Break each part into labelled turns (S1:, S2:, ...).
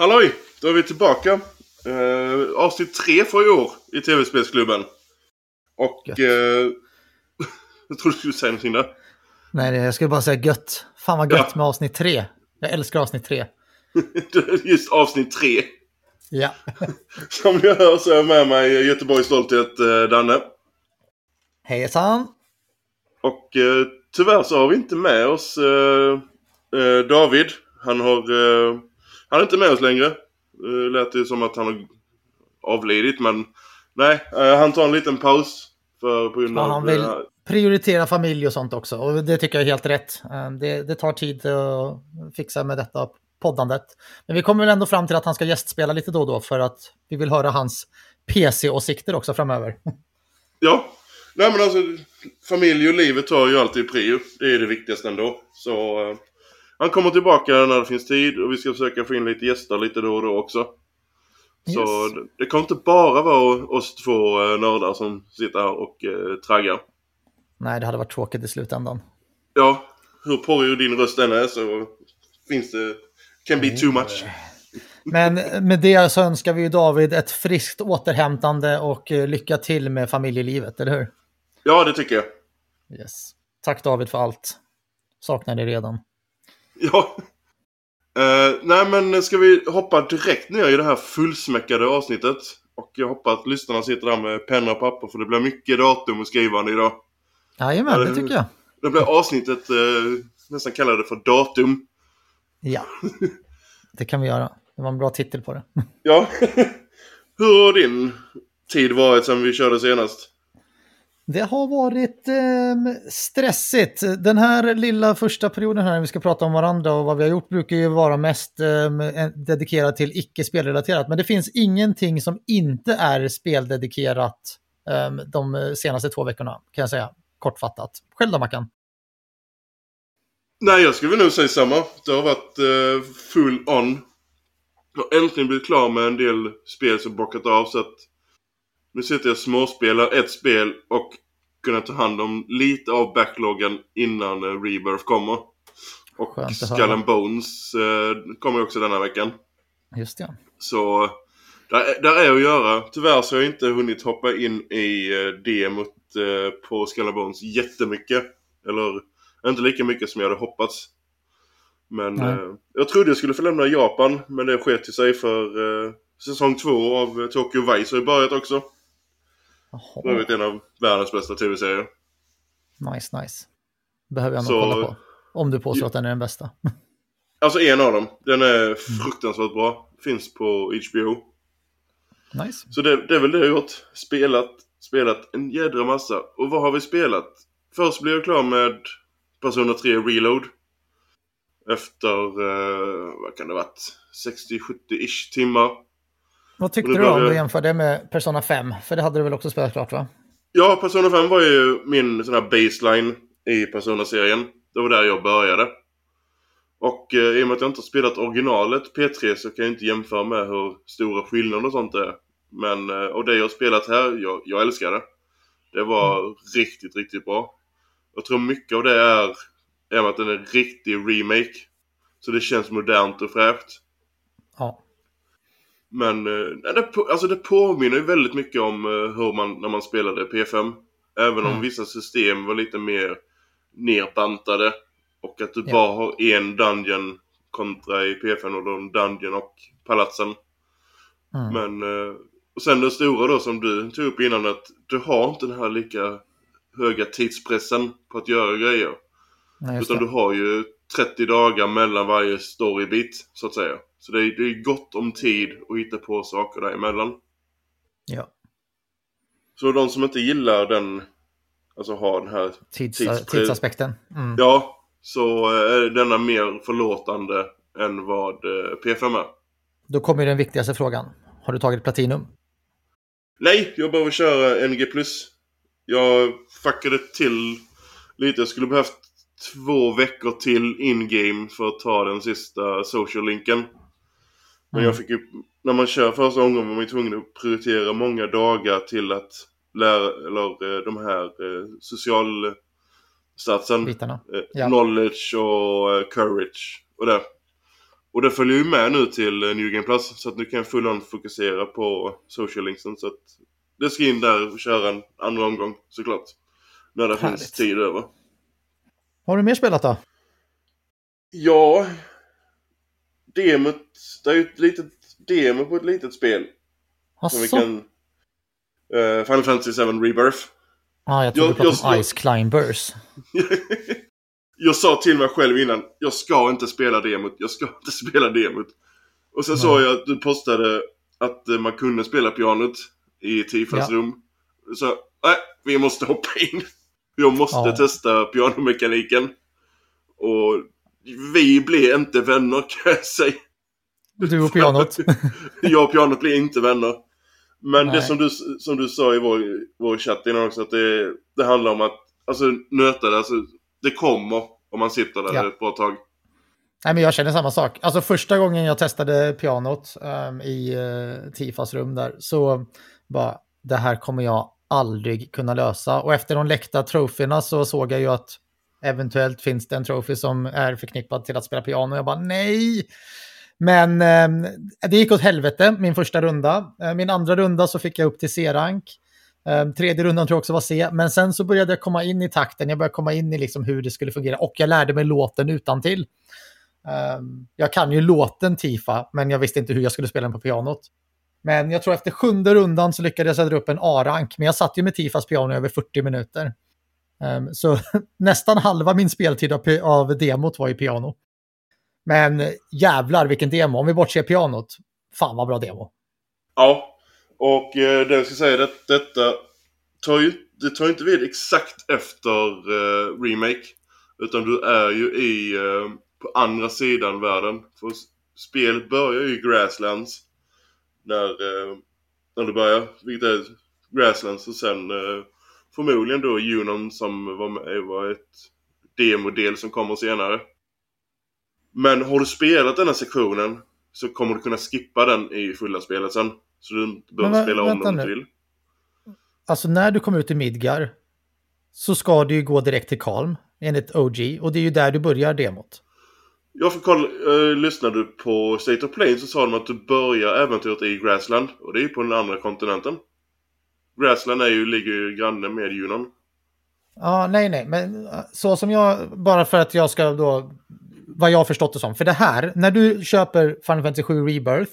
S1: Halloj! Då är vi tillbaka. Uh, avsnitt tre för i år i TV-spelsklubben. Och... Uh, jag trodde du skulle säga någonting där.
S2: Nej, jag skulle bara säga gött. Fan vad gött ja. med avsnitt tre. Jag älskar avsnitt tre.
S1: Just avsnitt tre.
S2: Ja.
S1: Som ni hör så är jag med mig Göteborgs stolthet, uh, Danne.
S2: Hejsan!
S1: Och uh, tyvärr så har vi inte med oss David. Han har han är inte med oss längre. Det lät ju som att han har avlidit men nej, eh, han tar en liten paus. För, på grund
S2: ja, han vill prioritera familj och sånt också och det tycker jag är helt rätt. Eh, det, det tar tid att fixa med detta poddandet. Men vi kommer väl ändå fram till att han ska gästspela lite då och då för att vi vill höra hans PC-åsikter också framöver.
S1: Ja, nej men alltså familj och livet tar ju alltid prio. Det är det viktigaste ändå. Så eh, han kommer tillbaka när det finns tid och vi ska försöka få in lite gäster lite då och då också. Yes. Så det kommer inte bara vara oss två eh, nördar som sitter här och eh, traggar.
S2: Nej, det hade varit tråkigt i slutändan.
S1: Ja, hur porrig din röst än är så finns det... Can be too much.
S2: Men med det så önskar vi ju David ett friskt återhämtande och eh, lycka till med familjelivet, eller hur?
S1: Ja, det tycker jag.
S2: Yes. Tack David för allt. Saknar dig redan.
S1: Ja. Uh, nej men ska vi hoppa direkt ner i det här fullsmäckade avsnittet. Och jag hoppas att lyssnarna sitter där med penna och papper för det blir mycket datum och skrivande idag.
S2: Jajamän, det tycker jag.
S1: Det blir avsnittet uh, nästan kallade för datum.
S2: Ja, det kan vi göra. Det var en bra titel på det.
S1: ja. Hur har din tid varit sedan vi körde senast?
S2: Det har varit eh, stressigt. Den här lilla första perioden här när vi ska prata om varandra och vad vi har gjort brukar ju vara mest eh, dedikerad till icke spelrelaterat. Men det finns ingenting som inte är speldedikerat eh, de senaste två veckorna kan jag säga kortfattat. Själv då Mackan?
S1: Nej, jag skulle nog säga samma. Det har varit eh, full on. Jag har äntligen blivit klar med en del spel som bockat av så att nu sitter jag och småspelar ett spel och kunna ta hand om lite av backloggen innan uh, Rebirth kommer. Och Skull and Bones uh, kommer också denna veckan.
S2: Just det.
S1: Så där, där är att göra. Tyvärr så har jag inte hunnit hoppa in i uh, demot uh, på Skull and Bones jättemycket. Eller inte lika mycket som jag hade hoppats. Men uh, jag trodde jag skulle få lämna Japan men det sket sig för uh, säsong två av Tokyo Vice har börjat också. För övrigt en av världens bästa tv-serier.
S2: Nice, nice. Behöver jag nog Så... kolla på. Om du påstår att den är den bästa.
S1: alltså en av dem. Den är mm. fruktansvärt bra. Finns på HBO.
S2: Nice.
S1: Så det, det är väl det jag har gjort. Spelat, spelat en jädra massa. Och vad har vi spelat? Först blev jag klar med Persona 3 Reload. Efter, eh, vad kan det varit? 60-70-ish timmar.
S2: Vad tyckte du om du jämförde med Persona 5? För det hade du väl också spelat klart va?
S1: Ja, Persona 5 var ju min sån här baseline i Persona-serien. Det var där jag började. Och eh, i och med att jag inte har spelat originalet P3 så kan jag inte jämföra med hur stora skillnader och sånt är. Men, eh, och det jag har spelat här, jag, jag älskar det. Det var mm. riktigt, riktigt bra. Jag tror mycket av det är, är att den är en riktig remake. Så det känns modernt och fräscht.
S2: Ja.
S1: Men eh, det, alltså det påminner ju väldigt mycket om eh, hur man, när man spelade P5. Även mm. om vissa system var lite mer nerbantade. Och att du ja. bara har en dungeon kontra i P5 och då dungeon och palatsen. Mm. Men, eh, och sen det stora då som du tog upp innan att du har inte den här lika höga tidspressen på att göra grejer. Nej, utan det. du har ju 30 dagar mellan varje storybit så att säga. Så det är, det är gott om tid att hitta på saker däremellan.
S2: Ja.
S1: Så de som inte gillar den, alltså har den här
S2: Tids, tidsaspekten.
S1: Mm. Ja, så är denna mer förlåtande än vad eh, P5 är.
S2: Då kommer den viktigaste frågan. Har du tagit Platinum?
S1: Nej, jag behöver köra NG+. Jag fuckade till lite. Jag skulle behövt två veckor till in-game för att ta den sista social-linken. Men jag mm. fick ju, när man kör första gången var man ju tvungen att prioritera många dagar till att lära, eller eh, de här eh, socialstatsen.
S2: Bitarna.
S1: Eh, ja. Knowledge och eh, courage och det. Och det följer ju med nu till New Game Plus så att nu kan jag full fokusera på social linksen så att det ska in där och köra en andra omgång såklart. När det
S2: Härligt.
S1: finns tid över.
S2: Har du mer spelat då?
S1: Ja, demot, det är ju ett litet demo på ett litet spel. Som vi
S2: Asså?
S1: kan... Uh, Final Fantasy 7 Rebirth.
S2: Ja, jag trodde
S1: Jag-
S2: du pratade om
S1: jag-
S2: Ice Climbers.
S1: jag sa till mig själv innan, jag ska inte spela demot, jag ska inte spela demot. Och sen såg jag att du postade att eh, man kunde spela pianot i Tifas
S2: Ja.
S1: rum. Så, nej, vi måste hoppa in. Jag måste
S2: Ja.
S1: testa pianomekaniken. Och vi blir inte vänner kan jag säga.
S2: Du och pianot.
S1: jag och pianot blir inte vänner. Men det
S2: Nej.
S1: som du, som du sa i vår, vår chatt innan också, att det, det handlar om att alltså, nöta det. Alltså, det kommer om man sitter där
S2: Ja.
S1: ett bra tag.
S2: Nej, men jag känner samma sak. Alltså första gången jag testade pianot ehm, i uh, Tifas rum där så bara, det här kommer jag aldrig kunna lösa. Och efter de läckta troféerna så såg jag ju att eventuellt finns det en trofé som är förknippad till att spela piano. Jag bara nej! Men eh, det gick åt helvete min första runda. Eh, min andra runda så fick jag upp till C-rank. Eh, tredje rundan tror jag också var C. Men sen så började jag komma in i takten. Jag började komma in i liksom hur det skulle fungera. Och jag lärde mig låten utan till. Ehm, jag kan ju låten Tifa, men jag visste inte hur jag skulle spela den på pianot. Men jag tror efter sjunde rundan så lyckades jag dra upp en A-rank, men jag satt ju med Tifas piano i över 40 minuter. Um, så nästan halva min speltid av, av demot var i piano. Men jävlar vilken demo, om vi bortser pianot. Fan vad bra demo.
S1: Ja, och eh, det jag ska säga det, detta tar ju, det tar ju inte vid exakt efter eh, Remake. Utan du är ju i, eh, på andra sidan världen. För spelet börjar ju i Grasslands. När, eh, när du börjar, vilket är Grasslands och sen eh, förmodligen då Junon som var med var ett demodel som kommer senare. Men har du spelat den här sektionen så kommer du kunna skippa den i fulla spelet sen. Så du inte behöver spela om den om du vill.
S2: Alltså när du kommer ut i Midgar så ska du ju gå direkt till Kalm enligt OG och det är ju där du börjar demot.
S1: Jag får kolla, eh, lyssnade du på State of Play så sa de att du börjar äventyret i Grassland. Och det är ju på den andra kontinenten. Grassland är ju, ligger ju granne med Junon.
S2: Ja, nej, nej, men eh, så som jag, bara för att jag ska då, vad jag har förstått det som. För det här, när du köper Final Fantasy 7 Rebirth,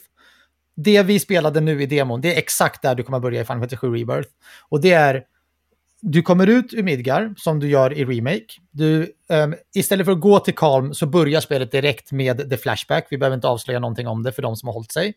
S2: det vi spelade nu i demon, det är exakt där du kommer börja i Final Fantasy 7 Rebirth. Och det är, du kommer ut ur Midgar, som du gör i Remake. Du, um, istället för att gå till Calm så börjar spelet direkt med The Flashback. Vi behöver inte avslöja någonting om det för de som har hållit sig.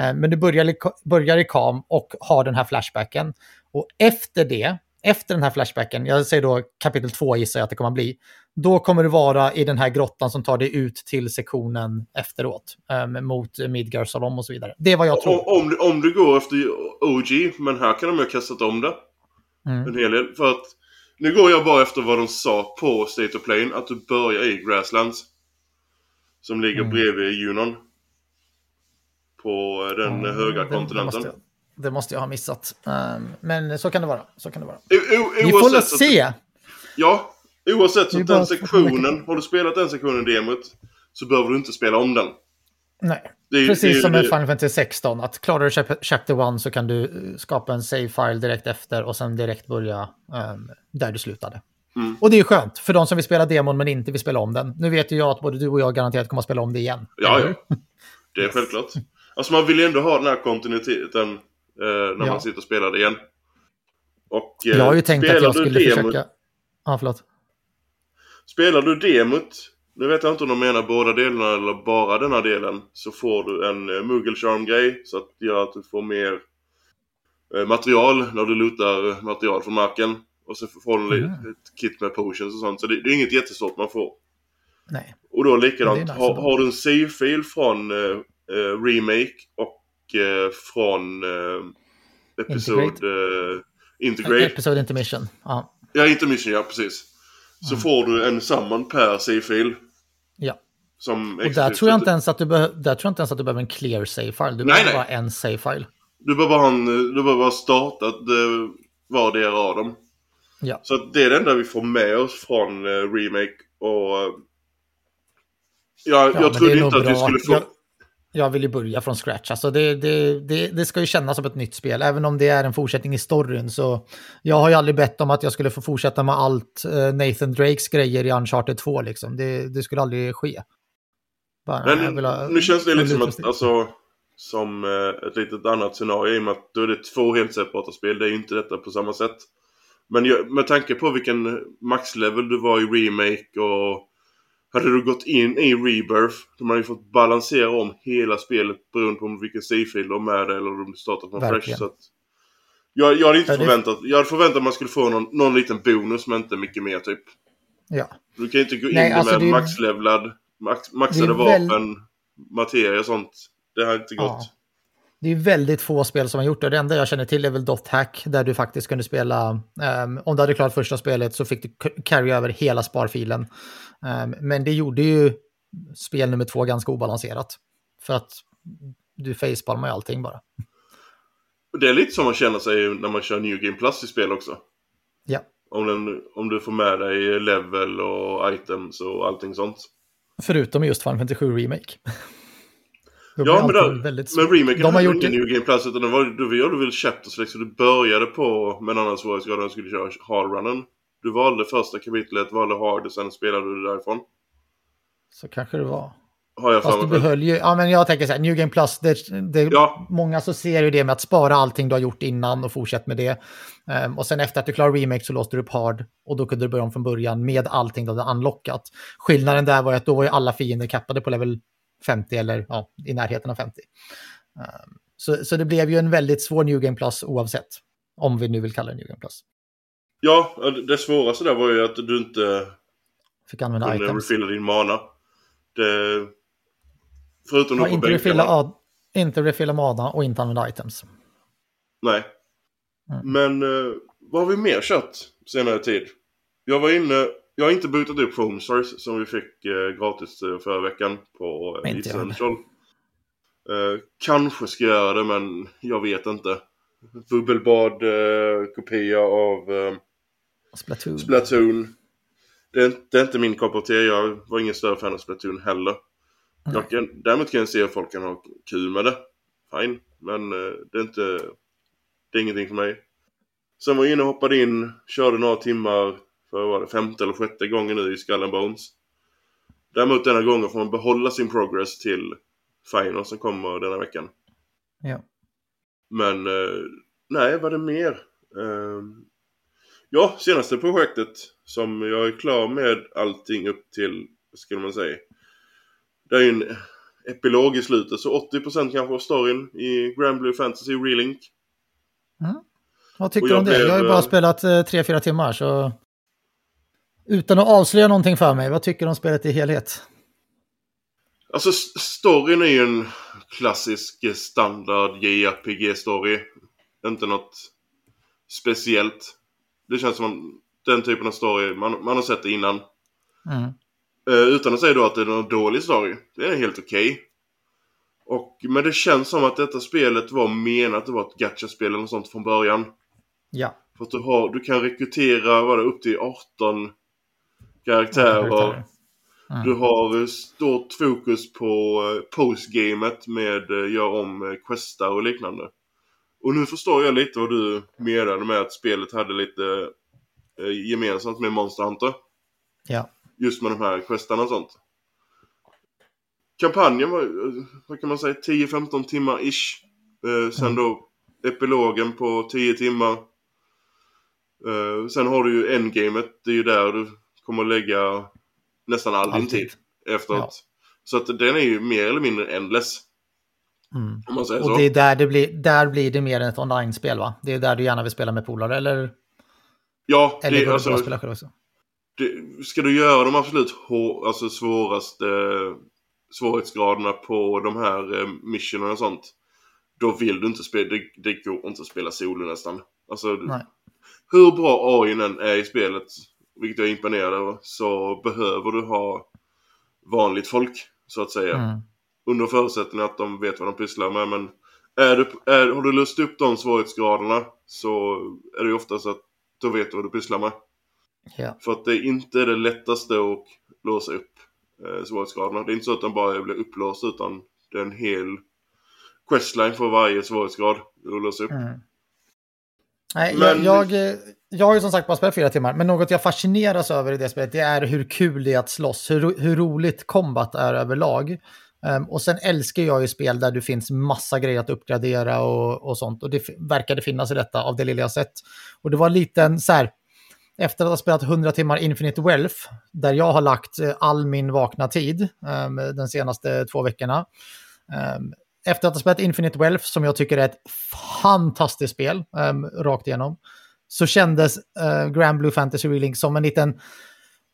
S2: Eh, Men du börjar, i- börjar i Calm och har den här flashbacken. Och efter det, efter den här flashbacken, jag säger då kapitel 2 gissar jag att det kommer att bli, då kommer du vara i den här grottan som tar dig ut till sektionen efteråt, um, mot Midgar Salom och så vidare. Det är vad jag tror.
S1: Om, om, du, om du går efter OG, men här kan de ju ha kastat om det.
S2: Mm.
S1: En hel del. För att nu går jag bara efter vad de sa på State of Play, att du börjar i Grasslands. Som ligger
S2: Mm.
S1: bredvid Junon. På den
S2: Ja,
S1: höga
S2: det- Det
S1: kontinenten.
S2: måste, jag, det måste jag ha missat. Um, men så kan det vara. Så kan det vara.
S1: O- o-
S2: Vi får
S1: att-
S2: se.
S1: Ja, oavsett så den sektionen, har du spelat den sektionen i demot så behöver du inte spela om den.
S2: Nej.
S1: Det
S2: Precis
S1: det
S2: som med Final Fantasy 16, att klarar du chap- Chapter 1 så kan du eh, skapa en save-file direkt efter och sen direkt börja ehm, där du slutade.
S1: Mm.
S2: Och det är skönt för de som vill spela demon men inte vill spela om den. Nu vet ju jag att både du och jag garanterat kommer att spela om det igen.
S1: Ja, ja. Det är självklart. Alltså man vill ju ändå ha den här kontinuiteten eh, när
S2: Ja.
S1: man sitter och spelar det igen. Och eh,
S2: Jag har ju tänkt att jag skulle
S1: demot,
S2: försöka... Ja, förlåt.
S1: Spelar du demot, nu vet jag inte om de menar båda delarna eller bara denna delen, så får du en eh, Moogle Charm-grej så att det gör att du får mer eh, material när du lutar eh, material från marken. Och så får du
S2: Mm.
S1: ett kit med potions och sånt. Så det, det är inget jättestort man får.
S2: Nej.
S1: Och då likadant,
S2: nice
S1: har, har du en save-fil från eh, eh, Remake och eh, från eh, Episode
S2: Integrate.
S1: eh, Integrate.
S2: Episode intermission. Ja.
S1: Ja, Intermission, ja precis. Så
S2: Mm.
S1: får du en summon per save-fil.
S2: ja.
S1: Som
S2: Och där tror, jag inte ens att du där tror jag inte ens att du behöver en clear save-file. Du
S1: Nej,
S2: behöver
S1: nej.
S2: bara en save-file.
S1: Du behöver bara en, du behöver bara starta eh, vardera av dem.
S2: Ja.
S1: Så det är det enda vi får med oss från eh, Remake och... eh, Ja, jag trodde inte att vi skulle få...
S2: Jag, jag vill ju börja från scratch. Alltså det, det, det, det ska ju kännas som ett nytt spel, även om det är en fortsättning i storyn. Så jag har ju aldrig bett om att jag skulle få fortsätta med allt uh, Nathan Drakes grejer i Uncharted 2. Liksom. Det, skulle aldrig ske.
S1: Bara, Men ha, nu känns det lite som att, alltså, som uh, ett litet annat scenario i och med att då är det två helt separata spel. Det är ju inte detta på samma sätt. Men jag, med tanke på vilken maxlevel du var i Remake och hade du gått in i Rebirth, då man ju fått balansera om hela spelet beroende på vilken save-fil du har med dig eller om du startar från Verkligen. fresh. Så att jag, jag hade inte förväntat, jag hade förväntat att man skulle få någon, någon liten bonus men inte mycket mer typ.
S2: Ja.
S1: Du kan inte gå in Nej, alltså med maxlevlad, max, maxade vapen, väl... materia och sånt. Det har inte gått. Ja.
S2: Det är väldigt få spel som har gjort det. Det enda jag känner till är väl Dot Hack där du faktiskt kunde spela, um, om du hade klarat första spelet så fick du carry över hela sparfilen. Um, men det gjorde ju spel nummer två ganska obalanserat. För att du facepalmar ju allting bara.
S1: Det är lite som man känner sig när man kör New Game Plus i spel också.
S2: Ja.
S1: Om, den, om du får med dig level och items och allting sånt.
S2: Förutom just Final Fantasy 7 Remake.
S1: ja, men, där, men remaken de har gjort ingen New Game Plus utan det var, du gjorde väl Chapters liksom. Du började på med en annan svårighetsgrad du skulle köra hardrunnen. Du valde första kapitlet, valde hard och sen spelade du därifrån.
S2: Så kanske det var.
S1: Har jag
S2: Fast du behöll ju, ja men jag tänker så här, New Game Plus, det, det, ja. många så ser ju det med att spara allting du har gjort innan och fortsätta med det. Um, och sen efter att du klarar remake så låste du upp hard och då kunde du börja om från början med allting du hade unlockat. Skillnaden där var ju att då var ju alla fiender kappade på level 50 eller ja, i närheten av 50. Um, så, så det blev ju en väldigt svår New Game Plus oavsett, om vi nu vill kalla det New Game Plus.
S1: Ja, det svåraste där var ju att du inte
S2: fick använda kunde items.
S1: refilla din mana. Det... Förutom
S2: ja, inte, refilla, inte refilla mana och inte använda items.
S1: Nej. Mm. Men uh, vad har vi mer kört senare tid? Jag var inne jag har inte bootat upp Homestars som vi fick eh, gratis eh, förra veckan på eh, Essential. Eh, kanske ska göra det men jag vet inte. Bubbelbad eh, kopia av eh,
S2: Splatoon.
S1: Splatoon. Det är, det är, inte min kopp av te. Jag var ingen större fan av Splatoon heller. Jag kan, däremot kan jag se att folk kan ha kul med det. Fine. Men eh, det är inte... Det är ingenting för mig. Sen var jag inne och hoppade in, körde några timmar för var det femte eller sjätte gången nu i Skull and Bones. Däremot denna gången får man behålla sin progress till Final som kommer denna veckan.
S2: Ja.
S1: Men eh, nej, vad är det mer? Eh, ja, senaste projektet som jag är klar med allting upp till, skulle man säga. Det är ju en epilog i slutet, så 80% kanske av storyn i Grand Blue Fantasy Relink.
S2: Mm. Vad tycker du om det? jag har ju bara spelat 3-4 eh, timmar så utan att avslöja någonting för mig, vad tycker du om spelet i helhet?
S1: Alltså storyn är ju en klassisk standard JRPG-story. Inte något speciellt. Det känns som den typen av story, man, man har sett det innan.
S2: Mm.
S1: Uh, utan att säga då att det är någon dålig story. Det är helt okej. Okay. men det känns som att detta spelet var menat att vara ett gacha-spel eller något sånt från början.
S2: Ja.
S1: För att du, har, du kan rekrytera vad det, upp till 18 karaktärer. Mm. Du har stort fokus på eh, postgamet med uh, gör om uh, questar och liknande. Och nu förstår jag lite vad du menade med att spelet hade lite uh, gemensamt med Monster Hunter.
S2: Ja.
S1: Just med de här questarna och sånt. Kampanjen var, vad kan man säga, 10-15 timmar ish. Uh, sen mm. då epilogen på 10 timmar. Uh, sen har du ju endgamet, det är ju där du kommer lägga nästan all din tid efteråt. Ja. Så att den är ju mer eller mindre endless.
S2: Mm. Och det är där det blir, där blir det mer ett online-spel va? Det är där du gärna vill spela med polare eller?
S1: Ja,
S2: eller
S1: det, är alltså,
S2: spela själv också?
S1: Det, ska du göra de absolut hår, alltså svåraste svårighetsgraderna på de här eh, missionerna och sånt. Då vill du inte spela, det, det går inte att spela solo nästan. Alltså,
S2: Nej.
S1: hur bra AI än är i spelet vilket jag är imponerad över, så behöver du ha vanligt folk så att säga. Mm. Under förutsättning att de vet vad de pysslar med. Men är du, är, har du löst upp de svårighetsgraderna så är det ju oftast att då vet du vad du pysslar med.
S2: Ja.
S1: För att det är inte det lättaste att låsa upp. eh, svårighetsgraderna. Det är inte så att den bara blir upplåst utan det är en hel questline för varje svårighetsgrad att låsa upp. Mm.
S2: Nej, men... jag, jag, jag har ju som sagt bara spelat fyra timmar, men något jag fascineras över i det spelet det är hur kul det är att slåss, hur, hur roligt combat är överlag. Um, och sen älskar jag ju spel där det finns massa grejer att uppgradera och, och sånt. Och det verkade finnas i detta av det lilla jag sett. Och det var liten så här, efter att ha spelat 100 timmar Infinite Wealth, där jag har lagt eh, all min vakna tid um, den senaste två veckorna. Um, efter att ha spelat Infinite Wealth, som jag tycker är ett fantastiskt spel, rakt igenom, så kändes uh, Grand Blue Fantasy Relink som en liten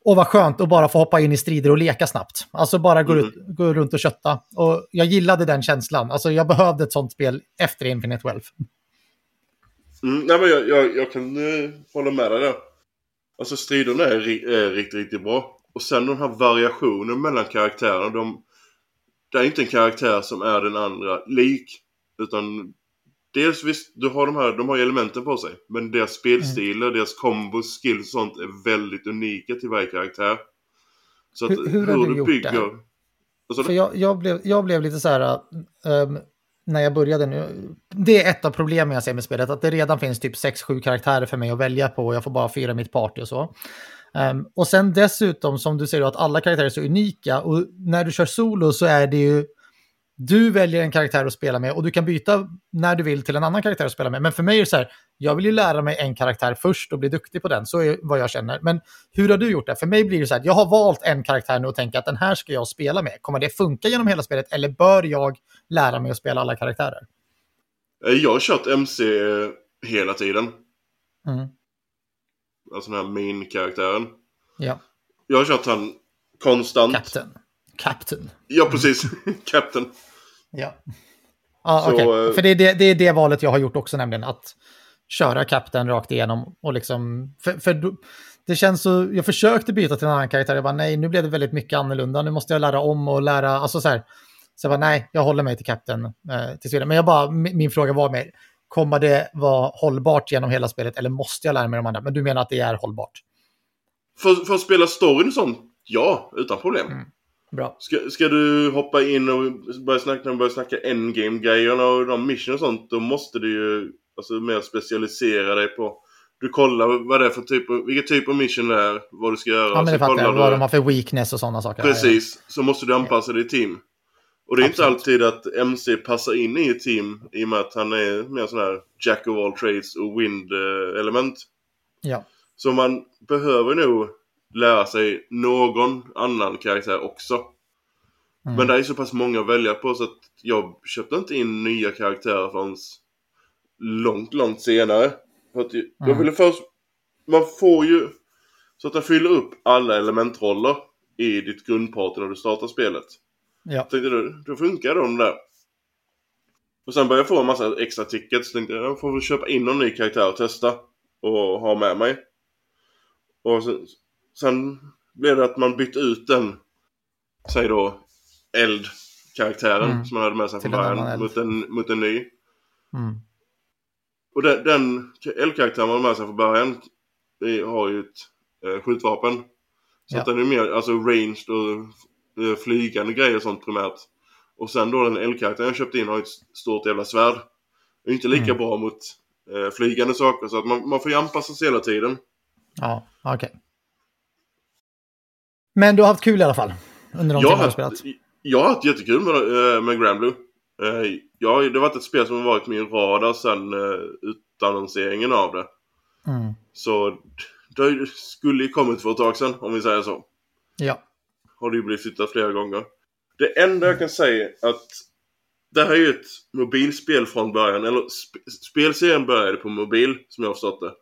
S2: och vad skönt att bara få hoppa in i strider och leka snabbt. Alltså bara gå, mm. ut, gå runt och kötta. Och jag gillade den känslan. Alltså jag behövde ett sånt spel efter Infinite Wealth.
S1: Mm, nej men jag, jag, jag kan uh, hålla med dig där. Alltså striderna är, är riktigt, riktigt bra. Och sen den här variationen mellan karaktärerna. De, det är inte en karaktär som är den andra lik. Utan Dels visst, du har de här, de har ju elementen på sig. Men deras spelstilar, mm. deras kombos, skills och sånt är väldigt unika till varje karaktär.
S2: Så att hur, hur, hur du, du bygger... Det? Alltså, För jag, jag, blev, jag blev lite så här... Um, när jag började nu. Det är ett av problemen jag ser med spelet. Att det redan finns typ 6-7 karaktärer för mig att välja på. Och jag får bara fyra mitt party och så. Um, och sen dessutom som du säger att alla karaktärer är så unika. Och när du kör solo så är det ju du väljer en karaktär att spela med och du kan byta när du vill till en annan karaktär att spela med. Men för mig är det så här, jag vill ju lära mig en karaktär först och bli duktig på den. Så är vad jag känner. Men hur har du gjort det? För mig blir det så här, jag har valt en karaktär nu och tänker att den här ska jag spela med. Kommer det funka genom hela spelet eller bör jag lära mig att spela alla karaktärer?
S1: Eh, jag har kört MC hela tiden. Mm. Alltså den här main-karaktären.
S2: Ja.
S1: Jag har kört han konstant.
S2: Captain. Captain.
S1: Ja, precis. Captain.
S2: Ja. Ah, okej. Okay. Eh, för det är det, det är det valet jag har gjort också, nämligen att köra kapten rakt igenom och liksom... För, för det känns så... Jag försökte byta till en annan karaktär, jag bara nej, nu blev det väldigt mycket annorlunda, nu måste jag lära om och lära, alltså så här. Så jag bara nej, jag håller mig till kapten eh, tills vidare. Men jag bara, min fråga var mer, kommer det vara hållbart genom hela spelet eller måste jag lära mig de andra? Men du menar att det är hållbart?
S1: För, för att spela storyn och sånt, ja, utan problem. Mm.
S2: Bra.
S1: Ska, ska du hoppa in och börja snacka, börja snacka endgame-grejerna och de mission och sånt, då måste du ju alltså, mer specialisera dig på... Du kollar vad det är för typ av, vilken typ av mission det är, vad du ska göra.
S2: Ja, men det fattar jag. Vad de har för weakness och sådana saker.
S1: Precis. Så måste du anpassa dig i team. Och det är Absolut. inte alltid att MC passar in i ett team i och med att han är mer sån här Jack of all trades och wind-element.
S2: Ja.
S1: Så man behöver nog lära sig någon annan karaktär också. Mm. Men det är så pass många att välja på så att jag köpte inte in nya karaktärer förrän långt, långt senare. För att jag mm. ville först... Man får ju... Så att den fyller upp alla elementroller i ditt grundparty när du startar spelet.
S2: Ja.
S1: Tänkte du, då funkar de där. Och sen började jag få en massa extra tickets. Tänkte jag, jag får väl köpa in någon ny karaktär och testa. Och ha med mig. Och sen, Sen blev det att man bytte ut den, säg då, eldkaraktären mm. som man hade med sig från början mot en, mot en ny.
S2: Mm.
S1: Och den, den eldkaraktären man hade med sig från början har ju ett eh, skjutvapen. Så ja. att den är mer alltså ranged och eh, flygande grejer och sånt primärt. Och sen då den eldkaraktären jag köpte in har ett stort jävla svärd. Det är inte lika mm. bra mot eh, flygande saker så att man, man får ju anpassa sig hela tiden.
S2: Ja, okej. Okay. Men du har haft kul i alla fall? Under de jag du spelat?
S1: Jag har haft jättekul med, eh, med Grand Blue. Eh, ja, det har varit ett spel som har varit min radar sedan uh, utannonseringen av det.
S2: Mm.
S1: Så det skulle ju kommit för ett tag sedan, om vi säger så.
S2: Ja.
S1: Har det ju blivit flyttat flera gånger. Det enda jag kan säga är att det här är ju ett mobilspel från början. Eller sp spelserien började på mobil, som jag har förstått det.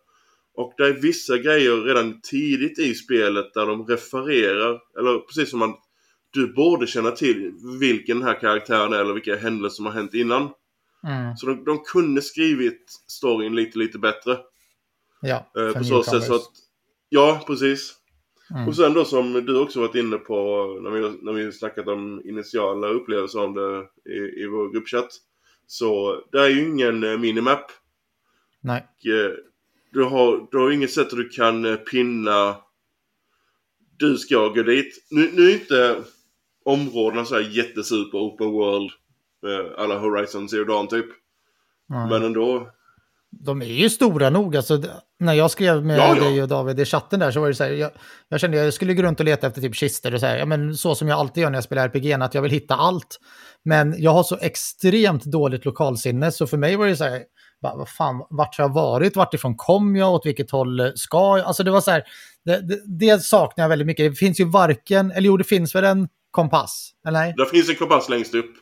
S1: Och det är vissa grejer redan tidigt i spelet där de refererar, eller precis som man du borde känna till vilken den här karaktären är eller vilka händelser som har hänt innan.
S2: Mm.
S1: Så de, de kunde skrivit storyn lite, lite bättre.
S2: Ja,
S1: eh, på så sätt så att, Ja, precis. Mm. Och sen då som du också varit inne på när vi, när vi snackat om initiala upplevelser om det i, i vår gruppchatt. Så det är ju ingen eh, minimap.
S2: Nej.
S1: Och, eh, du har, du har inget sätt att du kan eh, pinna du ska gå dit. Nu, nu är inte områdena så här jättesuper open world. Eh, alla Horizon Zero Dawn typ.
S2: Nej.
S1: Men ändå.
S2: De är ju stora nog. Alltså, när jag skrev med
S1: Ja, ja.
S2: dig och David i chatten där så var det så här. Jag, jag kände jag skulle gå runt och leta efter typ kistor och så här. Ja, men så som jag alltid gör när jag spelar RPG, att jag vill hitta allt. Men jag har så extremt dåligt lokalsinne så för mig var det så här. Bara, vad fan, vart har jag varit? Vart ifrån kom jag? Åt vilket håll eh, ska jag? Alltså det var så här. Det, det, det saknar jag väldigt mycket. Det finns ju varken, eller jo det finns väl en kompass? Eller nej?
S1: Där finns en kompass längst upp.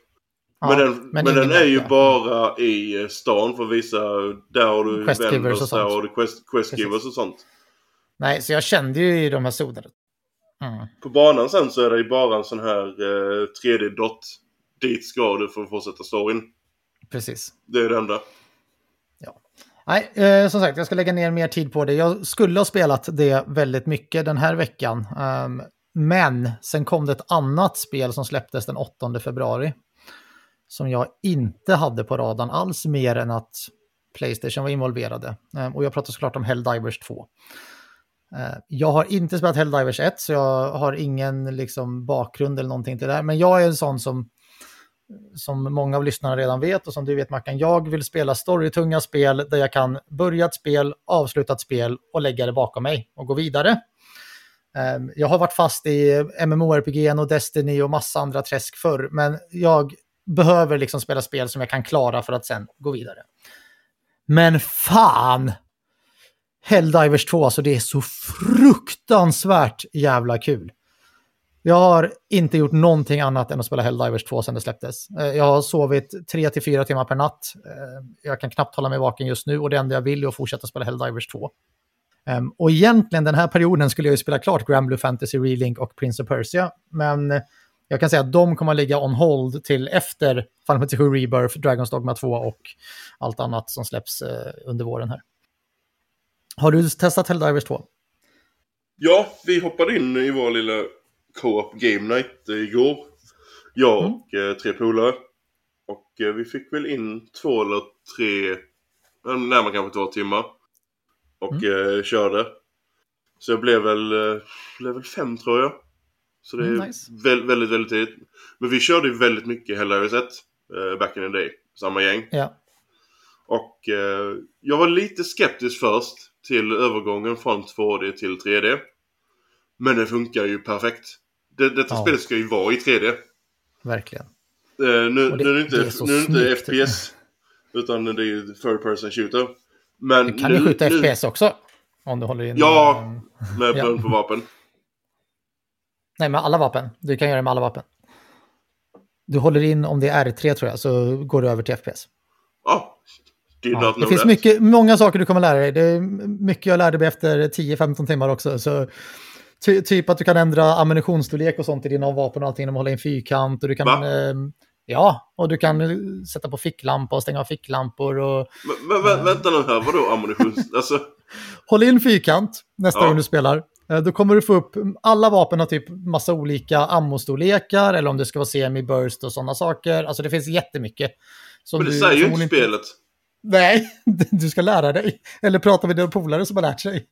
S2: Ja,
S1: men den, men den
S2: ingen
S1: är ju
S2: där.
S1: bara i eh, stan för att visa. Där har du
S2: Quest givers
S1: vendors,
S2: och
S1: där
S2: sånt.
S1: har du quest, quest
S2: Precis.
S1: givers och sånt.
S2: Nej, så jag kände ju i de här zonerna. Mm.
S1: På banan sen så är det ju bara en sån här eh, 3D-dot. Dit ska du för att fortsätta storyn.
S2: Precis.
S1: Det är det enda.
S2: Nej, eh, som sagt, jag ska lägga ner mer tid på det. Jag skulle ha spelat det väldigt mycket den här veckan. Um, men sen kom det ett annat spel som släpptes den 8 februari. Som jag inte hade på radarn alls mer än att Playstation var involverade. Um, och jag pratar såklart om Helldivers 2. Ehm, jag har inte spelat Helldivers 1 så jag har ingen liksom, bakgrund eller någonting till det där. Men jag är en sån som som många av lyssnarna redan vet och som du vet Mackan, jag vill spela storytunga spel där jag kan börja ett spel, avsluta ett spel och lägga det bakom mig och gå vidare. Ehm, jag har varit fast i MMORPG och Destiny och massa andra träsk förr, men jag behöver liksom spela spel som jag kan klara för att sen gå vidare. Men fan! Helldivers 2, alltså det är så fruktansvärt jävla kul. Jag har inte gjort någonting annat än att spela Helldivers 2 sedan det släpptes. Eh, jag har sovit 3-4 timmar per natt. Eh, jag kan knappt hålla mig vaken just nu och det enda jag vill är att fortsätta spela Helldivers 2. Ehm, och egentligen den här perioden skulle jag ju spela klart Grand Blue Fantasy Relink och Prince of Persia. Men jag kan säga att de kommer att ligga on hold till efter Final Fantasy 7 Rebirth, Dragon's Dogma 2 och allt annat som släpps eh, under våren här. Har du testat Helldivers 2?
S1: Ja, vi hoppade in i vår lilla co-op game night eh, igår. Jag
S2: Mm.
S1: och eh, tre polare. Och eh, vi fick väl in två eller tre, närmare kanske två timmar. Och
S2: Mm.
S1: körde. Så jag blev väl, eh, level 5 tror jag. Så det är
S2: Mm, nice.
S1: väl, väldigt, väldigt tidigt. Men vi körde ju väldigt mycket Helldivers 1. Eh, back in the day. Samma gäng.
S2: Ja.
S1: Och eh, jag var lite skeptisk först till övergången från 2D till 3D. Men det funkar ju perfekt. Det, detta
S2: Ja.
S1: spelet ska ju vara i 3D.
S2: Verkligen.
S1: Eh, nu,
S2: det-
S1: nu är det inte,
S2: det är
S1: nu är det inte. FPS. Utan det är ju third person shooter. Men
S2: Du kan
S1: nu,
S2: ju skjuta
S1: nu,
S2: FPS också. Om du håller in...
S1: Ja. Med brunn på vapen.
S2: Nej, med alla vapen. Du kan göra det med alla vapen. Du håller in, om det är R3 tror jag, så går du över till FPS.
S1: Ja. Did
S2: Ja, det finns
S1: that.
S2: mycket, många saker du kommer lära dig. Det är mycket jag lärde mig efter 10-15 timmar också. Så ty, typ att du kan ändra ammunitionsstorlek och sånt i dina vapen och allting genom att hålla in fyrkant. Och du kan, eh, ja, och du kan eh, sätta på ficklampa och stänga av ficklampor. Och
S1: Men, men vä- vänta nu här, vadå ammunition? alltså,
S2: håll in fyrkant nästa
S1: Ja.
S2: gång du spelar. Eh, Då kommer du få upp, alla vapen har typ massa olika ammostorlekar eller om det ska vara semi-burst och sådana saker. Alltså det finns jättemycket. Som
S1: men det
S2: du
S1: säger ju inte spelet.
S2: Nej, du ska lära dig. Eller prata med dina polare som har lärt sig.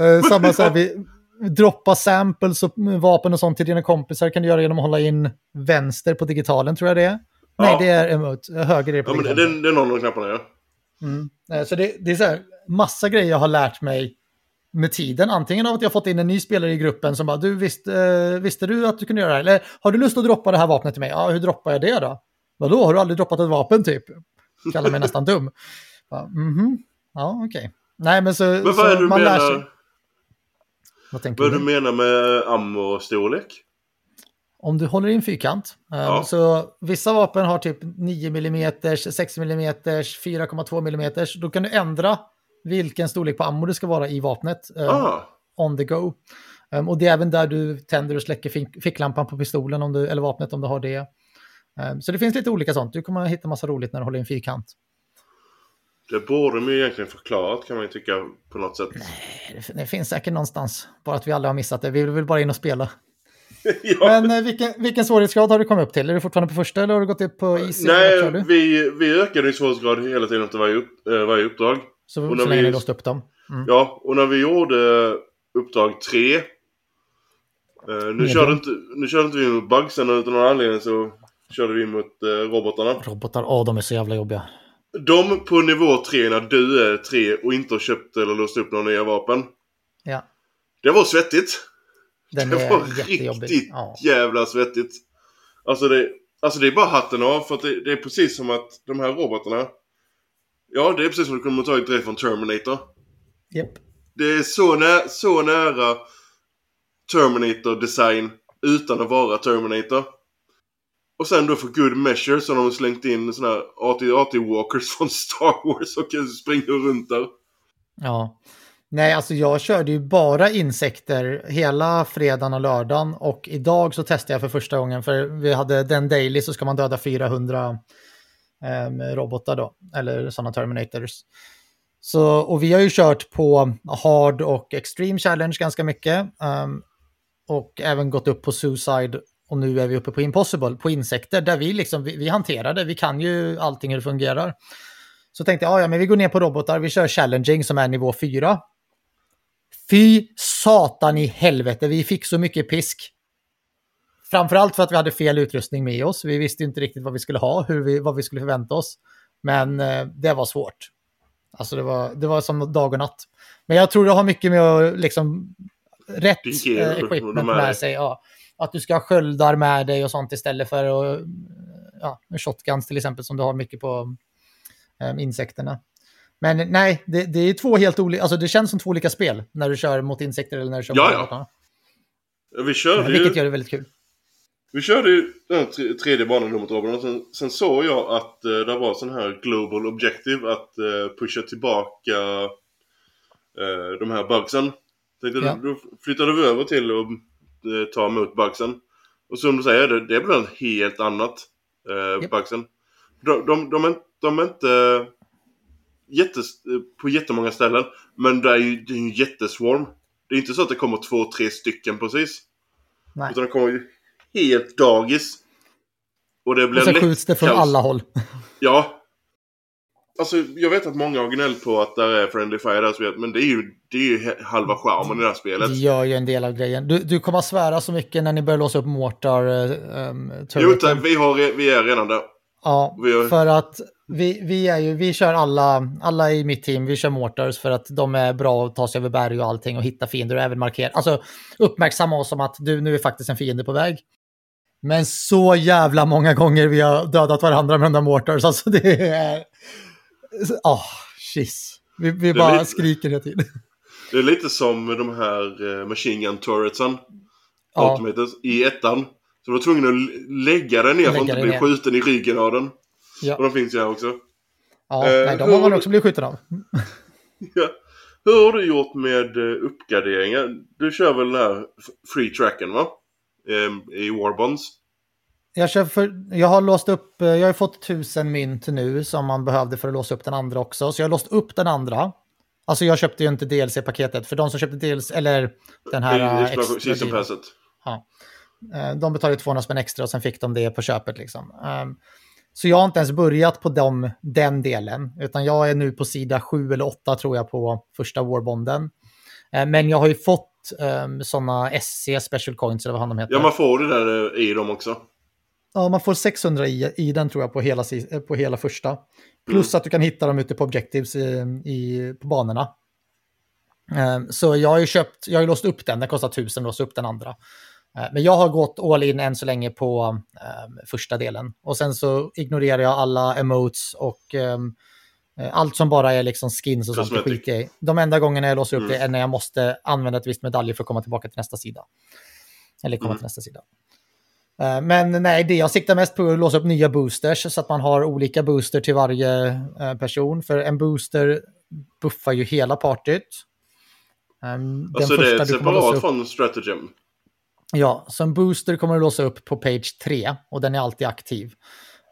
S2: Eh, samma så här, vi, droppa samples och vapen och sånt till dina kompisar kan du göra genom att hålla in vänster på digitalen tror jag det är. Nej,
S1: Ja.
S2: det är emot. Höger är på
S1: Ja, men det, det, är någon av knapparna ja.
S2: Mm. Eh, Så det, det är så här, massa grejer jag har lärt mig med tiden. Antingen av att jag fått in en ny spelare i gruppen som bara, du visst, eh, visste du att du kunde göra det här? Eller har du lust att droppa det här vapnet till mig? Ja, hur droppar jag det då? Vadå, har du aldrig droppat ett vapen typ? Kallar mig nästan dum. Ja, Mhm, ja okej. Nej, men så,
S1: Men
S2: så man lär sig. Vad tänker
S1: Vad
S2: du?
S1: du menar med ammo-storlek?
S2: Om du håller in fyrkant. eh,
S1: Ja.
S2: Så vissa vapen har typ 9 mm, 6 mm, 4,2 mm. Då kan du ändra vilken storlek på ammo det ska vara i vapnet. eh,
S1: Ah,
S2: on the go. Um, och det är även där du tänder och släcker fick- ficklampan på pistolen om du, eller vapnet om du har det. Um, så det finns lite olika sånt. Du kommer att hitta massa roligt när du håller i en fyrkant.
S1: Det borde de ju egentligen förklarat kan man ju tycka på något sätt.
S2: Det, det finns säkert någonstans, bara att vi aldrig har missat det. Vi vill väl bara in och spela.
S1: ja.
S2: Men eh, vilken, vilken svårighetsgrad har du kommit upp till? Är du fortfarande på första eller har du gått upp på easy?
S1: Nej, vi, vi ökade i svårighetsgrad hela tiden efter varje, upp, eh, varje uppdrag.
S2: Så,
S1: och
S2: så länge
S1: vi-
S2: ni låste upp dem. Mm.
S1: Ja, och när vi gjorde uppdrag tre Uh, nu, körde inte, nu körde inte vi mot bugsen utan någon anledning så körde vi mot uh, robotarna.
S2: Robotar, åh de är så jävla jobbiga.
S1: De på nivå 3 när du är 3 och inte har köpt eller låst upp några nya vapen.
S2: Ja.
S1: Det var svettigt.
S2: Den
S1: det var riktigt
S2: Ja.
S1: jävla svettigt. Alltså det, alltså det är bara hatten av för att det, det är precis som att de här robotarna. Ja, det är precis som att de kommer tagit direkt från Terminator.
S2: Japp.
S1: Det är så, nä så nära Terminator-design utan att vara Terminator. Och sen då för good measure så har de slängt in såna här AT-walkers från Star Wars och springer runt där.
S2: Ja. Nej, alltså jag körde ju bara insekter hela fredagen och lördagen och idag så testade jag för första gången för vi hade den daily så ska man döda 400 eh, robotar då, eller sådana Terminators. Så, och vi har ju kört på hard och extreme challenge ganska mycket um, och även gått upp på suicide och nu är vi uppe på impossible, på insekter där vi liksom, vi, vi hanterar det, vi kan ju allting hur det fungerar. Så tänkte jag, ja men vi går ner på robotar, vi kör challenging som är nivå 4. Fy satan i helvete, vi fick så mycket pisk. Framförallt för att vi hade fel utrustning med oss. Vi visste inte riktigt vad vi skulle ha, hur vi, vad vi skulle förvänta oss. Men eh, det var svårt. Alltså det var, det var som dag och natt. Men jag tror det har mycket med att liksom rätt eh, equipment
S1: med
S2: sig. Ja. Att du ska ha sköldar med dig och sånt istället för att, ja, shotguns till exempel som du har mycket på eh, insekterna. Men nej, det, det är två helt olika, alltså det känns som två olika spel när du kör mot insekter eller när du kör
S1: Ja,
S2: mot
S1: ja.
S2: robotarna.
S1: Vi körde
S2: Vilket
S1: ju,
S2: gör det väldigt kul.
S1: vi körde ju den tre- tredje banan mot robotarna. Sen, sen såg jag att eh, det var sån här global objective att eh, pusha tillbaka eh, de här bugsen. Tänkte,
S2: Ja.
S1: Då flyttade vi över till att ta emot bugsen. Och som du säger, det, det väl något helt annat. Eh,
S2: Japp.
S1: Bugsen. De, de, de, är, de är inte jättes, på jättemånga ställen. Men det är ju det är en jätteswarm. Det är inte så att det kommer två, tre stycken precis.
S2: Nej.
S1: Utan det kommer ju helt dagis. Och det blir
S2: Och så
S1: lätt
S2: skjuts det från
S1: kaos.
S2: alla håll.
S1: Ja. Alltså jag vet att många har gnällt på att det är Friendly Fire här spelet. Men det är ju, det är ju halva charmen i det här spelet.
S2: Det gör ju en del av grejen. Du, du kommer att svära så mycket när ni börjar låsa upp mortar. Um,
S1: Jo tack, vi, har, vi är redan där.
S2: Ja,
S1: har-
S2: för att vi, vi, är ju, vi kör alla, alla i mitt team, vi kör mortars för att de är bra att ta sig över berg och allting och hitta fiender och även markera. Alltså uppmärksamma oss som att du, nu är faktiskt en fiende på väg. Men så jävla många gånger vi har dödat varandra med de där mortars, alltså det är... Åh, oh, jeez. Vi, vi bara
S1: blir-
S2: skriker hela tiden.
S1: Det är lite som de här eh, Machine Gun Turretsen.
S2: Ja.
S1: I ettan. Så du var tvungen att lägga den ner för att
S2: Lägga
S1: inte bli
S2: ner.
S1: skjuten i ryggen av den.
S2: Ja,
S1: Och de finns ju här också.
S2: ja
S1: Eh,
S2: nej, de har man också blivit skjuten av.
S1: Ja. Hur har du gjort med eh, uppgraderingar? Du kör väl den här free tracken va? Ehm, I Warbonds.
S2: Jag, kör för, jag har låst upp, eh, jag har fått tusen mynt nu som man behövde för att låsa upp den andra också. Så jag har låst upp den andra. Alltså jag köpte ju inte DLC-paketet. För de som köpte DLC, eller den här eh,
S1: extra season passet.
S2: Ja. Eh, De betalade 200 spänn extra och sen fick de det på köpet liksom. Ehm, Så jag har inte ens börjat på dem, den delen. Utan jag är nu på sida 7 eller 8 tror jag på första Warbonden. Men jag har ju fått sådana SC, Special Coins eller vad de heter.
S1: Ja man får det där i dem också.
S2: Ja, man får 600 i, i den tror jag på hela, eh, på hela första. Plus att du kan hitta dem ute på objectives i, i, på banorna. Ehm, Så jag har ju köpt, jag har ju låst upp den, den kostar 1000 att låsa upp den andra. Eh, Men jag har gått all in än så länge på ehm, första delen. Och sen så ignorerar jag alla emotes och eh, allt som bara är liksom skins och sånt. skiter jag i. De enda gångerna jag låser upp
S1: Mm.
S2: det är när jag måste använda ett visst medalj för att komma tillbaka till nästa sida. Eller komma
S1: Mm.
S2: till nästa sida. Eh, Men nej, det jag siktar mest på är att låsa upp nya boosters så att man har olika booster till varje eh, person. För en booster buffar ju hela partyt. Ehm, Den
S1: Alltså det är
S2: låsa
S1: separat från stratagem.
S2: ja, så en booster kommer du låsa upp på page 3 och den är alltid aktiv.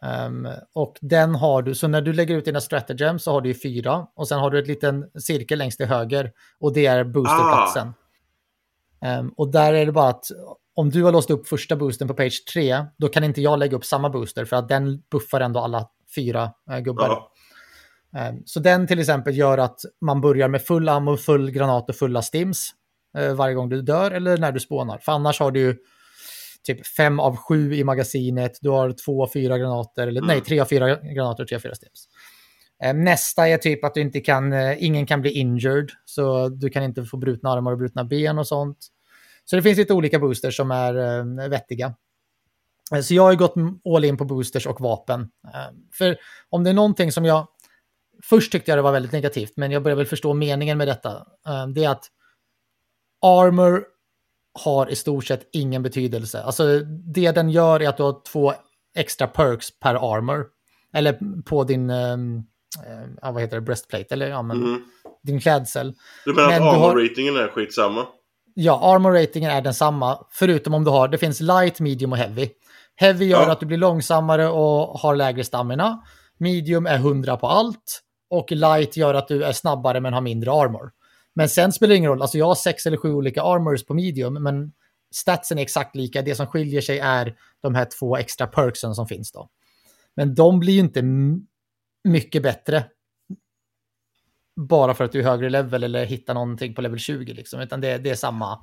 S2: Ehm, och den har du, så när du lägger ut dina stratagems så har du ju fyra och sen har du ett liten cirkel längst till höger och det är boosterplatsen. Ehm, och där är det bara att om du har låst upp första boosten på page 3, då kan inte jag lägga upp samma booster för att den buffar ändå alla fyra eh, gubbar.
S1: Ja.
S2: Ehm, Så den till exempel gör att man börjar med full ammo, full granat och fulla stims. eh, varje gång du dör eller när du spånar. För annars har du typ fem av sju i magasinet, du har två av fyra granater, eller mm. nej, tre av fyra granater och tre av fyra steps. Ehm, nästa är typ att du inte kan, eh, ingen kan bli injured, så du kan inte få brutna armar och brutna ben och sånt. Så det finns lite olika boosters som är eh, vettiga. Eh, så jag har gått all in på boosters och vapen. Ehm, för om det är någonting som jag... Först tyckte jag det var väldigt negativt, men jag börjar väl förstå meningen med detta. Ehm, det är att armor har i stort sett ingen betydelse. Alltså det den gör är att du har två extra perks per armor. Eller på din, um, uh, vad heter det, breastplate, eller ja men mm. din klädsel.
S1: Du menar men att armor-ratingen har... är skitsamma?
S2: Ja, armor-ratingen är densamma, förutom om du har, det finns light, medium och heavy. Heavy gör ja. att du blir långsammare och har lägre stamina. Medium är 100 på allt. Och light gör att du är snabbare men har mindre armor. Men sen spelar det ingen roll, alltså jag har sex eller sju olika armors på medium, men statsen är exakt lika. Det som skiljer sig är de här två extra perksen som finns då. Men de blir ju inte mycket bättre bara för att du är högre level eller hittar någonting på level 20 liksom, utan det, det är samma.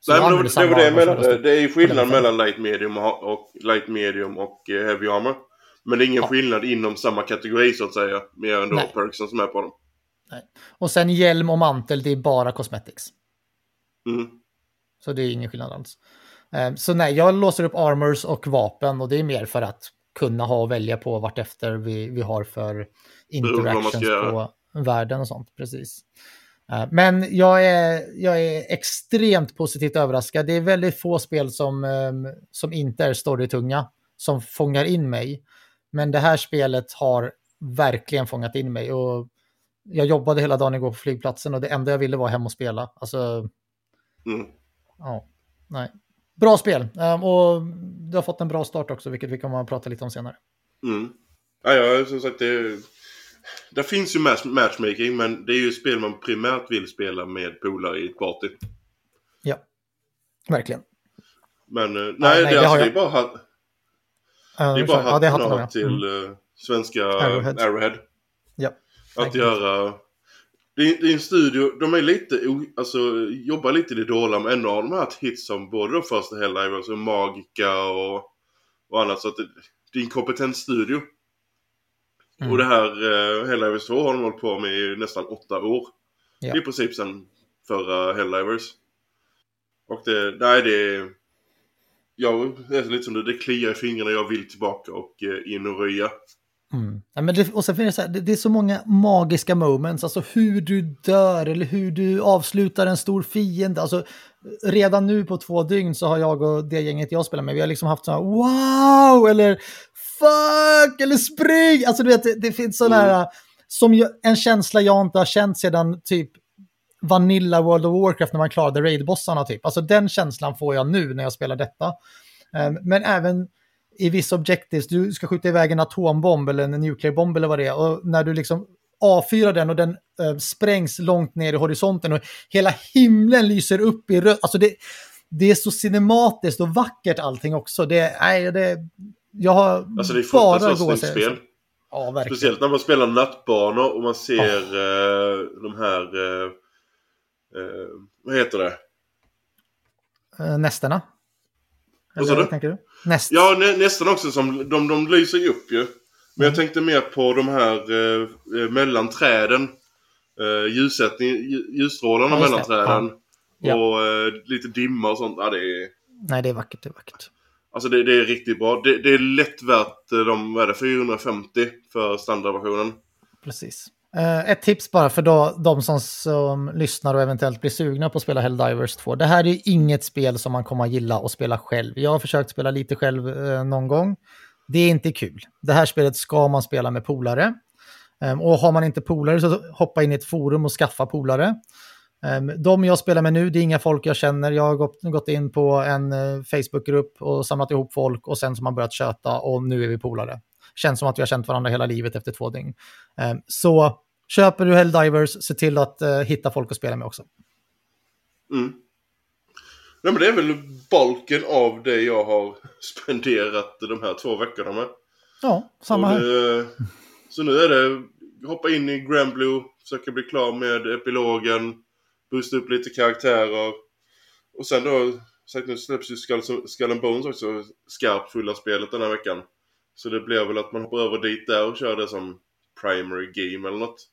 S1: Så Nej, men det, det, det, mellan, det är ju skillnad mellan light medium och, och, light medium och uh, heavy armor. Men det är ingen ja. skillnad inom samma kategori så att säga, mer än då perksen som är på dem.
S2: Nej. Och sen hjälm och mantel, det är bara cosmetics.
S1: Mm.
S2: Så det är ingen skillnad alls. Ehm, så nej, jag låser upp armors och vapen och det är mer för att kunna ha och välja på vart efter vi, vi har för interactions på världen och sånt. Precis. Ehm, men jag är, jag är extremt positivt överraskad. Det är väldigt få spel som, ehm, som inte är storytunga, som fångar in mig. Men det här spelet har verkligen fångat in mig. Och jag jobbade hela dagen igår på flygplatsen och det enda jag ville var hem och spela. Alltså,
S1: mm.
S2: ja, nej. Bra spel um, och du har fått en bra start också, vilket vi kommer att prata lite om senare.
S1: Mm. Ja, ja, som sagt, det, det finns ju match, matchmaking, men det är ju spel man primärt vill spela med polare i ett party.
S2: Ja, verkligen.
S1: Men uh, nej, ja, nej, det, det, alltså, det är bara, hat, uh, det är bara hatten ja, av till uh, svenska Arrowhead. Arrowhead.
S2: Ja.
S1: Att göra... Det är, det är en studio, de är lite, alltså jobbar lite i det dåliga men ändå har de haft hits som både de första Helldivers alltså Magica och, och annat. Så att det, det är en kompetent studio. Mm. Och det här eh, Helldivers 2 har de hållit på med i nästan åtta år. Ja. I princip sedan förra Helldivers. Och det, nej det... Jag är lite som det, det kliar i fingrarna, jag vill tillbaka och eh, in och röja.
S2: Mm. Ja, men det, och sen finns det, så här, det, det, är så många magiska moments, alltså hur du dör eller hur du avslutar en stor fiende. Alltså, redan nu på två dygn så har jag och det gänget jag spelar med, vi har liksom haft så här wow eller fuck eller spring. Alltså du vet, det, det finns sådana mm. här, som ju, en känsla jag inte har känt sedan typ Vanilla World of Warcraft när man klarade raidbossarna typ. Alltså den känslan får jag nu när jag spelar detta. Um, men även i vissa objectives, du ska skjuta iväg en atombomb eller en nuklearbomb eller vad det är. Och när du liksom avfyrar den och den äh, sprängs långt ner i horisonten och hela himlen lyser upp i rött. Alltså det, det är så cinematiskt och vackert allting också. Det, nej, det, jag har
S1: alltså det är bara gåshud. spel.
S2: Ja, verkligen.
S1: Speciellt när man spelar nattbanor och man ser oh. eh, de här... Eh, eh, vad heter det?
S2: Eh, nästerna.
S1: Vad?
S2: Tänker du? Näst.
S1: Ja, nä, nästan också som de, de lyser upp ju. Men mm. jag tänkte mer på de här eh, eh mellan träden. Eh, ljussättning, ljusstrålarna ja, mellan träden. Ja. Och eh, lite dimma och sånt. Ja, det är...
S2: Nej, det är vackert. Det är vackert.
S1: Alltså det, det är riktigt bra. Det, det, är lätt värt eh, de, vad är det, 450 för standardversionen.
S2: Precis. Uh, ett tips bara för då, de som, som lyssnar och eventuellt blir sugna på att spela Helldivers 2. Det här är inget spel som man kommer att gilla att spela själv. Jag har försökt spela lite själv uh, någon gång. Det är inte kul. Det här spelet ska man spela med polare. Um, och har man inte polare så hoppa in i ett forum och skaffa polare. Um, de jag spelar med nu, det är inga folk jag känner. Jag har gått, gått in på en uh, Facebookgrupp och samlat ihop folk och sen så har man börjat köta och nu är vi polare. Känns som att vi har känt varandra hela livet efter två dygn. Um, så Köper du Helldivers, se till att uh, hitta folk att spela med också.
S1: Mm. Nej, men det är väl balken av det jag har spenderat de här två veckorna med.
S2: Ja, samma här. Det,
S1: så nu är det hoppa in i Grand Blue, försöka bli klar med epilogen, boosta upp lite karaktärer. Och sen då, sagt nu släpps ju Skull, Skull and Bones också skarpt fulla spelet den här veckan. Så det blir väl att man hoppar över dit där och kör det som primary game eller något.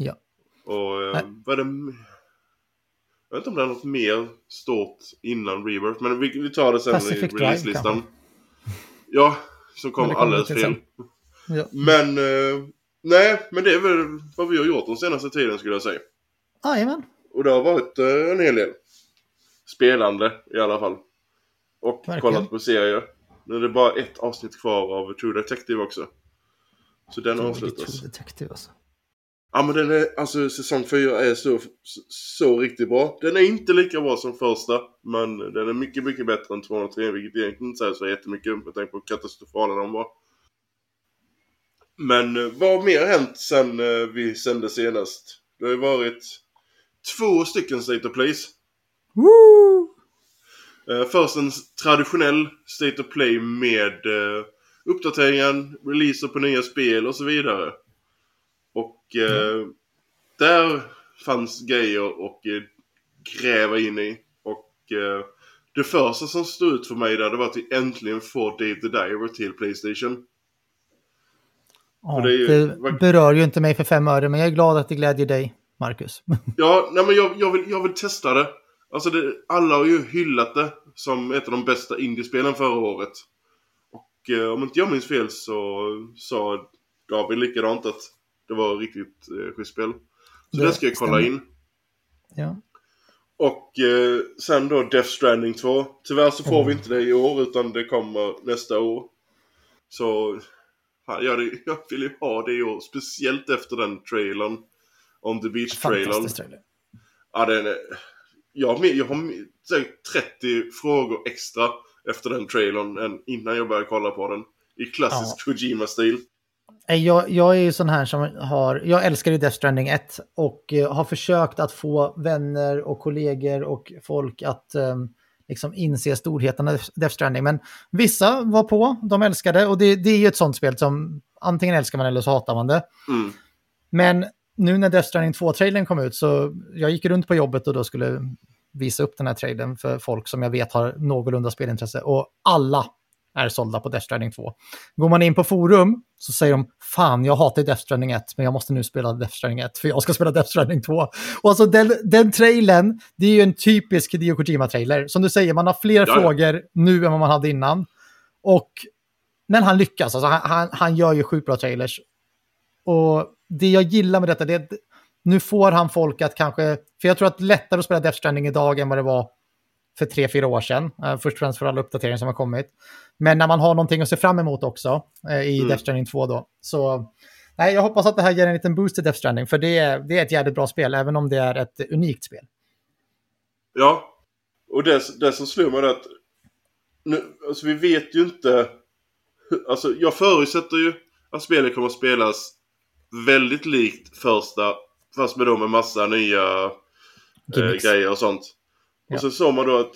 S2: Ja.
S1: Och eh, vad är det... Jag vet inte om det är något mer stort innan Rebirth, men vi, vi tar det sen
S2: Pacific
S1: i releaselistan. Ja, som kom alldeles fel.
S2: Ja.
S1: Men, eh, nej, men det är väl vad vi har gjort den senaste tiden skulle jag säga.
S2: Jajamän.
S1: Och det har varit eh, en hel del. Spelande i alla fall. Och
S2: Verkligen.
S1: kollat på serier. Nu är det bara ett avsnitt kvar av True Detective också. Så den avslutas.
S2: True Detective alltså.
S1: Ja men den är, alltså säsong 4 är så, så, så riktigt bra. Den är inte lika bra som första. Men den är mycket, mycket bättre än 203 vilket egentligen inte säger så jättemycket med tanke på hur katastrofala de var. Men eh, vad har mer hänt sen eh, vi sände senast? Det har ju varit två stycken State of Plays.
S2: Woo!
S1: Eh, först en traditionell State of Play med uppdateringar, releaser på nya spel och så vidare. Och eh, där fanns grejer och eh, gräva in i. Och eh, det första som stod ut för mig där det var att vi äntligen får Dave the Diver till Playstation.
S2: Ja,
S1: det ju-
S2: det berör ju inte mig för fem öre, men jag är glad att det glädjer dig, Marcus.
S1: Ja, nej men jag, jag, vill, jag vill testa det. Alltså det, alla har ju hyllat det som ett av de bästa indiespelen förra året. Och eh, om inte jag minns fel så sa David likadant att det var riktigt eh, schysst spel. Så
S2: Det
S1: det ska jag kolla
S2: stämmer.
S1: in.
S2: ja.
S1: Och eh, sen då Death Stranding 2. Tyvärr så får vi
S2: Mm.
S1: inte det i år utan det kommer nästa år. Så fan, ja, det, jag vill ju ha det i år. Speciellt efter den trailern. On the Beach-trailern.
S2: Trailer.
S1: Ja, den är... Jag jag har säkert 30 frågor extra efter den trailern än innan jag började kolla på den. I klassisk Kojima-stil.
S2: Nej, Jag, jag är ju sån här som har, jag älskar ju Death Stranding 1 och eh, har försökt att få vänner och kollegor och folk att eh, liksom inse storheten av Death Stranding. Men vissa var på, de älskade och det, det är ju ett sånt spel som antingen älskar man eller så hatar man det.
S1: Mm.
S2: Men nu när Death Stranding 2-trailern kom ut så jag gick runt på jobbet och då skulle visa upp den här trailern för folk som jag vet har någorlunda spelintresse och alla är sålda på Death Stranding 2. Går man in på forum så säger de fan jag hatar Death Stranding 1 men jag måste nu spela Death Stranding 1 för jag ska spela Death Stranding 2. Och alltså den, den trailern, det är ju en typisk Hideo Kojima-trailer. Som du säger, man har fler
S1: Ja, ja.
S2: frågor nu än vad man hade innan. Och, men han lyckas, alltså han, han, han gör ju sjukt bra trailers. Och det jag gillar med detta, det är att nu får han folk att kanske, för jag tror att det är lättare att spela Death Stranding idag än vad det var för tre, fyra år sedan. Eh, först och främst för alla uppdateringar som har kommit. Men när man har någonting att se fram emot också eh, i
S1: Mm.
S2: Death Stranding 2 då. Så nej, jag hoppas att det här ger en liten boost till Death Stranding, för det är, det är ett jävligt bra spel, även om det är ett unikt spel.
S1: Ja. Och det, det som slår mig är att nu, alltså vi vet ju inte Alltså jag förutsätter ju att spelet kommer att spelas väldigt likt första Fast med då med massa nya eh, grejer och sånt.
S2: Ja.
S1: Och så såg man då att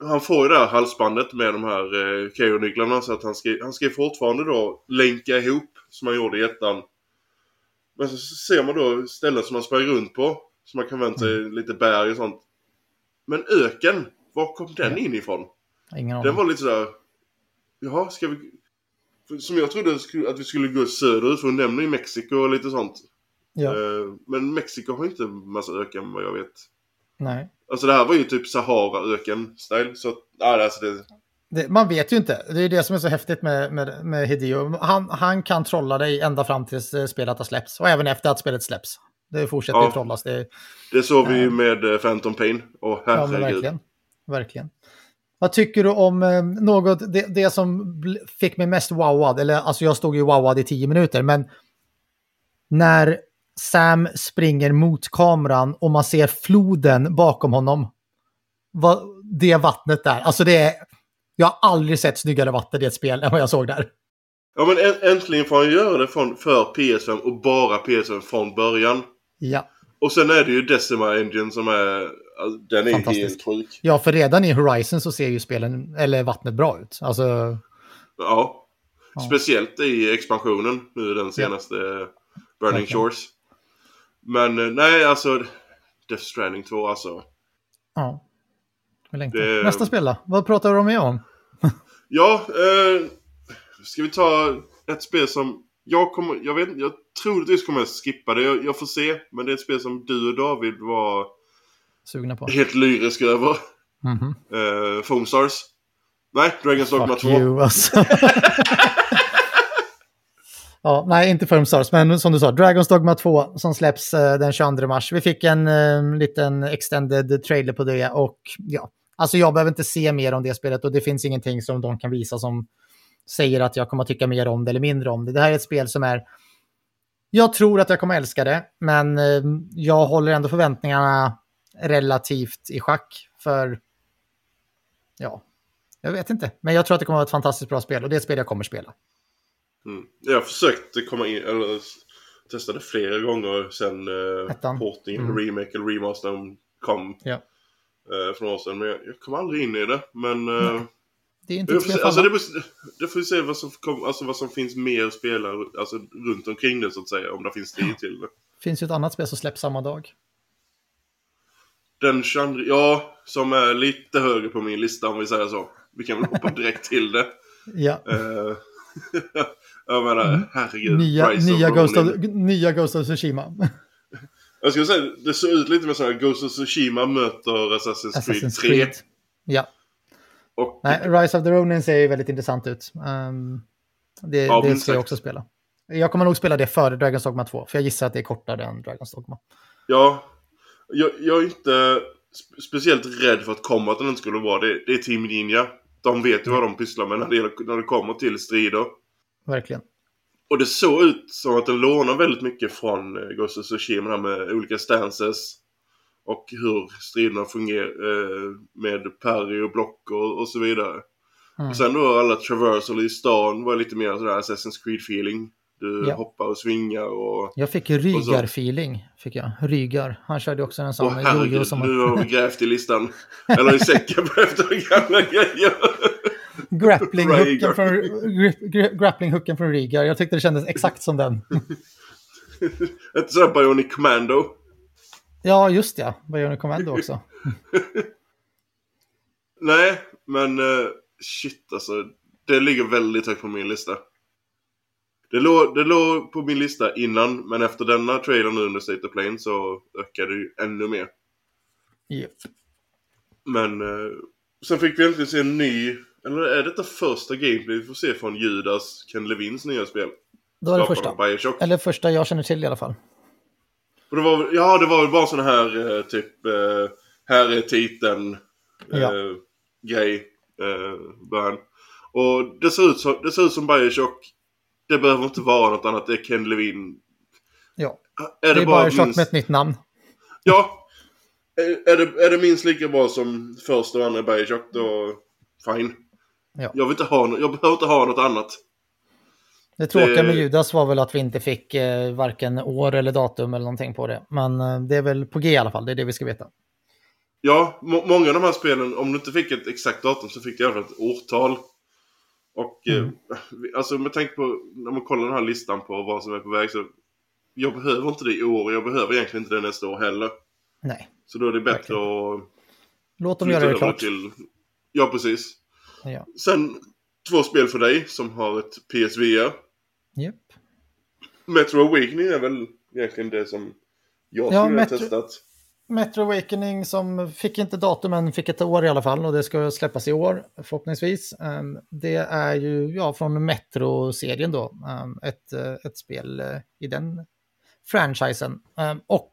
S1: han får ju det här halsbandet med de här eh, KO-nycklarna så att han ska, han ska fortfarande då länka ihop som han gjorde i ettan. Men så ser man då ställen som han sprang runt på. Så man kan vänta sig
S2: Mm.
S1: lite berg och sånt. Men öken, var kom den in ifrån?
S2: Ingen.
S1: Den var lite sådär... Jaha, ska vi... Som jag trodde att vi skulle gå söderut, för hon nämner ju Mexiko och lite sånt.
S2: Ja,
S1: Eh, Men Mexiko har inte massa öken vad jag vet.
S2: nej.
S1: Alltså det här var ju typ Sahara-öken-style. Så ja, alltså det...
S2: Det, man vet ju inte. Det är det som är så häftigt med, med, med Hideo. Han, han kan trolla dig ända fram tills eh, spelet har släppts. Och även efter att spelet släpps. Det fortsätter
S1: Ja.
S2: trollas. Det,
S1: Det såg vi ju
S2: Ja.
S1: med eh, Phantom Pain. Och
S2: ja,
S1: herregud.
S2: verkligen. Verkligen. Vad tycker du om eh, något, det, det som fick mig mest wowad, eller alltså jag stod ju wowad i tio minuter, men när Sam springer mot kameran och man ser floden bakom honom. Vad, det vattnet där, alltså det är, jag har aldrig sett snyggare vatten i ett spel än vad jag såg där.
S1: Ja men äntligen får han göra det från, för PS5 och bara PS5 från början.
S2: Ja.
S1: Och sen är det ju Decima Engine som är... Den är helt sjuk.
S2: Ja, för redan i Horizon så ser ju spelen, eller vattnet bra ut. Alltså,
S1: Ja.
S2: Ja.
S1: Speciellt i expansionen nu den senaste Burning
S2: Verkligen.
S1: Shores. Men eh, nej alltså. Death Stranding 2 alltså.
S2: Ja. Det... Nästa spel då? Vad pratar du med om?
S1: Ja, eh, ska vi ta ett spel som jag kommer, jag vet jag troligtvis kommer skippa det. Jag, jag får se. Men det är ett spel som du och David var
S2: Sugna på?
S1: helt lyriska över.
S2: Mhm.
S1: Eh, Foam Stars. Nej, Dragon's Dogma
S2: Fuck
S1: 2.
S2: you alltså. ja, nej, inte Firm Stars, men som du sa, Dragon's Dogma 2 som släpps eh, den 22 mars. Vi fick en eh, liten extended trailer på det och ja, alltså jag behöver inte se mer om det spelet och det finns ingenting som de kan visa som säger att jag kommer att tycka mer om det eller mindre om det. Det här är ett spel som är jag tror att jag kommer älska det, men eh, jag håller ändå förväntningarna relativt i schack för ja, jag vet inte. Men jag tror att det kommer att vara ett fantastiskt bra spel och det är ett spel jag kommer spela.
S1: Mm. Jag försökte komma in, eller testade flera gånger sen
S2: Ettan.
S1: portingen,
S2: Mm.
S1: remake eller remaster kom
S2: Ja.
S1: eh, för några år sedan. Men jag, jag kom aldrig in i det. Men eh,
S2: Det är inte
S1: jag får se, alltså, det, det får vi se vad som, kom, alltså, vad som finns mer att spela alltså, runt omkring det så att säga. Om det finns tid till det.
S2: Det finns ju ett annat spel som släpps samma dag.
S1: Den 22, ja, som är lite högre på min lista om vi säger så. Vi kan väl hoppa direkt till det.
S2: Ja,
S1: Eh, jag menar, herregud.
S2: Mm. nya,
S1: Rise of
S2: nya, Ghost of, nya Ghost of Tsushima.
S1: Jag skulle säga, det ser ut lite med så här Ghost of Tsushima möter Assassin's, Creed
S2: Assassin's
S1: 3.
S2: Creed. Ja,
S1: Och
S2: nej, Rise of the Ronin ser ju väldigt intressant ut. Um, det
S1: Ja,
S2: det ska jag också spela. Jag kommer nog spela det före Dragon's Dogma 2, för jag gissar att det är kortare än Dragon's Dogma.
S1: ja, jag, jag är inte spe- speciellt rädd för att komma att den inte skulle vara det. Det är Team Ninja. De vet ju vad de pysslar med när det, när det kommer till strider.
S2: Verkligen.
S1: Och det såg ut som att den lånar väldigt mycket från eh, Ghost of Tsushima med olika stances. Och hur striderna fungerar eh, med parry och block och, och så vidare.
S2: Mm.
S1: Och sen då alla traversal i stan var lite mer sådär Assassin's Creed feeling. Du
S2: Ja.
S1: hoppar och svingar och...
S2: Jag fick Rygar-feeling. Fick jag. Rygar. Han körde också en sån
S1: Åh
S2: jojo
S1: herregud,
S2: som
S1: nu har vi grävt i listan. Eller i säcken efter gamla grejer.
S2: grappling-hooken från, gra- gra- grappling-hooken från Rygar. Jag tyckte det kändes exakt som den.
S1: Ett sådär Bionic Commando.
S2: Ja, just ja. Bionic Commando också.
S1: Nej, men eh, shit alltså. Det ligger väldigt högt på min lista. Det låg, det låg på min lista innan, men efter denna trailer nu under State of Plane så ökade det ju ännu mer.
S2: Yep.
S1: Men eh, sen fick vi äntligen se en ny, eller är detta första gameplay vi får se från Judas Ken Levins nya spel?
S2: Då är det första.
S1: Bioshock.
S2: Eller första jag känner till i alla fall.
S1: Och det var, ja, det var väl bara sån här eh, typ, eh, här är titeln, eh,
S2: Ja.
S1: grej, eh, början. Och det ser, ut som, det ser ut som Bioshock. Det behöver inte vara något annat, det är Ken Levin.
S2: Ja,
S1: Är
S2: det är
S1: bara
S2: Bioshock
S1: minst,
S2: med ett nytt namn.
S1: Ja. Är, är, det, är det minst lika bra som första och andra Bioshock då, fine.
S2: Ja.
S1: Jag, vill inte ha, jag behöver inte ha något annat.
S2: Det tråkiga med Judas var väl att vi inte fick eh, varken år eller datum eller någonting på det. Men eh, det är väl på G i alla fall, det är det vi ska veta.
S1: Ja, må- många av de här spelen, om du inte fick ett exakt datum så fick du i alla fall ett årtal. Och
S2: Mm.
S1: eh, alltså med tanke på, när man kollar den här listan på vad som är på väg så jag behöver inte det i år och jag behöver egentligen inte det nästa år heller.
S2: Nej,
S1: Så då är det bättre
S2: Verkligen.
S1: att
S2: låt dem göra det klart.
S1: till... Ja, precis.
S2: Ja.
S1: Sen två spel för dig som har ett PSVR.
S2: Yep.
S1: Metro Awakening är väl egentligen det som jag
S2: Ja,
S1: skulle ha
S2: Metro-
S1: testat.
S2: Metro Awakening som fick inte datum men fick ett år i alla fall och det ska släppas i år förhoppningsvis. Ehm, Det är ju ja, från Metro-serien då, ehm, ett, eh, ett spel eh, i den franchisen. Ehm, Och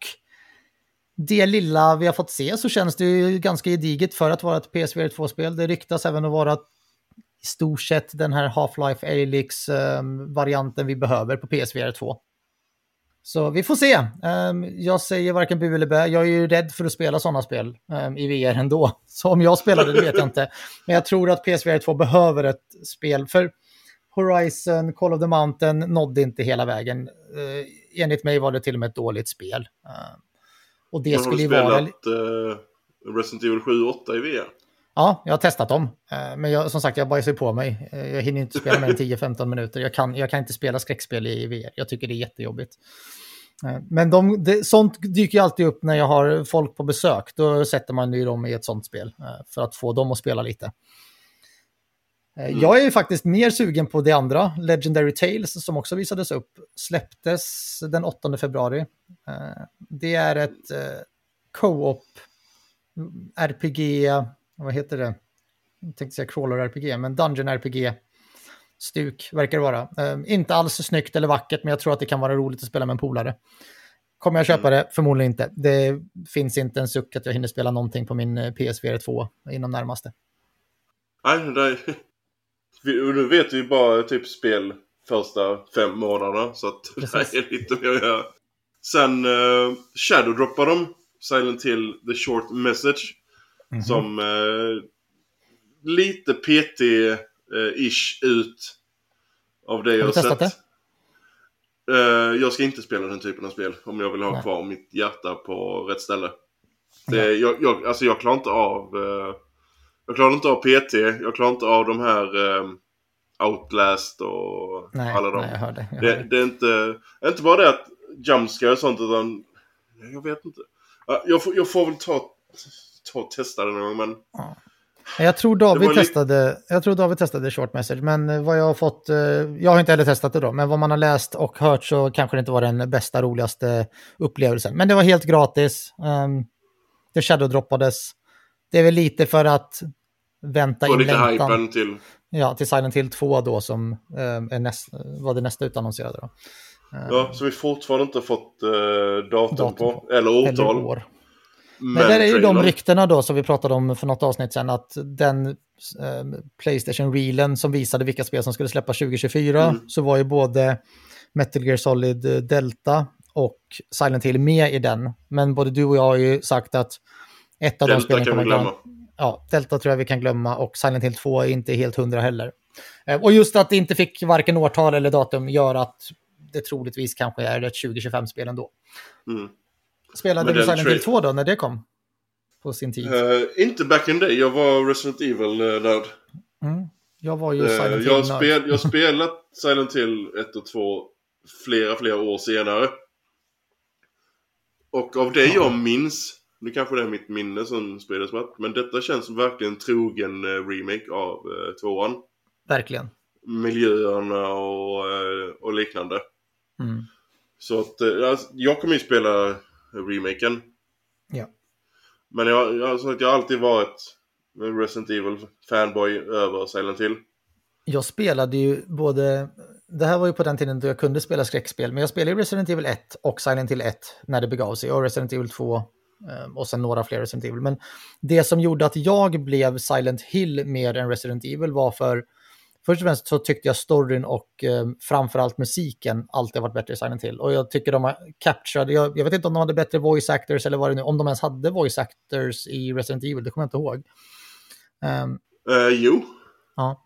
S2: det lilla vi har fått se så känns det ju ganska gediget för att vara ett PSVR 2-spel. Det ryktas även att vara i stort sett den här Half-Life Alyx-varianten ehm, vi behöver på PSVR 2. Så vi får se. Ehm, jag säger varken bu eller bä. Jag är ju rädd för att spela sådana spel ehm, i VR ändå. Så om jag spelade det, det vet jag inte. Men jag tror att PSVR 2 behöver ett spel. För Horizon, Call of the Mountain nådde inte hela vägen. Uh, enligt mig var det till och med ett dåligt spel. Och det
S1: Men har
S2: skulle
S1: du
S2: ju vara...
S1: spelat eh, Resident Evil 7 och 8 i VR?
S2: Ja, jag har testat dem. Eh, Men jag, som sagt, jag bajsar på mig. Eh, Jag hinner inte spela mer än 10-15 minuter. Jag kan, jag kan inte spela skräckspel i VR. Jag tycker det är jättejobbigt. Men de, det, sånt dyker alltid upp när jag har folk på besök. Då sätter man ju dem i ett sånt spel för att få dem att spela lite. Eh,
S1: Mm.
S2: Jag är ju faktiskt mer sugen på det andra, Legendary Tales, som också visades upp. Släpptes den 8 februari. Eh, Det är ett eh, co-op mm, RPG, vad heter det? Jag tänkte säga crawler RPG, men Dungeon RPG. Stuk verkar det vara. Inte alls snyggt eller vackert, men jag tror att det kan vara roligt att spela med en polare. Kommer jag köpa det? Förmodligen inte. Det finns inte en suck att jag hinner spela någonting på min PSVR 2 inom närmaste.
S1: Nej, det och nu vet vi ju bara typ spel första fem månaderna. Så att
S2: Precis.
S1: det är lite mer att göra. Sen uh, Shadow-droppar de Silent Hill The Short Message.
S2: Mhm.
S1: Som eh, lite PT-ish ut av det jag
S2: du
S1: har sett. Eh, jag ska inte spela den typen av spel om jag vill ha
S2: Nej.
S1: kvar mitt hjärta på rätt ställe. Det, jag, jag, alltså jag klarar inte av... eh, jag klarar inte av PT, jag klarar inte av de här eh, Outlast och
S2: Nej,
S1: alla de.
S2: nej, jag hörde. Jag
S1: Det,
S2: hörde.
S1: det är inte, inte bara det att jumpscare och sånt utan... Jag vet inte. Ja, Jag får, jag får väl ta, ta och testa det någon gång men...
S2: Jag tror
S1: Det
S2: David testade, jag tror David testade short message, men eh, vad jag har fått, eh, jag har inte heller testat det då, men vad man har läst och hört så kanske det inte var den bästa, roligaste upplevelsen. Men det var helt gratis, um, det shadowdroppades. Det är väl lite för att vänta in
S1: lite
S2: längtan
S1: till...
S2: ja, till Silent Hill 2 då som eh, är näst, var det nästa utannonserade då. Eh,
S1: Ja, så vi fortfarande inte fått eh, datum,
S2: Datum
S1: på. Eller årtal.
S2: eller år.
S1: Men
S2: Men där är ju de ryktena då som vi pratade om för något avsnitt sedan att den eh, Playstation-reelen som visade vilka spel som skulle släppas 2024
S1: Mm.
S2: så var ju både Metal Gear Solid eh, Delta och Silent Hill med i den. Men både du och jag har ju sagt att ett av de
S1: Delta
S2: spelen
S1: kan vi glömma.
S2: Ja, Delta tror jag vi kan glömma och Silent Hill 2 är inte helt hundra heller. Eh, Och just att det inte fick varken årtal eller datum gör att det troligtvis kanske är ett 2025-spel ändå.
S1: Mm.
S2: Spelade
S1: Men
S2: du Silent Hill
S1: tra-
S2: 2 då, när det kom? På sin tid?
S1: Eh, inte back in day, jag var Resident Evil-nörd.
S2: Mm. Jag var ju
S1: Uh,
S2: Silent
S1: jag
S2: Hill-nörd.
S1: spel, jag spelat Silent Hill 1 och 2 flera, flera år senare. Och av det jag minns, nu kanske det är mitt minne som spelas med, men detta känns som verkligen trogen eh, remake av uh, tvåan.
S2: Verkligen.
S1: Miljöerna och, eh, och liknande.
S2: Mm.
S1: Så att eh, alltså, jag kommer ju spela remaken.
S2: Ja.
S1: Men jag, jag, så att jag har alltid varit en Resident Evil fanboy över Silent Hill.
S2: Jag spelade ju både, det här var ju på den tiden då jag kunde spela skräckspel, men jag spelade ju Resident Evil 1 och Silent Hill 1 när det begav sig, och Resident Evil 2 eh, och sen några fler Resident Evil. Men det som gjorde att jag blev Silent Hill mer än Resident Evil var för, först och främst så tyckte jag storyn och eh, framförallt musiken alltid har varit bättre i Silent Hill. Och jag tycker de har captured, jag, jag vet inte om de hade bättre voice actors eller vad det nu, om de ens hade voice actors i Resident Evil, det kommer jag inte ihåg. Ehm,
S1: Eh, jo.
S2: Ja.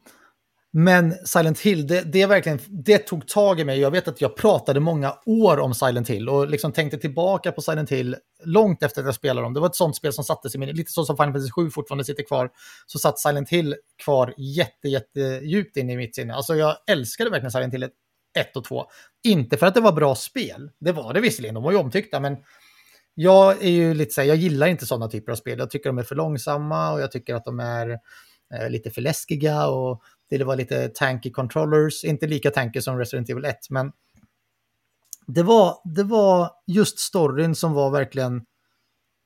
S2: Men Silent Hill, det, det, verkligen, det tog tag i mig. Jag vet att jag pratade många år om Silent Hill och liksom tänkte tillbaka på Silent Hill långt efter att jag spelade dem. Det var ett sånt spel som sattes i min, lite så som Final Fantasy 7 fortfarande sitter kvar, så satt Silent Hill kvar jätte, jätte djupt in i mitt sinne. Alltså jag älskade verkligen Silent Hill 1 och 2. Inte för att det var bra spel, det var det visserligen, de var ju omtyckta, men jag är ju lite så här, jag gillar inte sådana typer av spel. Jag tycker de är för långsamma och jag tycker att de är eh, lite för läskiga och det var lite tanky controllers, inte lika tanky som Resident Evil 1, men det var, det var just storyn som var verkligen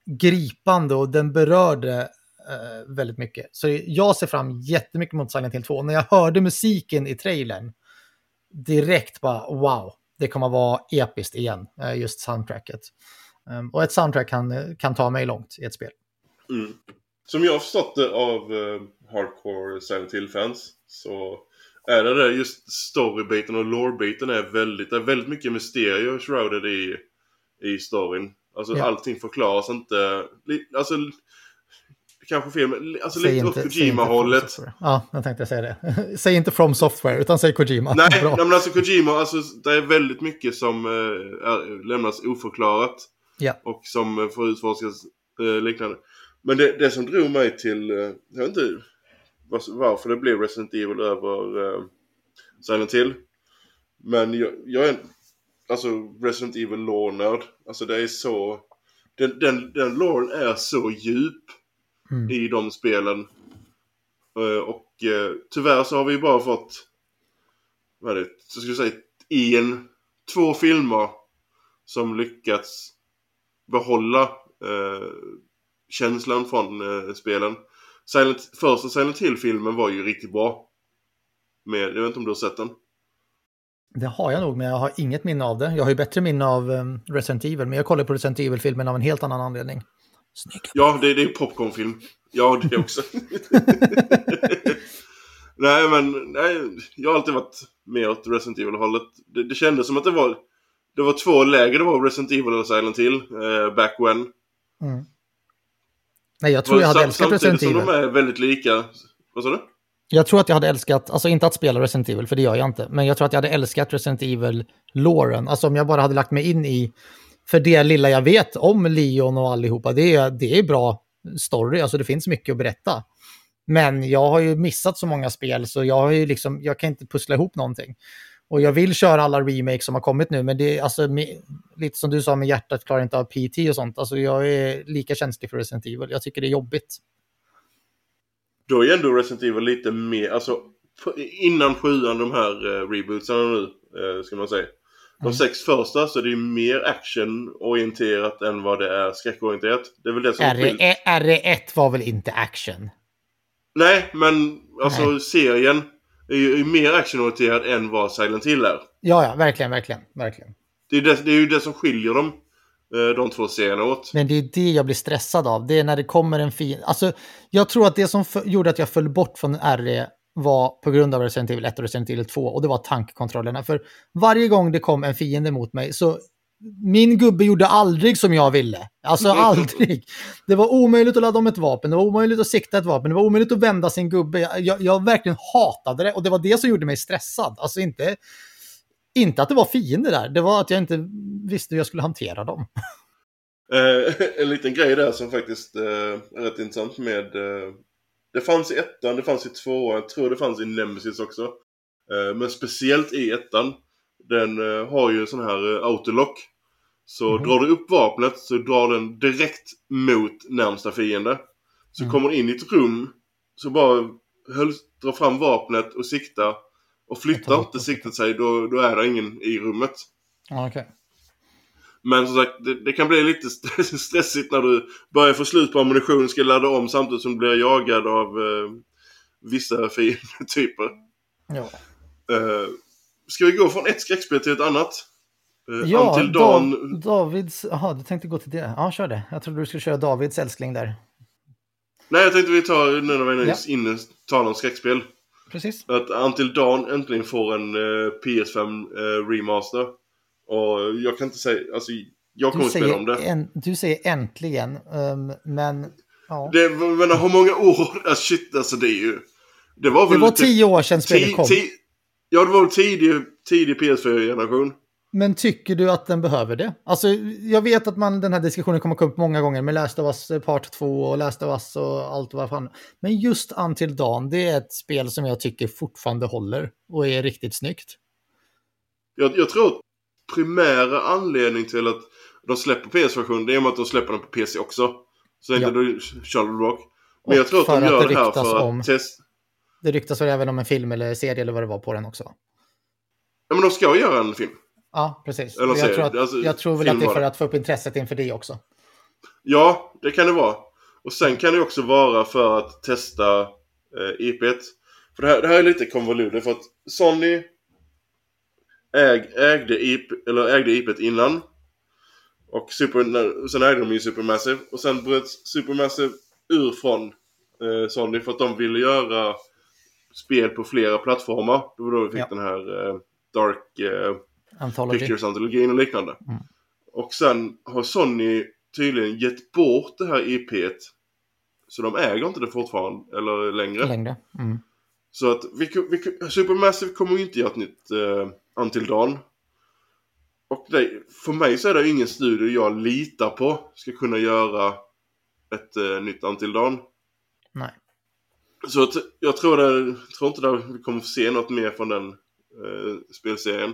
S2: gripande och den berörde eh, väldigt mycket. Så jag ser fram jättemycket mot Silent Hill 2. När jag hörde musiken i trailern, direkt bara wow, det kommer vara episkt igen, eh, just soundtracket. Um, och ett soundtrack kan, eh, kan ta mig långt i ett spel.
S1: Mm. Som jag har förstått det av eh, hardcore Silent Hill-fans så är det där just storybiten och lore-biten är väldigt, det är väldigt mycket mysterier shrouded i, i storyn. Alltså
S2: Ja.
S1: allting förklaras inte, alltså kanske fel, men alltså
S2: Säg
S1: lite åt
S2: inte- inte
S1: Kojima-hållet.
S2: Ja, jag tänkte säga det. säg inte From Software, utan säg Kojima.
S1: Nej, nej, men alltså Kojima, alltså det är väldigt mycket som eh, är, lämnas oförklarat.
S2: Ja.
S1: Och som eh, får utforskas eh, liknande. Men det, det som drog mig till, jag vet inte varför det blev Resident Evil över eh, Silent Hill. Men jag, jag är, alltså Resident Evil lore Alltså det är så, den, den, den loren är så djup mm. i de spelen. Uh, och uh, tyvärr så har vi bara fått, vad är det, så ska jag säga, en, två filmer som lyckats behålla uh, känslan från spelen. Silent, första Silent Hill-filmen var ju riktigt bra. Med, jag vet inte om du har sett den?
S2: Det har jag nog, men jag har inget minne av det. Jag har ju bättre minne av um, Resident Evil, men jag kollar på Resident Evil-filmen av en helt annan anledning.
S1: Snygga. Ja, det, det är popcornfilm. Ja, det också. nej, men nej, jag har alltid varit mer åt Resident Evil-hållet. Det, det kändes som att det var, det var två läger. Det var Resident Evil och Silent Hill, eh, back when. Mm.
S2: Nej, jag tror jag hade älskat Resident Evil.
S1: Samtidigt som de är väldigt lika. Vad sa du?
S2: Jag tror att jag hade älskat, alltså inte att spela Resident Evil, för det gör jag inte, men jag tror att jag hade älskat Resident Evil-låren. Alltså om jag bara hade lagt mig in i, för det lilla jag vet om Leon och allihopa, det är, det är bra story, alltså det finns mycket att berätta. Men jag har ju missat så många spel så jag har ju liksom, jag kan inte pussla ihop någonting. Och jag vill köra alla remakes som har kommit nu, men det är alltså lite som du sa med hjärtat klarar inte av PT och sånt. Alltså jag är lika känslig för Resident Evil. Jag tycker det är jobbigt.
S1: Då är ändå Resident Evil lite mer, alltså innan sjuan de här uh, rebootsarna nu, uh, ska man säga. De mm. sex första så är det ju mer actionorienterat än vad det är skräckorienterat. Det är väl det som
S2: RE, RE1 var väl inte action?
S1: Nej, men alltså Nej. serien är ju är mer actionorienterad än vad Silent Hill är.
S2: Ja, ja, verkligen, verkligen, verkligen.
S1: Det är, det, det är ju det som skiljer dem. Eh, de två serierna åt.
S2: Men det är det jag blir stressad av. Det är när det kommer en fin... Alltså, jag tror att det som gjorde att jag föll bort från RE var på grund av Resident Evil 1 och Resident Evil 2 och det var tankkontrollerna. För varje gång det kom en fiende mot mig så min gubbe gjorde aldrig som jag ville. Alltså aldrig. Det var omöjligt att ladda om ett vapen, det var omöjligt att sikta ett vapen, det var omöjligt att vända sin gubbe. Jag, jag, jag verkligen hatade det och det var det som gjorde mig stressad. Alltså inte inte att det var fiender där, det var att jag inte visste hur jag skulle hantera dem.
S1: Eh, en liten grej där som faktiskt eh, är rätt intressant med... Eh, det fanns i ettan, det fanns i tvåan, jag tror det fanns i Nemesis också. Eh, men speciellt i ettan. Den eh, har ju sån här eh, autolock. Så mm. drar du upp vapnet så drar den direkt mot närmsta fiende. Så mm. kommer in i ett rum, så bara höll, dra fram vapnet och sikta och flyttar inte siktet sig då, då är det ingen i rummet.
S2: okay.
S1: Men som sagt, det, det, kan bli lite stressigt när du börjar få slut på ammunition, ska ladda om samtidigt som du blir jagad av eh, vissa fiendetyper.
S2: Ja.
S1: Eh, ska vi gå från ett skräckspel till ett annat?
S2: Eh, ja, till Dan... Davids... Jaha, du tänkte gå till det. Ja, kör det. Jag trodde du skulle köra Davids älskling där.
S1: Nej, jag tänkte vi tar, nu när vi är ja. inne, talar om skräckspel
S2: precis.
S1: Att Until Dawn äntligen får en uh, PS5 uh, remaster. Och jag kan inte säga, alltså jag kommer spela om det.
S2: En, du säger äntligen, um, men ja.
S1: Det, men hur många år, alltså, shit alltså det är ju.
S2: Det var väl... Det var tio år sedan spelet kom.
S1: Ja, det var väl tidig, tidig PS4-generation.
S2: Men tycker du att den behöver det? Alltså, jag vet att man, den här diskussionen kommer komma upp många gånger med Last of Us Part 2 och Last of Us och allt vad fan. Men just Until Dawn, det är ett spel som jag tycker fortfarande håller och är riktigt snyggt.
S1: Jag, jag tror att primära anledning till att de släpper PS-version, det är att de släpper den på PC också. Så inte ja. du Charlotte Rock. Men och jag tror att de gör att det, det här för om, att testa.
S2: Det ryktas väl även om en film eller serie eller vad det var på den också?
S1: Ja, men de ska göra en film.
S2: Ja, precis. Eller jag, tror att, alltså, jag tror väl att det är för att få upp intresset inför det också.
S1: Ja, det kan det vara. Och sen kan det också vara för att testa eh, IP. För det här, det här är lite konvolutet för att Sony äg, ägde, IP, eller ägde IPet innan. Och Super, sen ägde de ju Supermassive. Och sen bröt Supermassive ur från eh, Sony för att de ville göra spel på flera plattformar. Det var då vi fick ja. den här eh, Dark... Eh,
S2: Anthology.
S1: Pictures-antologin och liknande. Mm. Och sen har Sony tydligen gett bort det här IP't. Så de äger inte det fortfarande, eller längre.
S2: Längre. Mm.
S1: Så att vi, vi, Supermassive kommer ju inte göra ett nytt uh, Until Dawn. Och det, för mig så är det ingen studio jag litar på ska kunna göra ett uh, nytt Until Dawn.
S2: Nej.
S1: Så att, jag tror, det, tror inte att vi kommer få se något mer från den uh, spelserien.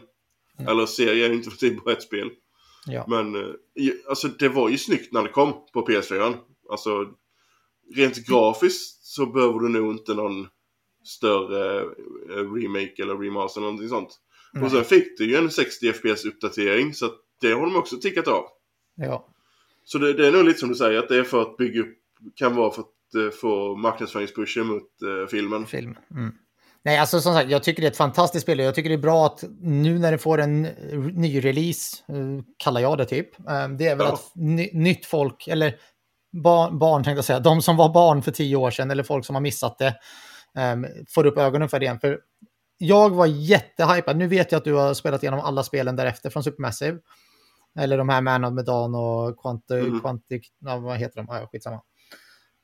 S2: Ja.
S1: Eller serie inte för det är bara ett spel.
S2: Ja.
S1: Men eh, alltså det var ju snyggt när det kom på PS4. Alltså rent grafiskt så behöver du nog inte någon större eh, remake eller remaster eller någonting sånt.
S2: Nej.
S1: Och sen fick du ju en 60 FPS uppdatering så det har de också tickat av.
S2: ja.
S1: Så det, det är nog lite som du säger att det är för att bygga upp, kan vara för att eh, få marknadsföringspushen mot eh, filmen.
S2: film. Mm. Nej, alltså som sagt, jag tycker det är ett fantastiskt spel och jag tycker det är bra att nu när det får en ny release, eh, kallar jag det typ, eh, det är väl
S1: Ja.
S2: att ny, nytt folk, eller barn, barn tänkte jag säga, de som var barn för tio år sedan eller folk som har missat det, eh, får upp ögonen för det igen. För jag var jättehypad, nu vet jag att du har spelat igenom alla spelen därefter från Supermassive. Eller de här Man of Medan och Quanti,
S1: Mm.
S2: Quantic, ja, vad heter de? Ja, skitsamma.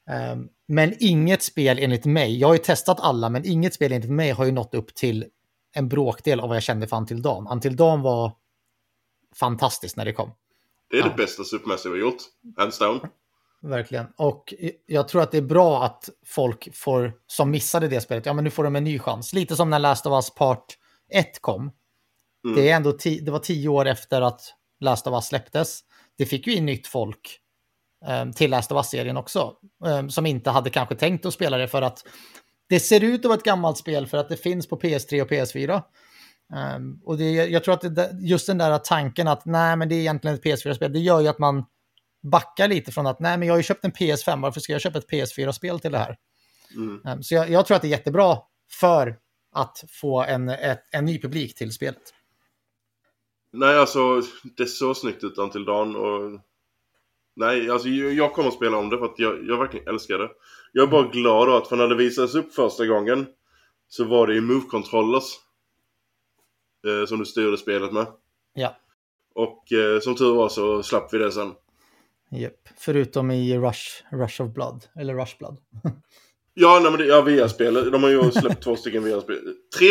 S2: Ehm, men inget spel enligt mig, jag har ju testat alla, men inget spel enligt mig har ju nått upp till en bråkdel av vad jag kände för Until Dawn. Until Dawn var fantastiskt när det kom,
S1: Det är
S2: Ja.
S1: det bästa Supermassive har gjort. Hands down.
S2: verkligen. Och jag tror att det är bra att folk får, som missade det spelet, ja men nu får de en ny chans. Lite som när Last of Us Part 1 kom.
S1: Mm.
S2: Det, är ändå det var tio år efter att Last of Us släpptes. Det fick ju in nytt folk till Last of Us-serien också. eh, som inte hade kanske tänkt att spela det för att det ser ut att vara ett gammalt spel för att det finns på PS3 och PS4. Um, och det, jag tror att det, just den där tanken att nej, men det är egentligen ett PS4-spel, det gör ju att man backar lite från att nej, men jag har ju köpt en PS5, varför ska jag köpa ett PS4-spel till det här?
S1: Mm.
S2: Så jag, jag tror att det är jättebra för att få en, ett, en ny publik till spelet.
S1: Nej, alltså det såg snyggt ut Until Dawn och... Nej, alltså jag kommer att spela om det för att jag, jag verkligen älskar det. Jag är bara glad då att för när det visades upp första gången så var det i Move-controllers eh, som du styrde spelet med.
S2: Ja,
S1: Och eh, som tur var så slapp vi det sen.
S2: Japp. förutom i Rush, Rush of Blood, eller Rush Blood.
S1: Ja, nej men det, ja, VR-spel. De har ju släppt två stycken VR-spel. Tre...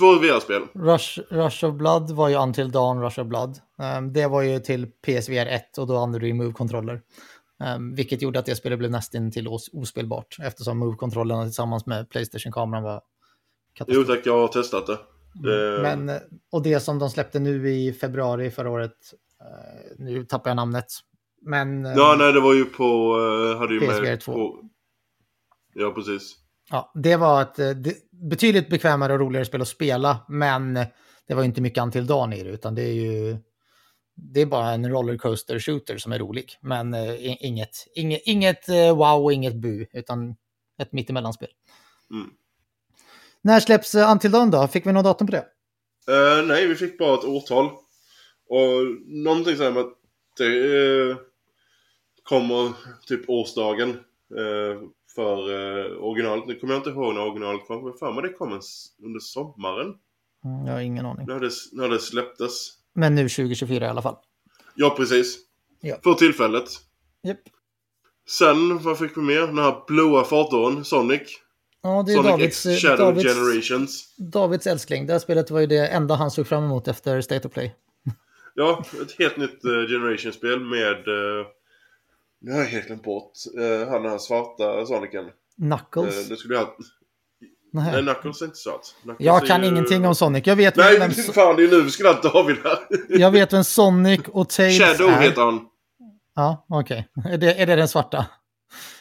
S1: Två VR-spel.
S2: Rush, Rush of Blood var ju Until Dawn Rush of Blood. Um, det var ju till PSVR 1 och då använde du Move-kontroller. Um, vilket gjorde att det spelet blev nästan till os ospelbart eftersom Move-kontrollerna tillsammans med Playstation-kameran var
S1: Jo
S2: katastrof.
S1: tack, jag har testat det. det
S2: Men, och det som de släppte nu i februari förra året, eh, nu tappar jag namnet. Men
S1: Ja, nej det var ju på... Uh, hade ju
S2: PSVR
S1: med
S2: 2.
S1: På, ja, precis.
S2: Ja, det var ett eh, det, betydligt bekvämare och roligare spel att spela, men det var inte mycket Until Dawn i det, utan det är ju det är bara en rollercoaster shooter som är rolig. Men eh, inget, inget, inget eh, wow och inget bu, utan ett mittemellanspel.
S1: Mm.
S2: När släpps uh, Until Dawn då? Fick vi något datum på det?
S1: Eh, nej, vi fick bara ett årtal. Och någonting så här med att det eh, kommer typ årsdagen eh, för eh, originalet. Nu kommer jag inte ihåg när originalet kom. Men för mig det kom en under sommaren.
S2: Mm, jag har ingen aning.
S1: När det, när det släpptes.
S2: Men nu 2024 i alla fall.
S1: Ja, precis.
S2: Ja.
S1: För tillfället.
S2: Japp.
S1: Sen, vad fick vi mer? Den här blåa fartåren, Sonic.
S2: Ja, det är
S1: Sonic
S2: Davids,
S1: X
S2: eh,
S1: Shadow
S2: Davids,
S1: Generations.
S2: Davids älskling. Det här spelet var ju det enda han såg fram emot efter State of Play.
S1: Ja, ett helt nytt uh, Generation-spel med... Uh, nu har jag helt glömt bort. Uh, han den här svarta Sonicen.
S2: Knuckles?
S1: Uh, det skulle jag.
S2: Nej.
S1: Nej, Knuckles är inte svart. Knuckles
S2: Jag kan
S1: ju-
S2: ingenting om Sonic. Jag vet,
S1: Nej,
S2: vem,
S1: fan det är nu vi skulle ha David här.
S2: jag vet vem Sonic och Tails
S1: Shadow
S2: är.
S1: heter han.
S2: Ja, okej. Är, det, är det den svarta?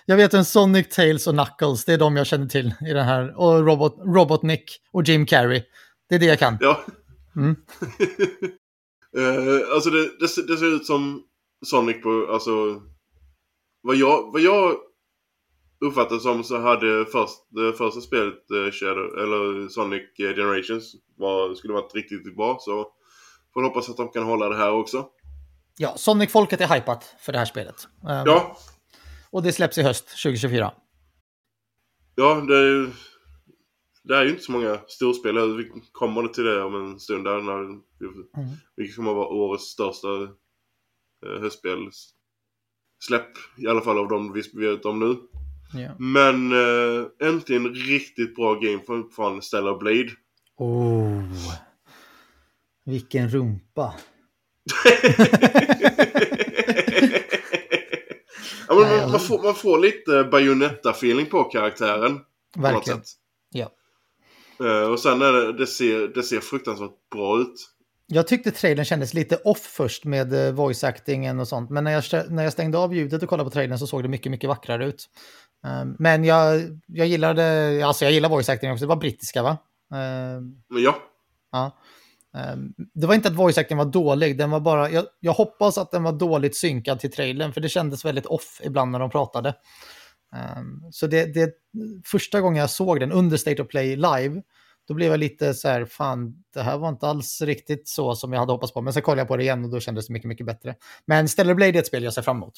S2: Jag vet vem Sonic, Tails och Knuckles, det är de jag känner till i den här. Och Robot, Robotnik och Jim Carrey. Det är det jag kan.
S1: Ja.
S2: Mm.
S1: Eh, alltså det, det, det ser ut som Sonic på, alltså... Vad jag, vad jag uppfattade som så hade först, det första spelet, eh, Shadow, eller Sonic eh, Generations, var, skulle varit riktigt, bra. Så får hoppas att de kan hålla det här också.
S2: Ja, Sonic-folket är hypat för det här spelet. Um,
S1: Ja,
S2: Och det släpps i höst, 2024.
S1: ja det är ju... Det är ju inte så många storspel. Vi kommer till det om en stund där. När vi,
S2: Mm.
S1: vilket kommer att vara årets största eh, höstspel. Släpp. I alla fall av de vi vet om nu.
S2: Ja.
S1: Men eh, äntligen riktigt bra game från, från Stellar Blade.
S2: Oh. Vilken rumpa.
S1: ja, man, man, får, man får lite Bayonetta-feeling på karaktären. På något
S2: Verkligen.
S1: sätt.
S2: Ja.
S1: Eh, och sen är det, det, ser, det ser fruktansvärt bra ut.
S2: Jag tyckte trailern kändes lite off först med eh, voice actingen och sånt. Men när jag, när jag stängde av ljudet och kollade på trailern så såg det mycket, mycket vackrare ut. Um, men jag, jag gillade, alltså jag gillar voice acting också, det var brittiska va? Um,
S1: Men ja,
S2: ja. Um, det var inte att voice acting var dålig, den var bara, jag, jag hoppas att den var dåligt synkad till trailern, för det kändes väldigt off ibland när de pratade. Så det, det, första gången jag såg den under State of Play live, då blev jag lite så här, fan, det här var inte alls riktigt så som jag hade hoppats på. Men så kollade jag på det igen och då kändes det mycket, mycket bättre. Men Stellar Blade är ett spel jag ser fram emot.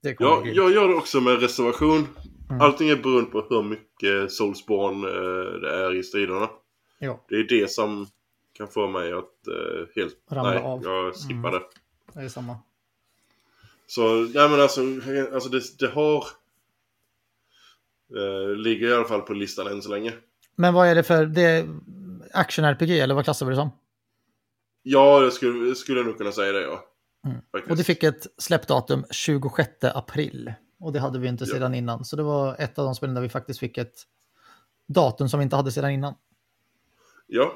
S1: Ja jag gör det också med reservation. Mm. Allting är beroende på hur mycket Soulsborne eh, det är i striderna.
S2: Ja.
S1: Det är det som kan få mig att eh, helt...
S2: Ramla
S1: nej,
S2: av.
S1: jag skippar
S2: Mm.
S1: det.
S2: Det är samma.
S1: Så, ja men alltså, alltså det, det har... Eh, ligger i alla fall på listan än så länge.
S2: Men vad är det för, det action-RPG eller vad klassar vi det som?
S1: Ja, jag skulle, jag skulle nog kunna säga det ja.
S2: Mm. Och det fick ett släppdatum 26 april. Och det hade vi inte
S1: Ja.
S2: sedan innan. Så det var ett av de spelen där vi faktiskt fick ett datum som vi inte hade sedan innan.
S1: Ja.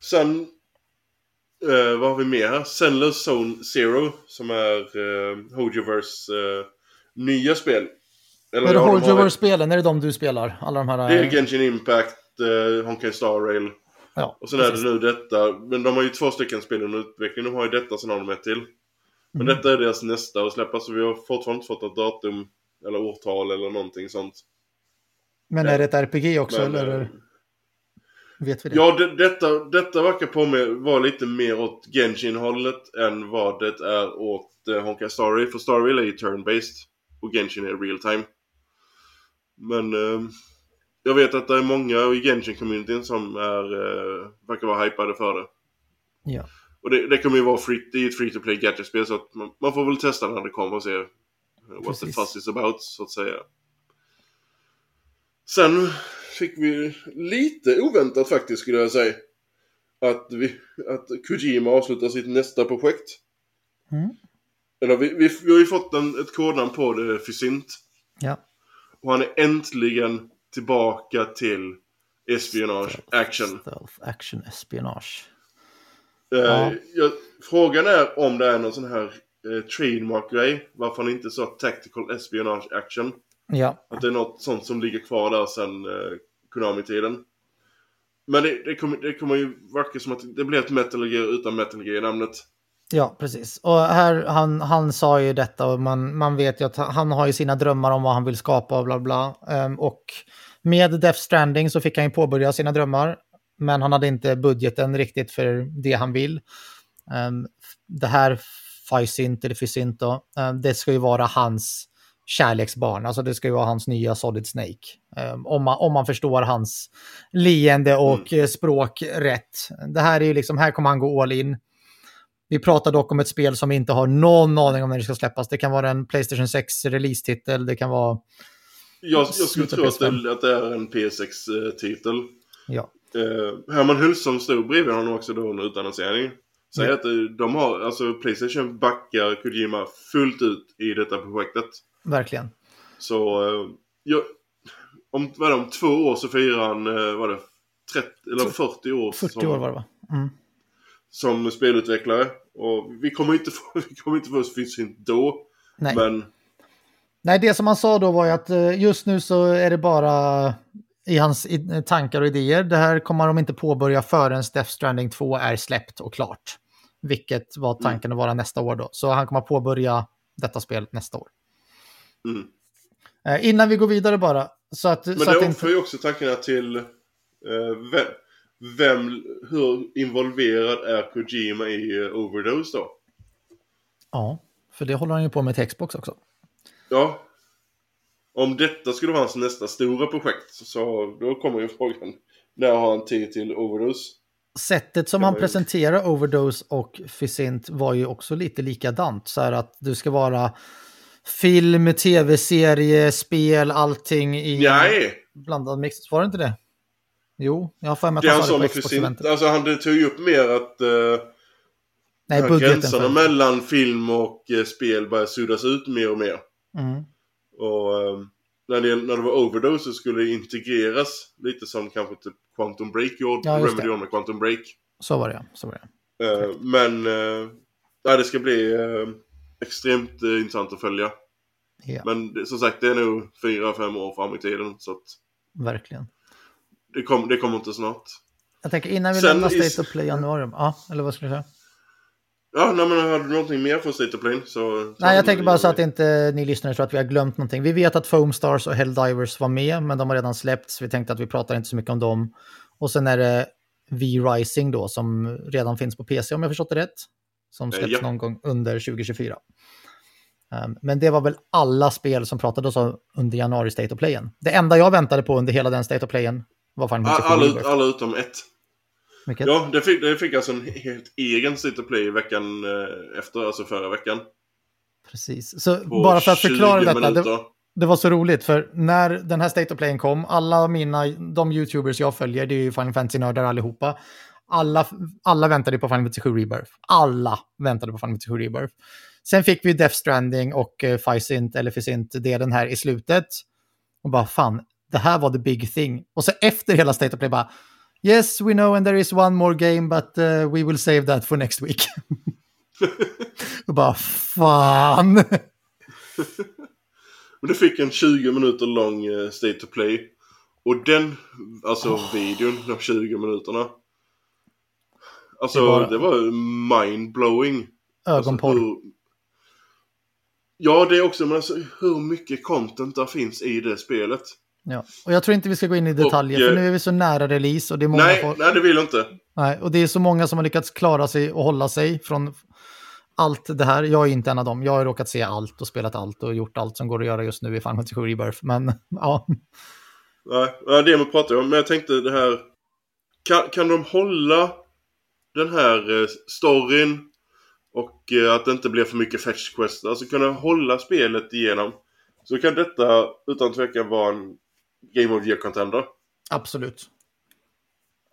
S1: Sen, eh, vad har vi mer här? Zenless Zone Zero, som är eh, Hojoverse eh, nya spel. Eller
S2: Är det Horgeverse-spelen, är det de du spelar? Alla de här...
S1: Det är Genshin Impact, eh, Honkai Star Rail.
S2: ja,
S1: Och sen är
S2: precis.
S1: det nu detta. Men de har ju två stycken spel under utveckling. De har ju detta, sen har de ett till. Men
S2: Mm.
S1: detta är deras nästa att släppa, så vi har fortfarande inte fått något datum eller årtal eller någonting sånt.
S2: Men är det ett RPG också,
S1: Men,
S2: eller?
S1: eh,
S2: Vet vi det?
S1: Ja, det, detta, detta verkar på mig vara lite mer åt Genshin-hållet än vad det är åt uh, Honkai Star Rail. För Star Rail är ju turn-based och Genshin är real time. Men eh, jag vet att det är många i Genshin-communityn som är, eh, verkar vara hypade för det.
S2: Ja.
S1: Och det, det kommer ju vara free, det är ett free to play gadget-spel så att man, man får väl testa när det kommer och se what the
S2: Precis.
S1: fuss is about, så att säga. Sen fick vi lite oväntat faktiskt skulle jag säga. Att, vi, att Kojima avslutar sitt nästa projekt.
S2: Mm.
S1: Eller vi, vi, vi har ju fått en, ett kodnamn på det, Fysint.
S2: Ja.
S1: Och han är äntligen tillbaka till espionage action.
S2: Stealth action espionage.
S1: Eh,
S2: Ja.
S1: jag, frågan är om det är någon sån här eh, trademark-grej. Varför han inte sa tactical espionage action.
S2: Ja,
S1: Att det är något sånt som ligger kvar där sen eh, Konami-tiden. Men det, det, kommer, det kommer ju verka som att det blir ett Metal Gear utan Metal i namnet.
S2: Ja, precis. Och här, han, han sa ju detta och man, man vet ju att han, har ju sina drömmar om vad han vill skapa och bla bla. Ehm, och med Death Stranding så fick han ju påbörja sina drömmar. Men han hade inte budgeten riktigt för det han vill. Ehm, det här Fysint, eller Fysint då, ehm, det ska ju vara hans kärleksbarn. Alltså det ska ju vara hans nya Solid Snake. Om, man, om man förstår hans leende och eh, språk rätt. Det här är ju liksom, här kommer han gå all in. Vi pratar dock om ett spel som inte har någon aning om när det ska släppas. Det kan vara en Playstation 6 release-titel, det kan vara...
S1: Jag, jag skulle tro att
S2: PS5.
S1: det, att det är en PS6-titel.
S2: Ja,
S1: Eh, Herman Hultson stod bredvid honom också då under utannonseringen. Säger
S2: Ja.
S1: att eh, de har, alltså Playstation backar Kojima fullt ut i detta projektet.
S2: verkligen.
S1: Så, eh, jag, om, vad är det, om två år så firar han, eh, vad är det, 30, eller 40 år
S2: 40
S1: som,
S2: år var det va? Mm.
S1: Som spelutvecklare. Och vi kommer inte få, vi kommer inte få Fysint då.
S2: Nej.
S1: Men
S2: Nej, det som han sa då var ju att eh, just nu så är det bara i hans i- tankar och idéer. Det här kommer de inte påbörja förrän Death Stranding 2 är släppt och klart. Vilket var tanken att vara nästa år då. Så han kommer påbörja detta spel nästa år.
S1: Mm.
S2: Eh, innan vi går vidare bara. Så att,
S1: Men
S2: så
S1: det
S2: att
S1: ju också tankarna till eh, vem, hur involverad är Kojima i eh, Overdose då?
S2: Ja, för det håller han ju på med till Xbox också.
S1: Ja. Om detta skulle vara hans nästa stora projekt så då kommer ju frågan. När har han tid till Overdose?
S2: Sättet som han presenterar Overdose och Fysint var ju också lite likadant. Så här att du ska vara film, tv-serie, spel, allting i
S1: Nej!
S2: blandad mix. Var det inte det? Jo, jag har för mig att
S1: han sa
S2: det på Xbox-eventet.
S1: alltså han tog ju upp mer att eh,
S2: Nej,
S1: gränserna mellan film och eh, spel börjar suddas ut mer och mer.
S2: Mm.
S1: Och eh, när, det, när det var Overdose skulle det integreras lite som kanske typ Quantum Break gjorde,
S2: Ja,
S1: Remedy med Quantum Break.
S2: Så var det, så var det.
S1: Eh, men eh, det ska bli eh, extremt eh, intressant att följa.
S2: Ja,
S1: Men som sagt, det är nog fyra, fem år fram i tiden. Så att
S2: verkligen.
S1: Det, kom, det kommer inte snart.
S2: Jag tänker innan vi
S1: Sen
S2: lämnar State of Play i januari. Ja, eller vad skulle du säga?
S1: Ja, nej, men hade du någonting mer från State of Play så...
S2: Nej, jag tänker bara så att inte ni lyssnare tror att vi har glömt någonting. Vi vet att Foam Stars och Helldivers var med, men de har redan släppts. Vi tänkte att vi pratar inte så mycket om dem. Och sen är det V-Rising då, som redan finns på PC om jag förstått det rätt. Som
S1: Eh,
S2: släpps
S1: ja.
S2: någon gång under 2024. Um, men det var väl alla spel som pratades om under januari State of Playen. Det enda jag väntade på under hela den State of Playen var Final Fantasy
S1: Alla,
S2: Rebirth.
S1: alla utom ett.
S2: Vilket?
S1: Ja, det fick, det fick alltså en helt egen of Play veckan eh, efter, alltså förra veckan.
S2: Precis. Så
S1: På
S2: bara för att förklara
S1: 20
S2: detta. Det. Det var så roligt för när den här State of Playen kom, alla mina, de YouTubers jag följer, det är ju Final Fantasy-nördar allihopa. Alla, alla väntade på Final Fantasy 7 Rebirth. Alla väntade på Final Fantasy 7 Rebirth. Sen fick vi Death Stranding och uh, Ficint, eller Ficint-delen här i slutet. Och bara fan, det här var the big thing. Och så efter hela State of Play bara, yes we know and there is one more game but uh, we will save that for next week. och bara fan.
S1: Men det fick en 20 minuter lång eh, State of Play. Och den, alltså videon, de 20 minuterna. Alltså
S2: Det var-
S1: det var mind-blowing. Alltså,
S2: Ögonporr.
S1: hur- Ja, det är också, men alltså hur mycket content där finns i det spelet.
S2: Ja. Och jag tror inte vi ska gå in i detaljer,
S1: Och,
S2: för
S1: eh,
S2: nu är vi så nära release och det är många
S1: Nej,
S2: folk-
S1: nej det vill jag inte.
S2: Nej, och det är så många som har lyckats klara sig och hålla sig från allt det här. Jag är inte en av dem. Jag har råkat se allt och spelat allt och gjort allt som går att göra just nu i Final Fantasy 7 Rebirth. Men ja,
S1: Nej, ja, det man pratar om. Men jag tänkte det här. Kan, kan de hålla den här eh, storyn och eh, att det inte blir för mycket fetch quest. Alltså kunna hålla spelet igenom. Så kan detta utan tvekan vara en Game of the Year contender.
S2: absolut.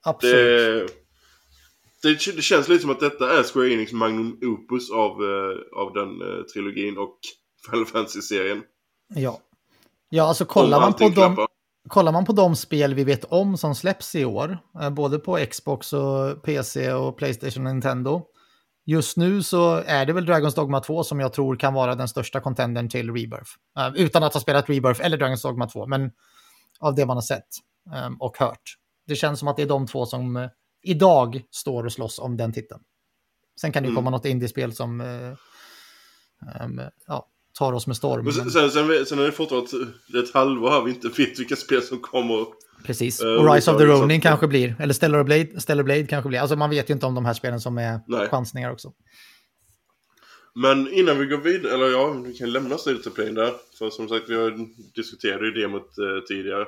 S2: Absolut.
S1: Det, det, det känns lite som att detta är Square Enix magnum opus av, eh, av den eh, trilogin och Final Fantasy-serien.
S2: Ja. Ja, alltså kollar man, på de, kollar man på de spel vi vet om som släpps i år, eh, både på Xbox och PC och Playstation och Nintendo. Just nu så är det väl Dragon's Dogma 2 som jag tror kan vara den största contendern till Rebirth. Utan att ha spelat Rebirth eller Dragon's Dogma 2, men av det man har sett eh, och hört. Det känns som att det är de två som eh, idag står och slåss om den titeln. Sen kan det
S1: Mm.
S2: komma något indiespel som ehm, ja, tar oss med storm.
S1: Men sen, sen, sen, sen är det fortfarande ett, halvår här vi inte vet vilka spel som kommer.
S2: Precis,
S1: Eh,
S2: och Rise of the
S1: så
S2: Ronin kanske blir, eller Stellar Blade, Stellar Blade kanske blir. Alltså man vet ju inte om de här spelen som är
S1: Nej.
S2: chansningar också.
S1: Men innan vi går vidare, eller ja, vi kan lämna Play där. För som sagt, vi har diskuterat ju demot eh, tidigare.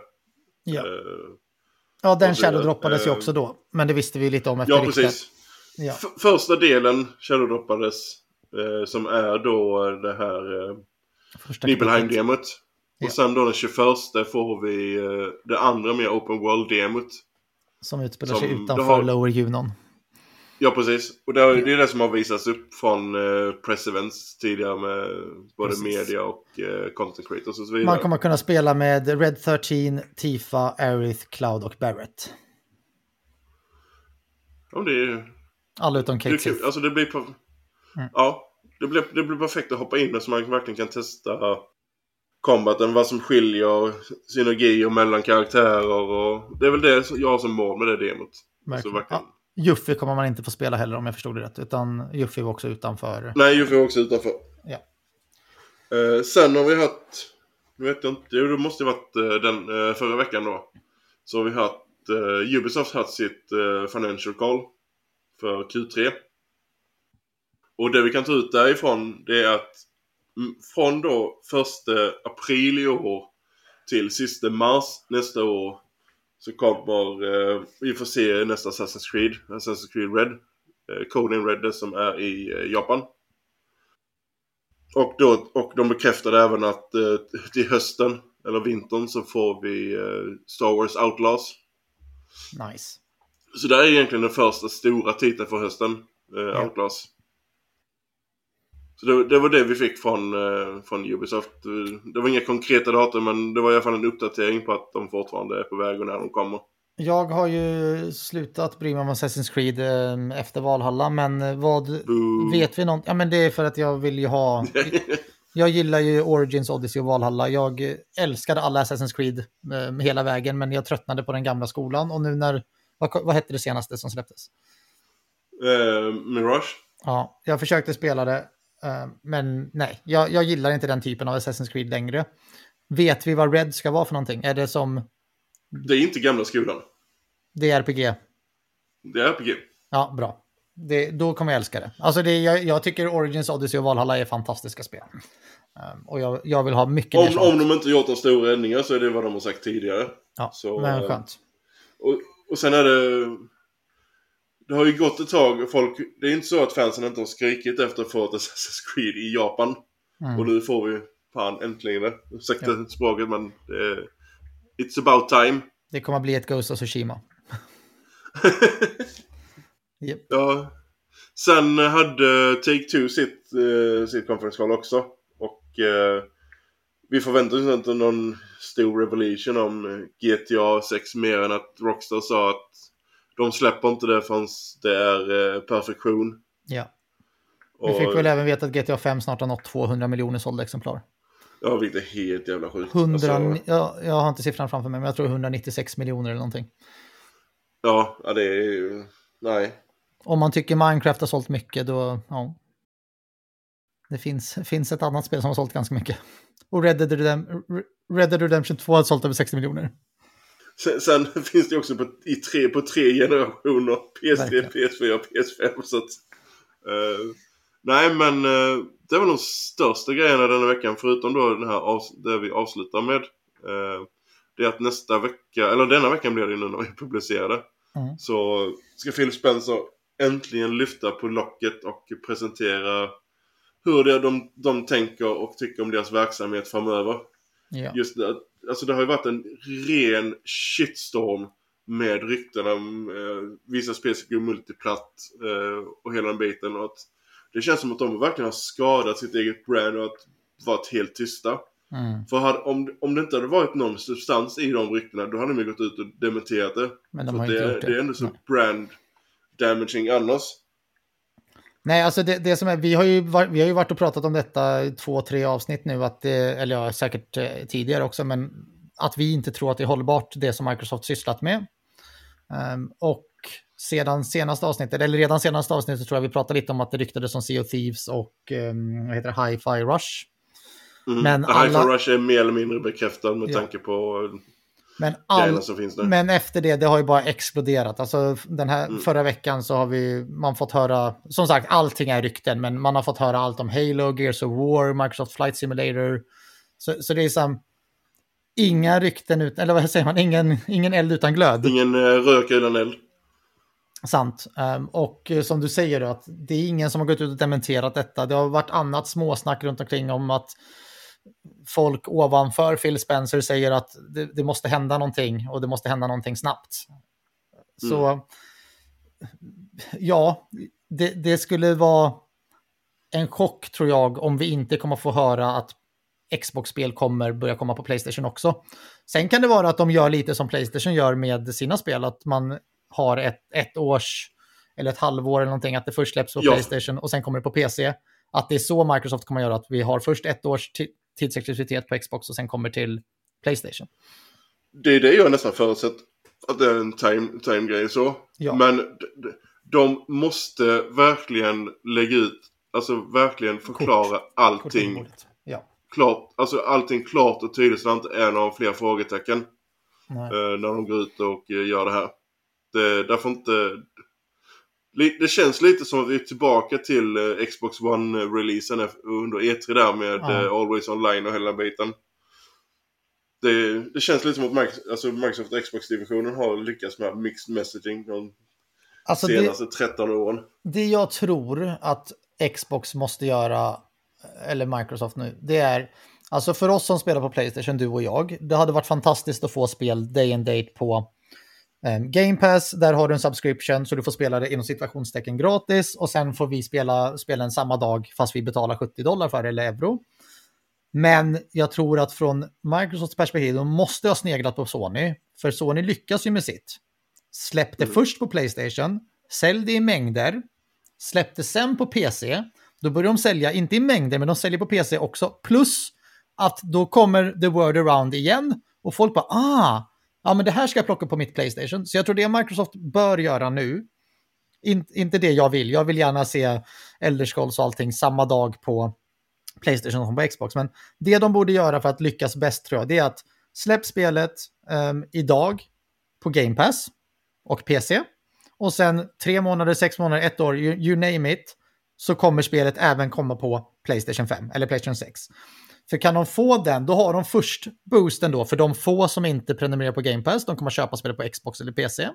S2: Ja,
S1: Eh,
S2: ja den
S1: och det-
S2: shadow-droppades ju
S1: eh,
S2: också då, men det visste vi lite om efter
S1: ja, precis.
S2: Ja,
S1: första delen shadowdroppades. Eh, som är då eh, det här eh. Nibelheim-demot.
S2: Ja.
S1: Och sen då den 21 får vi eh, det andra mer open world-demot.
S2: Som utspelar
S1: som
S2: sig utanför
S1: har-
S2: Lower Junon.
S1: Ja, precis. Och det, är- det är det som har visats upp från eh, press events tidigare med både
S2: Precis.
S1: media och eh, content creators och så vidare.
S2: Man kommer kunna spela med Red 13, Tifa, Aerith, Cloud och Barrett.
S1: Ja, det är
S2: Alla utom
S1: Det,
S2: Kate
S1: är kul.
S2: Sith.
S1: alltså det blir...
S2: Mm.
S1: Ja, det blir, det blir perfekt att hoppa in och så man verkligen kan testa combaten, vad som skiljer synergier mellan karaktärer och... Det är väl det jag har som mål med det demot. Så
S2: Verkligen.
S1: verkligen.
S2: Ja, Juffy kommer man inte få spela heller om jag förstod det rätt, utan Juffy var också utanför.
S1: Nej, Juffy är också utanför.
S2: Ja.
S1: Eh, sen har vi haft... Nu vet jag inte, jo, det måste ju varit eh, den eh, förra veckan då. Så har vi haft... Uh, Ubisoft haft sitt eh, financial call för Q3. Och det vi kan ta ut därifrån det är att mm, från då första april i år till sista mars nästa år så kommer eh, vi får se nästa Assassin's Creed, Assassin's Creed Red. Eh, Coden Red det som är i eh, Japan. Och, då, och de bekräftade även att eh, till hösten, eller vintern, så får vi eh, Star Wars Outlaws.
S2: Nice.
S1: Så det är egentligen den första stora titeln för hösten, eh, Outlaws. Så det, det var det vi fick från, eh, från Ubisoft. Det var inga konkreta datum men det var i alla fall en uppdatering på att de fortfarande är på väg och när de kommer.
S2: Jag har ju slutat bry mig om Assassin's Creed eh, efter Valhalla, men vad
S1: Boo.
S2: vet vi något? Ja, men det är för att jag vill ju ha... Jag gillar ju Origins, Odyssey och Valhalla. Jag älskade alla Assassin's Creed eh, hela vägen, men jag tröttnade på den gamla skolan. Och nu när... Vad, vad hette det senaste som släpptes?
S1: Eh, Mirage?
S2: Ja, jag försökte spela det, eh, men nej, jag, jag gillar inte den typen av Assassin's Creed längre. Vet vi vad Red ska vara för någonting? Är det som...
S1: Det är inte gamla skolan.
S2: Det är RPG?
S1: Det är RPG.
S2: Ja, bra. Det, då kommer jag älska det. Alltså det, jag, jag tycker Origins, Odyssey och Valhalla är fantastiska spel. Um, och jag, jag vill ha mycket mer
S1: Om,
S2: sånt.
S1: om de inte gjort några stora ändringar så är det vad de har sagt tidigare.
S2: Ja,
S1: så,
S2: men
S1: eh,
S2: skönt.
S1: Och, och sen är det... Det har ju gått ett tag och folk... Det är inte så att fansen inte har skrikit efter att få ett Assassin's Creed i Japan.
S2: Mm.
S1: Och nu får vi fan äntligen det. Ursäkta språket men är... It's about time.
S2: Det kommer bli ett Ghost of Tsushima. Japp.
S1: Ja. Sen hade Take-Two sitt, eh, sitt conference call också. Och eh, vi förväntar oss inte någon stor revolution om eh, GTA 6 mer än att Rockstar sa att de släpper inte det förrän det är eh, perfektion.
S2: Ja.
S1: Och,
S2: Vi fick väl även veta att GTA 5 snart har nått 200 miljoner sålda exemplar.
S1: Ja, vilket är helt jävla sjukt.
S2: 100,
S1: Alltså,
S2: ja, jag har inte siffran framför mig, men jag tror 196 miljoner eller någonting.
S1: ja, ja, det är ju... Nej.
S2: Om man tycker Minecraft har sålt mycket, då, ja. Det finns, finns ett annat spel som har sålt ganska mycket. Och Red Dead, Redem Red Dead Redemption 2 har sålt över 60 miljoner.
S1: Sen, sen finns det också på, i tre, på tre generationer. PS3,
S2: Verkligen.
S1: PS4 och PS5. Så att, eh, nej men uh, det var de största grejerna denna veckan. Förutom då den här avs- det vi avslutar med. eh, det är att nästa vecka, eller denna veckan blir det nu när vi publicerar det.
S2: Mm.
S1: Så ska Phil Spencer äntligen lyfta på locket och presentera hur det, de, de tänker och tycker om deras verksamhet framöver.
S2: Ja.
S1: Just det, alltså det har ju varit en ren shitstorm med rykten om eh, vissa spel ska gå multiplatt eh, och hela den biten. Och att det känns som att de verkligen har skadat sitt eget brand och att varit helt tysta.
S2: Mm.
S1: För hade, om, om det inte hade varit någon substans i de ryktena då hade de gått ut och dementerat det.
S2: Men de har
S1: det,
S2: inte
S1: är-
S2: gjort det.
S1: det är ändå så
S2: Nej.
S1: brand damaging annars.
S2: Nej, alltså det, det som är, vi har, ju, vi har ju varit och pratat om detta i två, tre avsnitt nu, att det, eller ja, säkert eh, tidigare också, men att vi inte tror att det är hållbart det som Microsoft sysslat med. Ehm, och sedan senaste avsnittet, eller redan senaste avsnittet tror jag vi pratade lite om att det ryktades om Sea of Thieves och um, vad heter det, Hi-Fi Rush.
S1: Mm.
S2: Men
S1: Men Hi-Fi
S2: alla-
S1: Rush är mer eller mindre bekräftad med
S2: Ja.
S1: tanke på eh,
S2: Men, all, men efter det, det har ju bara exploderat. Alltså den här
S1: Mm.
S2: förra veckan så har vi, man fått höra, som sagt allting är rykten, men man har fått höra allt om Halo, Gears of War, Microsoft Flight Simulator. Så, så det är som, inga rykten ut, eller vad säger man, ingen, ingen eld utan glöd.
S1: Ingen eh, rök utan eld.
S2: Sant. Ehm, och eh, som du säger att det är ingen som har gått ut och dementerat detta. Det har varit annat småsnack runt omkring om att folk ovanför Phil Spencer säger att det, det måste hända någonting och det måste hända någonting snabbt. Så ja, det, det skulle vara en chock tror jag om vi inte kommer få höra att Xbox-spel kommer börja komma på Playstation också. Sen kan det vara att de gör lite som Playstation gör med sina spel, att man har ett, ett års eller ett halvår eller någonting, att det först släpps på
S1: Ja.
S2: Playstation och sen kommer det på PC. Att det är så Microsoft kommer göra, att vi har först ett års tidsexklusivitet på Xbox och sen kommer till Playstation.
S1: Det är det jag nästan förutsatt. Att det är en time, time-grej så.
S2: Ja.
S1: Men de måste verkligen lägga ut, alltså verkligen förklara
S2: Kort
S1: allting
S2: bordet. Ja.
S1: klart. Alltså allting klart och tydligt så det inte är några fler frågetecken. Eh, när de går ut och eh, gör det här. Det, därför inte... Det känns lite som att vi är tillbaka till eh, Xbox One-releasen under E3 där med
S2: Ja.
S1: eh, Always Online och hela biten. Det, det känns lite som att Microsoft, alltså Microsoft och Xbox-divisionen har lyckats med mixed messaging de
S2: Alltså det,
S1: senaste 13 åren.
S2: det jag tror att Xbox måste göra, eller Microsoft nu, det är, alltså för oss som spelar på Playstation, du och jag, det hade varit fantastiskt att få spel day and date på Game Pass, där har du en subscription så du får spela det inom situationstecken gratis och sen får vi spela spelen samma dag fast vi betalar 70 dollar för det, eller euro. Men jag tror att från Microsofts perspektiv, de måste ha sneglat på Sony. För Sony lyckas ju med sitt. Släpp det mm. först på Playstation, sälj det i mängder, släpp det sen på PC. Då börjar de sälja, inte i mängder, men de säljer på PC också. Plus att då kommer the word around igen och folk bara ah, ja men det här ska jag plocka på mitt Playstation. Så jag tror det Microsoft bör göra nu, in, inte det jag vill, jag vill gärna se Elder Scrolls och allting samma dag på Playstation som på Xbox. Men det de borde göra för att lyckas bäst tror jag, det är att släpp spelet um, idag på Game Pass och PC. Och sen tre månader, sex månader, ett år, you, you name it, så kommer spelet även komma på Playstation 5 eller Playstation 6. För kan de få den, då har de först boosten då för de få som inte prenumererar på Game Pass, de kommer köpa spelet på Xbox eller PC.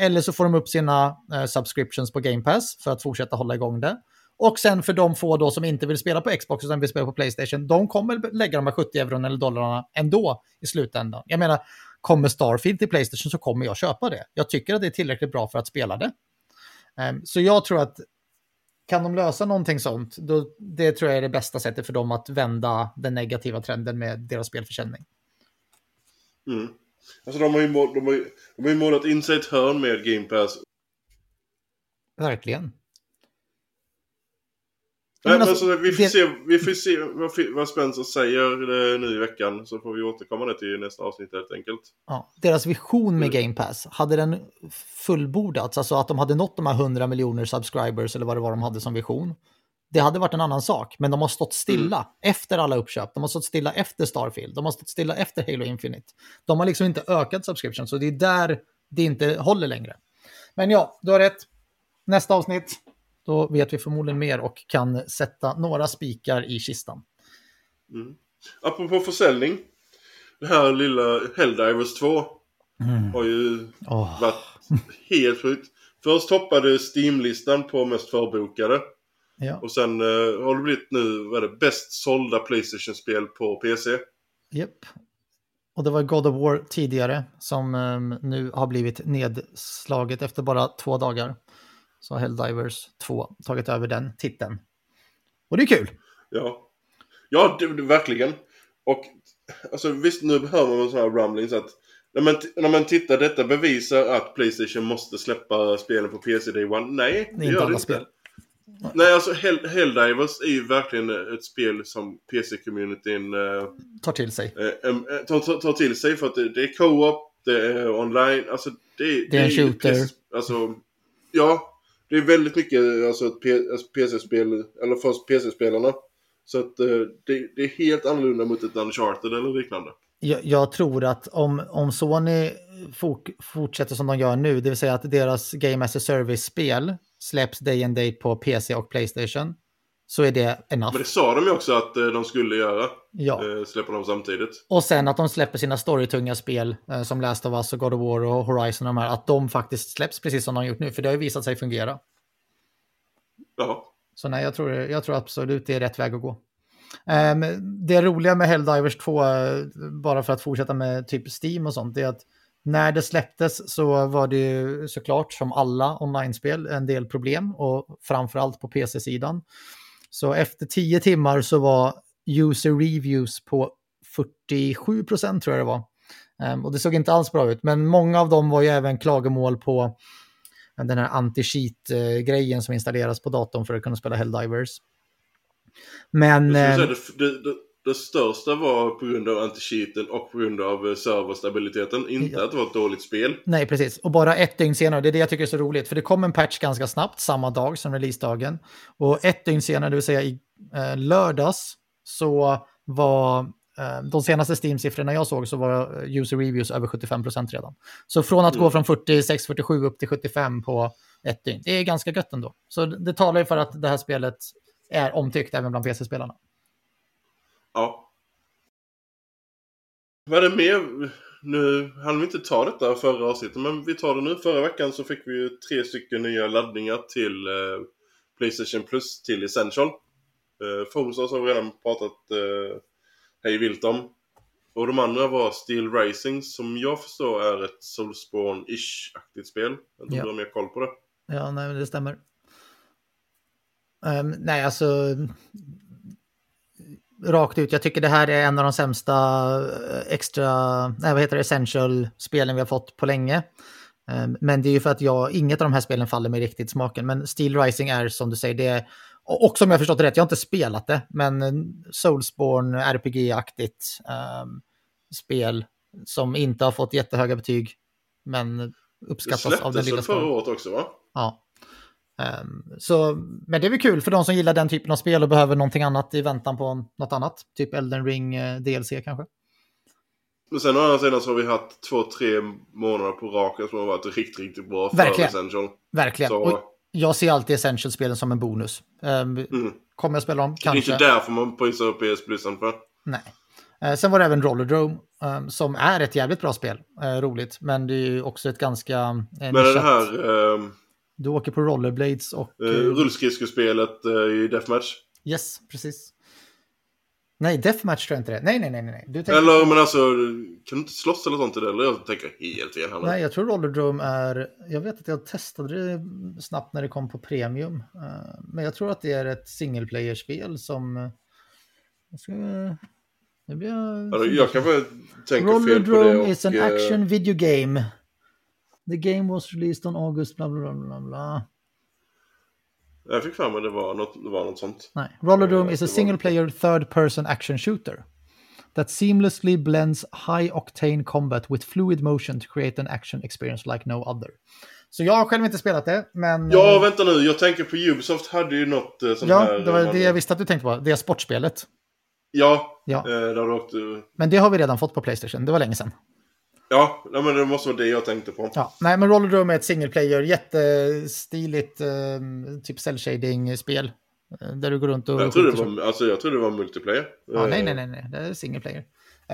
S2: Eller så får de upp sina eh, subscriptions på Game Pass för att fortsätta hålla igång det. Och sen för de få då som inte vill spela på Xbox utan vill spela på Playstation, de kommer lägga de här 70 euron eller dollarna ändå i slutändan. Jag menar, kommer Starfield till Playstation så kommer jag köpa det. Jag tycker att det är tillräckligt bra för att spela det. Um, så jag tror att kan de lösa någonting sånt, då, det tror jag är det bästa sättet för dem att vända den negativa trenden med deras spelförsäljning.
S1: Mm. Alltså de har ju, mål, de har ju, de har ju målat in sig ett hörn med Game Pass.
S2: Verkligen.
S1: Nej, men alltså, vi får det... se, vi får se vad, vad Spencer säger eh, nu i veckan. Så får vi återkomma det till nästa avsnitt helt enkelt.
S2: Ja, deras vision med. Game Pass, hade den fullbordats? Alltså att de hade nått de här 100 miljoner subscribers eller vad det var de hade som vision. Det hade varit en annan sak, men de har stått stilla mm. efter alla uppköp. De har stått stilla efter Starfield. De har stått stilla efter Halo Infinite. De har liksom inte ökat subscription, så det är där det inte håller längre. Men ja, du har rätt. Nästa avsnitt, då vet vi förmodligen mer och kan sätta några spikar i kistan.
S1: Mm. Apropå försäljning. Det här lilla Helldivers 2 mm. har ju oh. varit helt sjukt. Först toppade Steam-listan på mest förbokade. Ja. Och sen uh, har det blivit nu, vad är det, bäst sålda Playstation-spel på PC.
S2: Yep. Och det var God of War tidigare som um, nu har blivit nedslaget efter bara två dagar så har Helldivers 2 tagit över den titeln. Och det är kul.
S1: Ja, ja det, det, verkligen. Och alltså visst, nu hör man sådana här rumblings att när man, när man tittar, detta bevisar att Playstation måste släppa spelen på PC Day One. Nej, det, det gör det inte. Spel. Nej, alltså Hell, Helldivers är ju verkligen ett spel som PC-communityn eh,
S2: tar till sig.
S1: Eh, eh, tar, tar, till sig för att det, det är co-op, det är online, alltså det,
S2: det, det är en shooter. PC,
S1: alltså, ja, det är väldigt mycket alltså, PC-spel, alltså, eller först PC-spelarna. Så att eh, det, det, är helt annorlunda mot ett Uncharted eller liknande.
S2: Jag, jag tror att om, om Sony fok, fortsätter som de gör nu, det vill säga att deras Game as a Service-spel släpps day and date på PC och Playstation, så är det enough.
S1: Men det sa de ju också att eh, de skulle göra. Ja. Eh, släppa dem samtidigt.
S2: Och sen att de släpper sina storytunga spel eh, som Last of Us och God of War och Horizon och de här, att de faktiskt släpps precis som de har gjort nu, för det har ju visat sig fungera.
S1: Ja.
S2: Så nej, jag tror, jag tror absolut det är rätt väg att gå. Um, det roliga med Helldivers 2, bara för att fortsätta med typ Steam och sånt, det är att när det släpptes så var det ju såklart som alla online-spel en del problem och framförallt på PC-sidan. Så efter tio timmar så var user reviews på 47 procent tror jag det var. Um, och det såg inte alls bra ut, men många av dem var ju även klagomål på den här anti-cheat-grejen som installeras på datorn för att kunna spela Helldivers. Men...
S1: Det, det, det, det, största var på grund av anti-cheaten och på grund av eh, serverstabiliteten, inte ja. att det var ett dåligt spel.
S2: Nej, precis. Och bara ett dygn senare, det är det jag tycker är så roligt, för det kom en patch ganska snabbt, samma dag som releasedagen. Och ett dygn senare, det vill säga i eh, lördags, så var eh, de senaste Steam-siffrorna jag såg så var user reviews över 75% redan. Så från att mm. gå från 46-47 upp till 75 på ett dygn, det är ganska gött ändå. Så det talar ju för att det här spelet är omtyckt även bland PC-spelarna.
S1: Ja. Vad är det mer? Nu hann vi inte ta detta förra avsnittet, men vi tar det nu. Förra veckan så fick vi ju tre stycken nya laddningar till eh, Playstation Plus till Essential. Eh, Fomsas har vi redan pratat eh, hej vilt om. Och de andra var Steel Rising som jag förstår är ett Soulspawn-ish-aktigt spel. Jag inte om du har mer koll på det.
S2: Ja, nej, det stämmer. Um, nej, alltså rakt ut, jag tycker det här är en av de sämsta eh, extra, nej vad heter det, essential-spelen vi har fått på länge. Ehm, men det är ju för att jag, inget av de här spelen faller mig riktigt smaken. Men Steel Rising är som du säger, det är, och som jag förstått det rätt, jag har inte spelat det, men Soulsborne RPG-aktigt um, spel som inte har fått jättehöga betyg, men uppskattas av den lilla
S1: Det släpptes förra året också va?
S2: Ja. Um, så, men det är väl kul för de som gillar den typen av spel och behöver någonting annat i väntan på något annat. Typ Elden Ring eh, DLC kanske.
S1: Men sen å andra sidan så har vi haft två, tre månader på raken som har varit riktigt, riktigt bra
S2: Verkligen.
S1: för Essential.
S2: Verkligen. Så... Och jag ser alltid Essential-spelen som en bonus. Um, mm. Kommer jag spela dem? Kanske.
S1: Det är inte därför man prisar upp PS Plusen för.
S2: Nej. Uh, sen var det även Rollerdrome um, som är ett jävligt bra spel. Uh, roligt, men det är ju också ett ganska... Uh,
S1: men det här... Um...
S2: Du åker på rollerblades och... Uh,
S1: Rullskridskospelet i Deathmatch?
S2: Yes, precis. Nej, deathmatch tror jag inte det. Nej, nej, nej. nej.
S1: Du tänker... Eller men alltså, kan du inte slåss eller sånt i det? Eller jag tänker helt fel här
S2: Nej, jag tror Rollerdrome är... Jag vet att jag testade det snabbt när det kom på premium. Men jag tror att det är ett single player-spel som... Jag ska... Nu blir.
S1: Alltså, jag kan tänka fel på det och...
S2: is an action video game. The game was released on August bla bla bla bla.
S1: Jag fick för mig det var något, det var något sånt.
S2: Nej. Rollerdrome is a single player third person action shooter that seamlessly blends high octane combat with fluid motion to create an action experience like no other. Så jag har själv inte spelat det, men...
S1: Ja, äh, vänta nu. Jag tänker på Ubisoft hade ju något äh, sånt
S2: ja,
S1: här...
S2: Ja, det var man... det jag visste att du tänkte på. Det är sportspelet.
S1: Ja, ja. Äh, där åkte...
S2: Men det har vi redan fått på Playstation. Det var länge sedan.
S1: Ja, men det måste vara det jag tänkte på.
S2: Ja, nej, men Rollerdrome är ett single player, jättestiligt, eh, typ cell shading-spel. Eh, där du går runt och...
S1: Jag trodde, det var, alltså, jag trodde det var multiplayer.
S2: Ja, nej, nej, nej, nej, det är single player.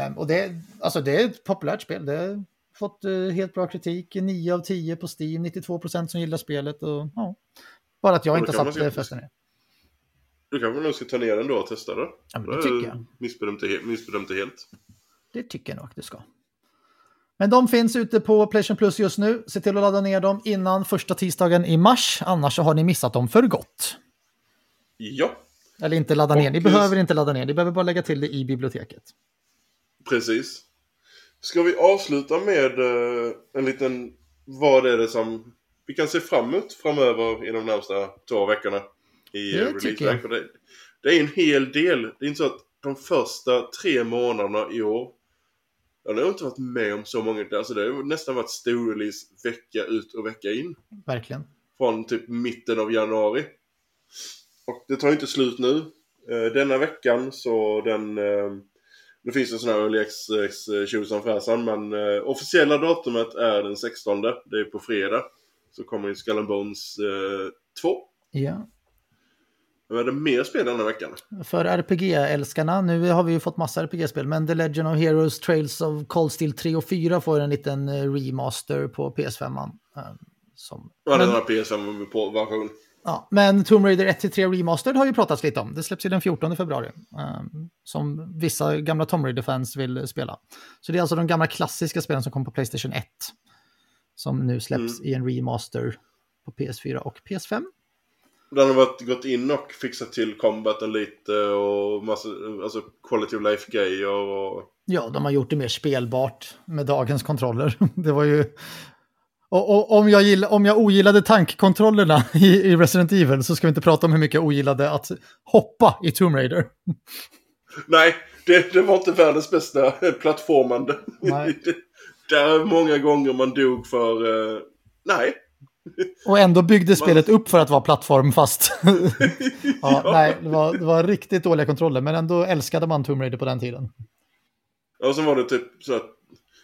S2: Um, och det, alltså, det är ett populärt spel. Det har fått uh, helt bra kritik. 9 av 10 på Steam, 92 procent som gillar spelet. Och, ja. Bara att jag inte satt ska... festen ner.
S1: Du kanske nog ska ta ner den då och testa det?
S2: Ja, det tycker jag.
S1: Missbedömt det helt.
S2: Det tycker jag nog att du ska. Men de finns ute på Playstation Plus just nu. Se till att ladda ner dem innan första tisdagen i mars, annars så har ni missat dem för gott.
S1: Ja.
S2: Eller inte ladda ner, ni behöver inte ladda ner, ni behöver bara lägga till det i biblioteket.
S1: Precis. Ska vi avsluta med uh, en liten, vad är det som vi kan se fram emot framöver i de närmsta två veckorna i det release det, det är en hel del. Det är inte så att de första tre månaderna i år jag har inte varit med om så många, alltså det har nästan varit storrelease vecka ut och vecka in.
S2: Verkligen.
S1: Från typ mitten av januari. Och det tar inte slut nu. Eh, denna veckan så den... Eh, det finns en sån här Early Access tjosan fräsan men eh, officiella datumet är den 16. Det är på fredag. Så kommer ju Skull Bones 2.
S2: Ja.
S1: Vad är det mer spel den här veckan?
S2: För RPG-älskarna, nu har vi ju fått massa RPG-spel, men The Legend of Heroes Trails of Cold Steel 3 och 4 får en liten eh, remaster på PS5. Eh, som...
S1: Ja, den har PS5-version.
S2: Ja, men Tomb Raider 1-3 Remastered har ju pratats lite om. Det släpps ju den 14 februari. Um, som vissa gamla Tomb Raider-fans vill spela. Så det är alltså de gamla klassiska spelen som kom på Playstation 1. Som nu släpps mm. i en remaster på PS4 och PS5.
S1: Den har varit, gått in och fixat till combaten lite och massa, alltså quality of life grejer och...
S2: Ja, de har gjort det mer spelbart med dagens kontroller. Det var ju... Och, och, om, jag gill, om jag ogillade tankkontrollerna i, i, Resident Evil så ska vi inte prata om hur mycket jag ogillade att hoppa i Tomb Raider.
S1: Nej, det, det var inte världens bästa plattformande. Nej. det, där är många gånger man dog för... Uh, nej,
S2: och ändå byggde spelet upp för att vara plattformfast. ja, ja. Nej, det var, det var riktigt dåliga kontroller, men ändå älskade man Tomb Raider på den tiden.
S1: Ja, sen var det typ så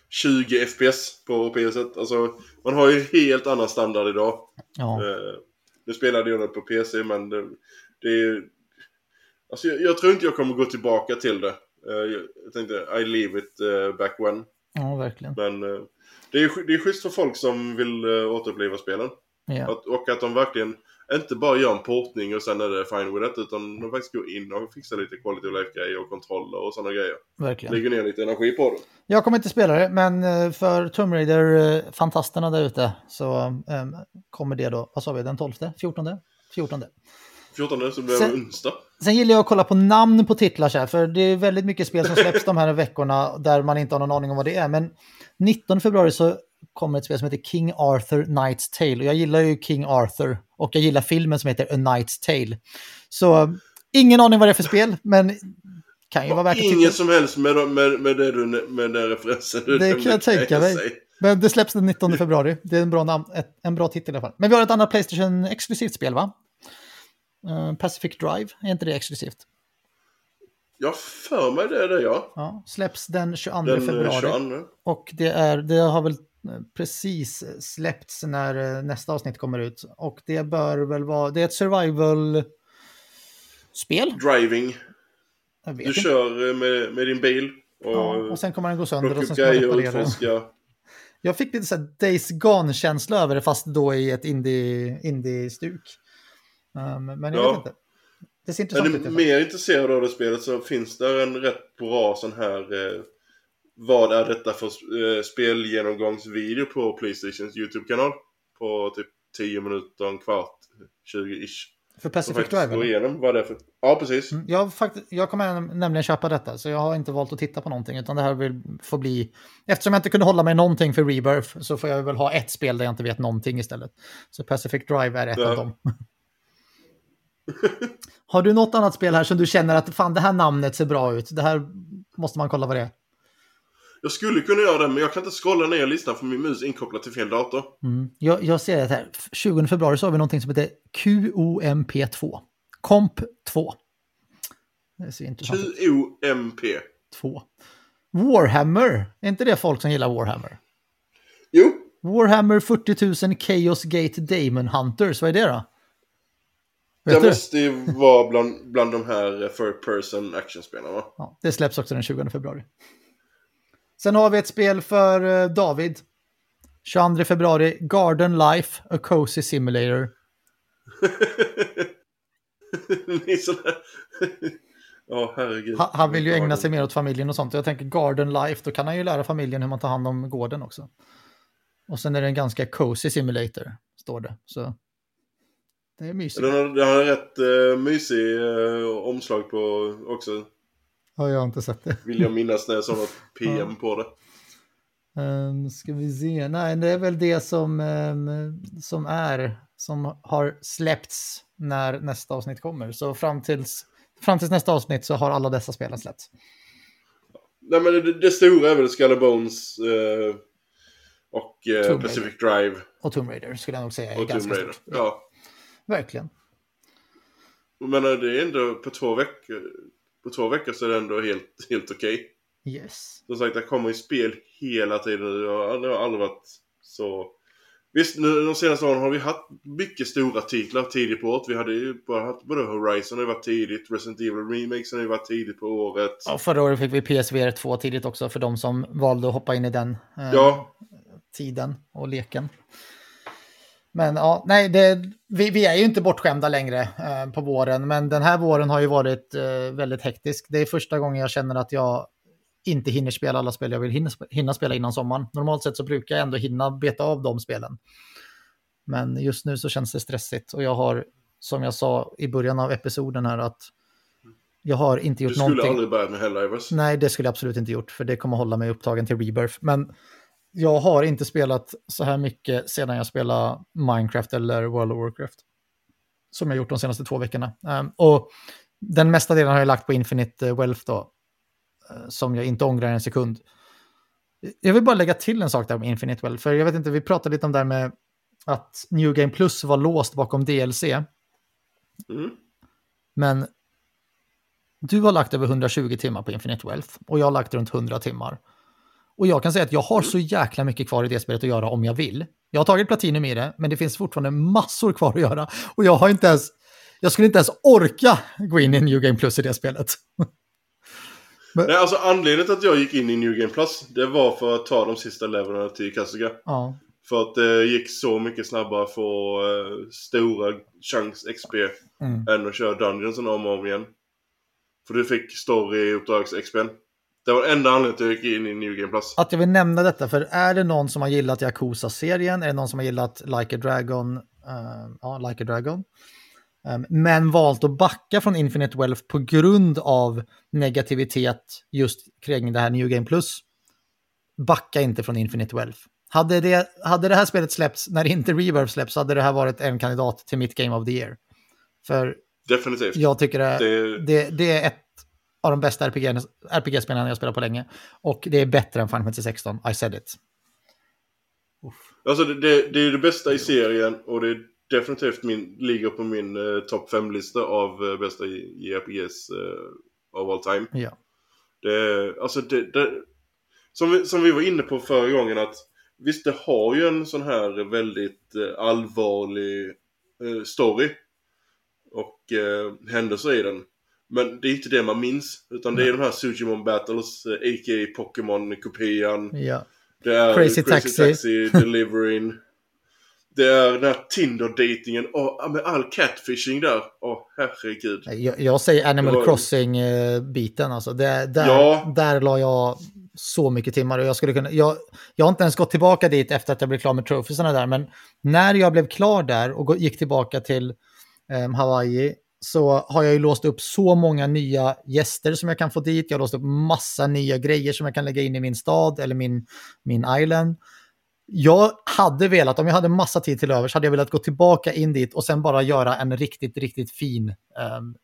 S1: 20 FPS på PS1. Alltså, man har ju helt annan standard idag.
S2: Ja.
S1: Eh, nu spelade jag det på PC, men det, det är... Alltså, jag, jag, tror inte jag kommer gå tillbaka till det. Eh, jag tänkte, I leave it uh, back when.
S2: Ja, verkligen.
S1: Men... Eh, det är, det är schysst för folk som vill uh, återuppliva spelen.
S2: Ja.
S1: Att, och att de verkligen inte bara gör en portning och sen är det fine with it utan de faktiskt går in och fixar lite quality of life grejer och kontroller och sådana grejer.
S2: Verkligen.
S1: Lägger ner lite energi på det.
S2: Jag kommer inte spela det, men eh, för Tomb Raider-fantasterna där ute så um, kommer det då, vad sa vi, den 12? 14? 14.
S1: 14 så blir det onsdag.
S2: Sen gillar jag att kolla på namn på titlar så här, för det är väldigt mycket spel som släpps de här veckorna där man inte har någon aning om vad det är. Men 19 februari så kommer ett spel som heter King Arthur Knight's Tale. Och jag gillar ju King Arthur och jag gillar filmen som heter A Knight's Tale. Så ingen aning vad det är för spel, men kan ju vara värt att titta.
S1: Inget som helst med, med, med, det du, med den referensen
S2: Det
S1: nämnde,
S2: kan jag tänka mig. Men det släpps den 19 februari. Det är en bra, namn, ett, en bra titel i alla fall. Men vi har ett annat Playstation-exklusivt spel va? Eh, Pacific Drive, är inte det exklusivt?
S1: Jag för mig det är det ja.
S2: Ja, släpps den 22
S1: Den eh,
S2: februari.
S1: 22.
S2: Och det, är, det har väl eh, precis släppts när eh, nästa avsnitt kommer ut. Och det bör väl vara, det är ett survival-spel.
S1: Driving. Du
S2: inte.
S1: kör eh, med, med din bil och,
S2: Ja, och sen kommer den gå sönder och sen ska man reparera. Jag fick lite så här Days Gone-känsla över det fast då i ett indie- indie-stuk. Um, men jag
S1: Ja.
S2: vet inte. Det ser
S1: Är
S2: intressant
S1: du
S2: ut. i alla fall.
S1: mer intresserad av det spelet så finns det en rätt bra sån här eh, Vad är detta för eh, spelgenomgångsvideo på Playstations YouTube-kanal? På typ 10 minuter, en kvart, 20-ish.
S2: För Pacific Drive?
S1: gå igenom vad det är för... Ja, precis.
S2: Mm, Jag, fakt- jag kommer näm- nämligen köpa detta, så jag har inte valt att titta på någonting, utan det här vill få bli... Eftersom jag inte kunde hålla mig någonting för Rebirth så får jag väl ha ett spel där jag inte vet någonting istället. Så Pacific Drive är ett
S1: Ja.
S2: av dem. har du något annat spel här som du känner att fan det här namnet ser bra ut, det här måste man kolla vad det är?
S1: Jag skulle kunna göra det, men jag kan inte scrolla ner listan för min mus är inkopplad till fel dator.
S2: Mm. Jag, jag ser det här, 20 februari så har vi någonting som heter QOMP2. Comp 2. Det ser intressant ut.
S1: QOMP.
S2: 2. Warhammer, är inte det folk som gillar Warhammer?
S1: Jo,
S2: Warhammer 40 000 Chaos Gate Demon Hunters, vad är det då?
S1: Det
S2: du?
S1: måste ju vara bland, bland de här third person actionspelarna?
S2: Ja, det släpps också den 20 februari. Sen har vi ett spel för eh, David. 22 februari, Garden Life, A Cozy Simulator.
S1: Ja, herregud.
S2: Han, han vill ju ägna sig mer åt familjen och sånt. Jag tänker Garden Life, då kan han ju lära familjen hur man tar hand om gården också. Och sen är det en ganska cozy simulator, står det. Så det är mysigt.
S1: Den har, den har rätt uh, mysig eh, omslag på också.
S2: Har jag inte sett det.
S1: Vill jag minnas när jag såg något PM på det.
S2: Um, ska vi se, nej det är väl det som, ehm, som är, som har släppts när nästa avsnitt kommer. Så fram tills, fram tills nästa avsnitt så har alla dessa spel släppts.
S1: Nej men det, det stora är väl Skull Bones eh, och
S2: Tomb
S1: Pacific Drive
S2: Och Tomb Raider skulle jag nog säga
S1: och Tomb Raider.
S2: stort.
S1: Ja.
S2: Verkligen.
S1: Men eh, det är ändå på två veckor. På två veckor så är det ändå helt, helt okej.
S2: Yes.
S1: Som sagt, det kommer ju spel hela tiden. Det har, det har aldrig varit så... Visst, nu, de senaste åren har vi haft mycket stora titlar tidigt på året. Vi hade ju bara haft både Horizon har varit tidigt, Resident Evil Remakes har ju varit tidigt på året.
S2: Ja, förra året fick vi PSVR 2 tidigt också för de som valde att hoppa in i den eh,
S1: Ja,
S2: tiden och leken. Men ja, nej, det, vi, vi är ju inte bortskämda längre eh, på våren, men den här våren har ju varit eh, väldigt hektisk. Det är första gången jag känner att jag inte hinner spela alla spel jag vill hinna, sp- hinna spela innan sommaren. Normalt sett så brukar jag ändå hinna beta av de spelen. Men just nu så känns det stressigt och jag har, som jag sa i början av episoden här, att jag har inte
S1: du
S2: gjort
S1: skulle
S2: någonting.
S1: aldrig börjat med Helldivers.
S2: Nej, det skulle jag absolut inte gjort, för det kommer hålla mig upptagen till Rebirth. Men jag har inte spelat så här mycket sedan jag spelade Minecraft eller World of Warcraft. Som jag gjort de senaste två veckorna. Ehm, och den mesta delen har jag lagt på Infinite Wealth då. eh, som jag inte ångrar en sekund. Jag vill bara lägga till en sak där med Infinite Wealth. För jag vet inte, vi pratade lite om det här med att New Game Plus var låst bakom DLC.
S1: Mm.
S2: Men du har lagt över 120 timmar på Infinite Wealth och jag har lagt runt 100 timmar. Och jag kan säga att jag har så jäkla mycket kvar i det spelet att göra om jag vill. Jag har tagit platinum i det, men det finns fortfarande massor kvar att göra. Och jag har inte ens, jag skulle inte ens orka gå in i New Game Plus i det spelet.
S1: Nej, alltså anledningen till att jag gick in i New Game Plus, det var för att ta de sista levelarna till Kasuga.
S2: Ja,
S1: För att det gick så mycket snabbare att få eh, stora chunks XP
S2: mm.
S1: än att köra Dungeonsen om och om igen. För du fick story-uppdrags-XPn. Det var enda anledningen till att jag gick in i New Game Plus.
S2: Att jag vill nämna detta, för är det någon som har gillat Yakuza-serien, är det någon som har gillat Like a Dragon, eh, ja, Like a Dragon, Um, men valt att backa från Infinite Wealth på grund av negativitet just kring det här New Game Plus. Backa inte från Infinite Wealth. Hade det, hade det här spelet släppts när inte Reverb släpps hade det här varit en kandidat till mitt Game of the Year. För
S1: Definitivt.
S2: jag tycker det, det... det, det är ett av de bästa RPG-spelen jag spelat på länge. Och det är bättre än Final Fantasy 16, I said it.
S1: Alltså det, det, det är det bästa i serien och det är definitivt min, ligger på min uh, topp 5-lista av uh, bästa JRPGs uh, eh, of all time.
S2: Ja.
S1: Det, alltså det, det, som, vi, som vi var inne på förra gången att visst det har ju en sån här väldigt allvarlig story och händelser i den. Men det är inte det man minns. Utan det är de här Sujimon Battles, a.k.a. Pokémon-kopian.
S2: Ja.
S1: Det är
S2: Crazy, Crazy Taxi.
S1: Taxi Delivering. Det är den här Tinder-datingen och med all catfishing där. Åh, oh, herregud.
S2: Jag, jag säger Animal var... Crossing-biten alltså. Det, där, ja. där la jag så mycket timmar och jag skulle kunna... Jag, jag har inte ens gått tillbaka dit efter att jag blev klar med trofisarna där, men när jag blev klar där och gick tillbaka till um, Hawaii så har jag ju låst upp så många nya gäster som jag kan få dit. Jag har låst upp massa nya grejer som jag kan lägga in i min stad eller min, min island. Jag hade velat, om jag hade massa tid till övers, hade jag velat gå tillbaka in dit och sen bara göra en riktigt, riktigt fin um,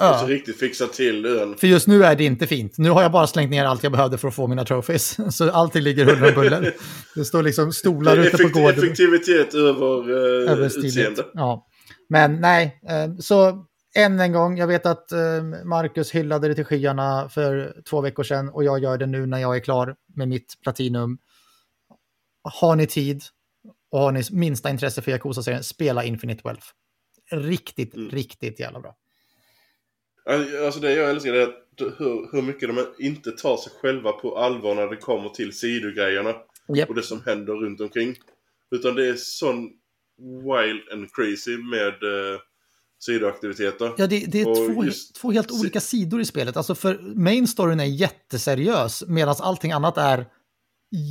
S1: ö. Alltså riktigt fixa till ön.
S2: För just nu är det inte fint. Nu har jag bara slängt ner allt jag behövde för att få mina trophies. Så allting ligger huller buller. Det står liksom stolar ute på gården.
S1: Effektivitet över, uh, över utseende.
S2: Ja. Men nej, ehm, så än en gång, jag vet att eh, Marcus hyllade det till skyarna för två veckor sedan och jag gör det nu när jag är klar med mitt Platinum. Har ni tid och har ni minsta intresse för Yakuza-serien, spela Infinite Wealth. Riktigt, mm. riktigt jävla bra.
S1: Alltså det jag älskar är att hur, hur mycket de inte tar sig själva på allvar när det kommer till sidogrejerna. Yep. Och det som händer runt omkring. Utan det är sån wild and crazy med uh, sidoaktiviteter.
S2: Ja, det, det är två, just... två, helt olika sidor i spelet. Alltså för main storyn är jätteseriös medan allting annat är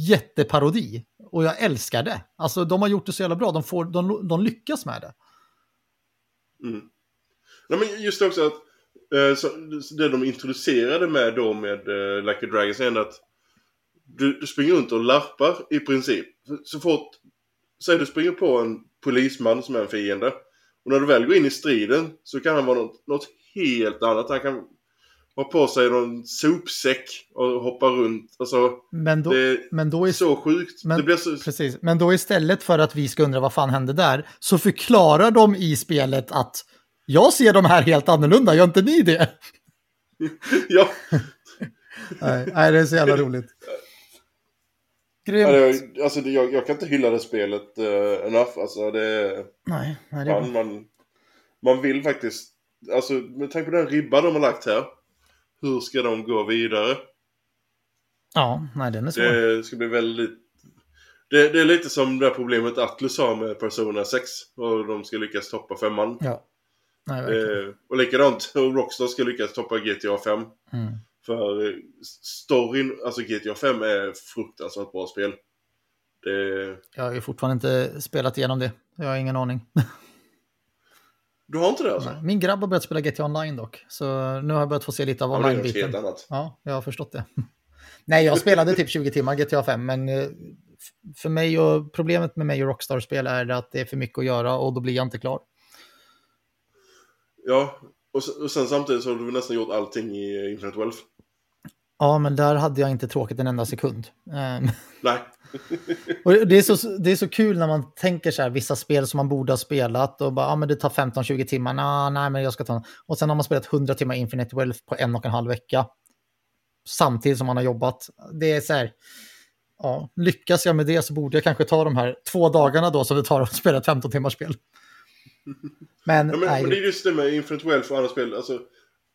S2: jätteparodi. Och jag älskar det. Alltså de har gjort det så jävla bra. De, får, de, de lyckas med det.
S1: Mm. Nej, men just också att eh, så, det de introducerade med då med eh, Like a Dragons är att du, du springer runt och larpar i princip. Så fort, säg du springer på en polisman som är en fiende. Och när du väl går in i striden så kan han vara något, något helt annat. Han kan ha på sig någon sopsäck och hoppa runt. Alltså,
S2: men då, det
S1: men då är så sjukt.
S2: Men,
S1: det blir så...
S2: Precis, men då istället för att vi ska undra vad fan hände där, så förklarar de i spelet att jag ser de här helt annorlunda, gör inte ni det?
S1: ja.
S2: nej, nej, det är så jävla roligt.
S1: Grymt. Alltså, jag, jag, kan inte hylla det spelet uh, enough. Alltså, det,
S2: nej, nej, det
S1: man, man, man vill faktiskt... Alltså, med tanke på den ribba de har lagt här. Hur ska de gå vidare?
S2: Ja, nej den är svår.
S1: Det ska bli väldigt... Det, det är lite som det problemet Atlus har med Persona 6. Och de ska lyckas toppa femman.
S2: Ja.
S1: Nej, eh, och likadant, och Rockstar ska lyckas toppa GTA 5.
S2: Mm.
S1: För storyn, alltså GTA 5 är fruktansvärt bra spel. Det...
S2: Jag har ju fortfarande inte spelat igenom det. Jag har ingen aning.
S1: Du har inte det alltså?
S2: Min grabb har börjat spela GTA Online dock. Så nu har jag börjat få se lite av online-biten. Ja, jag har förstått det. Nej, jag spelade typ 20 timmar GTA 5, men eh, för mig och problemet med mig och Rockstar-spel är att det är för mycket att göra och då blir jag inte klar.
S1: Ja, och sen samtidigt så har du nästan gjort allting i Infinite Wealth.
S2: Ja, men där hade jag inte tråkigt en enda sekund. Ehm.
S1: Nej.
S2: och det, är så, det är så kul när man tänker så här, vissa spel som man borde ha spelat och bara, ja men det tar 15-20 timmar, nah, nej men jag ska ta Och sen har man spelat 100 timmar Infinite Wealth på en och en halv vecka. Samtidigt som man har jobbat. Det är så här, ja, lyckas jag med det så borde jag kanske ta de här två dagarna då som det tar att spela ett 15 timmars spel.
S1: Men, ja, men, men, det är just det med Infinite Wealth och andra spel, alltså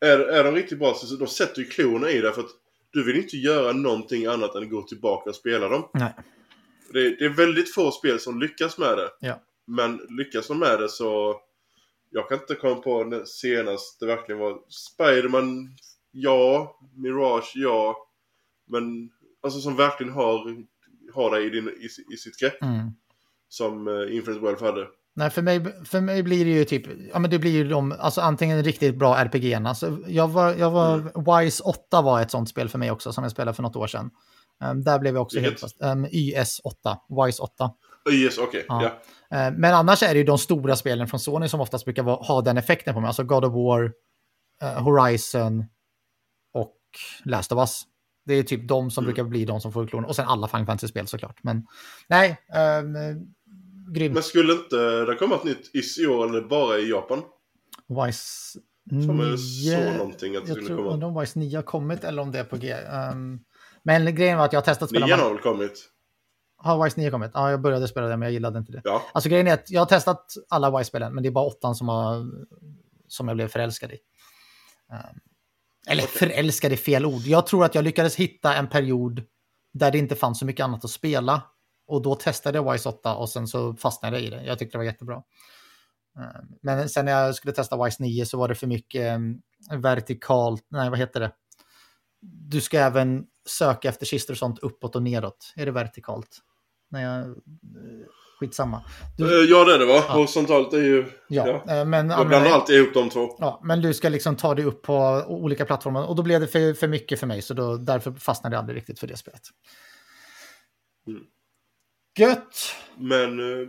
S1: är, är de riktigt bra så de sätter ju klorna i det för att du vill inte göra någonting annat än gå tillbaka och spela dem.
S2: Nej.
S1: Det, det är väldigt få spel som lyckas med det.
S2: Ja.
S1: Men lyckas de med det så... Jag kan inte komma på när senast det verkligen var Spiderman, ja. Mirage, ja. Men alltså som verkligen har, har dig i, din, i, i sitt grepp.
S2: Mm.
S1: Som uh, Infinite Wealth hade.
S2: Nej, för mig, för mig blir det ju typ, ja men det blir ju de, alltså antingen riktigt bra RPG. Alltså, jag var, jag var, mm. Wise 8 var ett sånt spel för mig också som jag spelade för något år sedan. Um, där blev jag också helt fast. Um, YS 8, Wise 8.
S1: YS, okej. Okay. Ja.
S2: ja. Uh, men annars är det ju de stora spelen från Sony som oftast brukar vara, ha den effekten på mig. Alltså God of War, uh, Horizon och Last of Us. Det är typ de som mm. brukar bli de som får klon. Och sen alla Final Fantasy-spel såklart. Men nej, um,
S1: Grymt. Men skulle inte det komma ett nytt is i år eller bara i Japan?
S2: Wise
S1: 9... Som jag såg någonting att det
S2: skulle komma. Jag tror om Wise 9 har kommit eller om det är på G. Um, men grejen var att jag har testat
S1: spela... 9 har väl kommit?
S2: Har Wise 9 kommit? Ja, jag började spela det men jag gillade inte det.
S1: Ja.
S2: Alltså grejen är att jag har testat alla Wise-spelen men det är bara åttan som, har, som jag blev förälskad i. Um, eller okay. förälskad är fel ord. Jag tror att jag lyckades hitta en period där det inte fanns så mycket annat att spela. Och då testade jag Wise 8 och sen så fastnade jag i det. Jag tyckte det var jättebra. Eh, men sen när jag skulle testa Wise 9 så var det för mycket eh, vertikalt, nej vad heter det? Du ska även söka efter kistor och sånt uppåt och neråt. Är det vertikalt? Nej, jag... Eh, skitsamma.
S1: Du... Ja det är det va? Ja. Horisontalt är ju...
S2: Ja, ja. men...
S1: Jag blandar alltid ihop de två.
S2: Ja, men du ska liksom ta dig upp på olika plattformar och då blev det för, för mycket för mig så då, därför fastnade jag aldrig riktigt för det spelet. Mm. Gött!
S1: Men... Eh,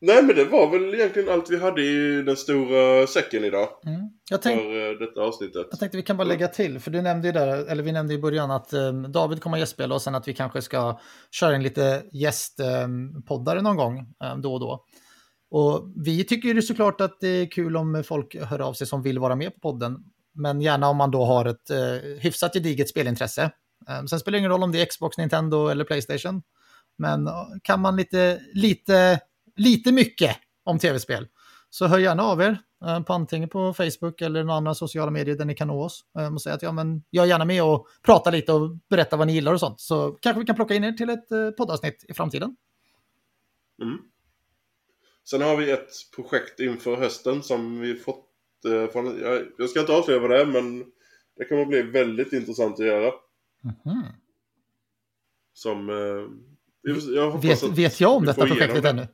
S1: nej men det var väl egentligen allt vi hade i den stora säcken idag.
S2: Mm. Jag tänk...
S1: För eh, detta avsnittet.
S2: Jag tänkte vi kan bara lägga till, för du nämnde ju där, eller vi nämnde i början att um, David kommer gästspela och sen att vi kanske ska köra in lite gästpoddare någon gång um, då och då. Och vi tycker ju såklart att det är kul om folk hör av sig som vill vara med på podden. Men gärna om man då har ett uh, hyfsat gediget spelintresse. Um, sen spelar det ingen roll om det är Xbox, Nintendo eller Playstation. Men kan man lite, lite, lite mycket om tv-spel så hör gärna av er eh, på antingen på Facebook eller några andra sociala medier där ni kan nå oss. Eh, och säga att ja, men jag är gärna med och prata lite och berätta vad ni gillar och sånt. Så kanske vi kan plocka in er till ett eh, poddavsnitt i framtiden.
S1: Mm. Sen har vi ett projekt inför hösten som vi fått från, jag, ska inte avslöja vad det är men det kommer bli väldigt intressant att göra.
S2: Mm.
S1: Som
S2: jag vet, vet jag om detta projektet ännu?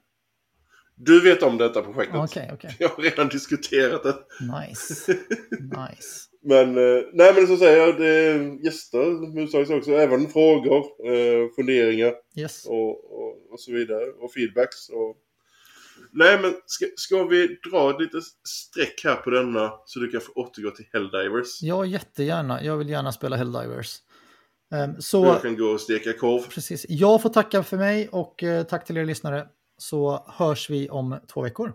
S1: Du vet om detta projektet.
S2: Okay, okay.
S1: Jag har redan diskuterat det.
S2: Nice. nice.
S1: men, eh, nej men så säger jag, det är gäster också, även frågor, eh, funderingar
S2: yes.
S1: och, och, och, så vidare. Och feedbacks. Och... Nej men ska, ska vi dra lite streck här på denna så du kan få återgå till Helldivers?
S2: Ja, jättegärna. Jag vill gärna spela Helldivers. Ehm, så,
S1: jag kan gå och steka korv.
S2: Precis. Jag får tacka för mig och eh, tack till er lyssnare. Så hörs vi om två veckor.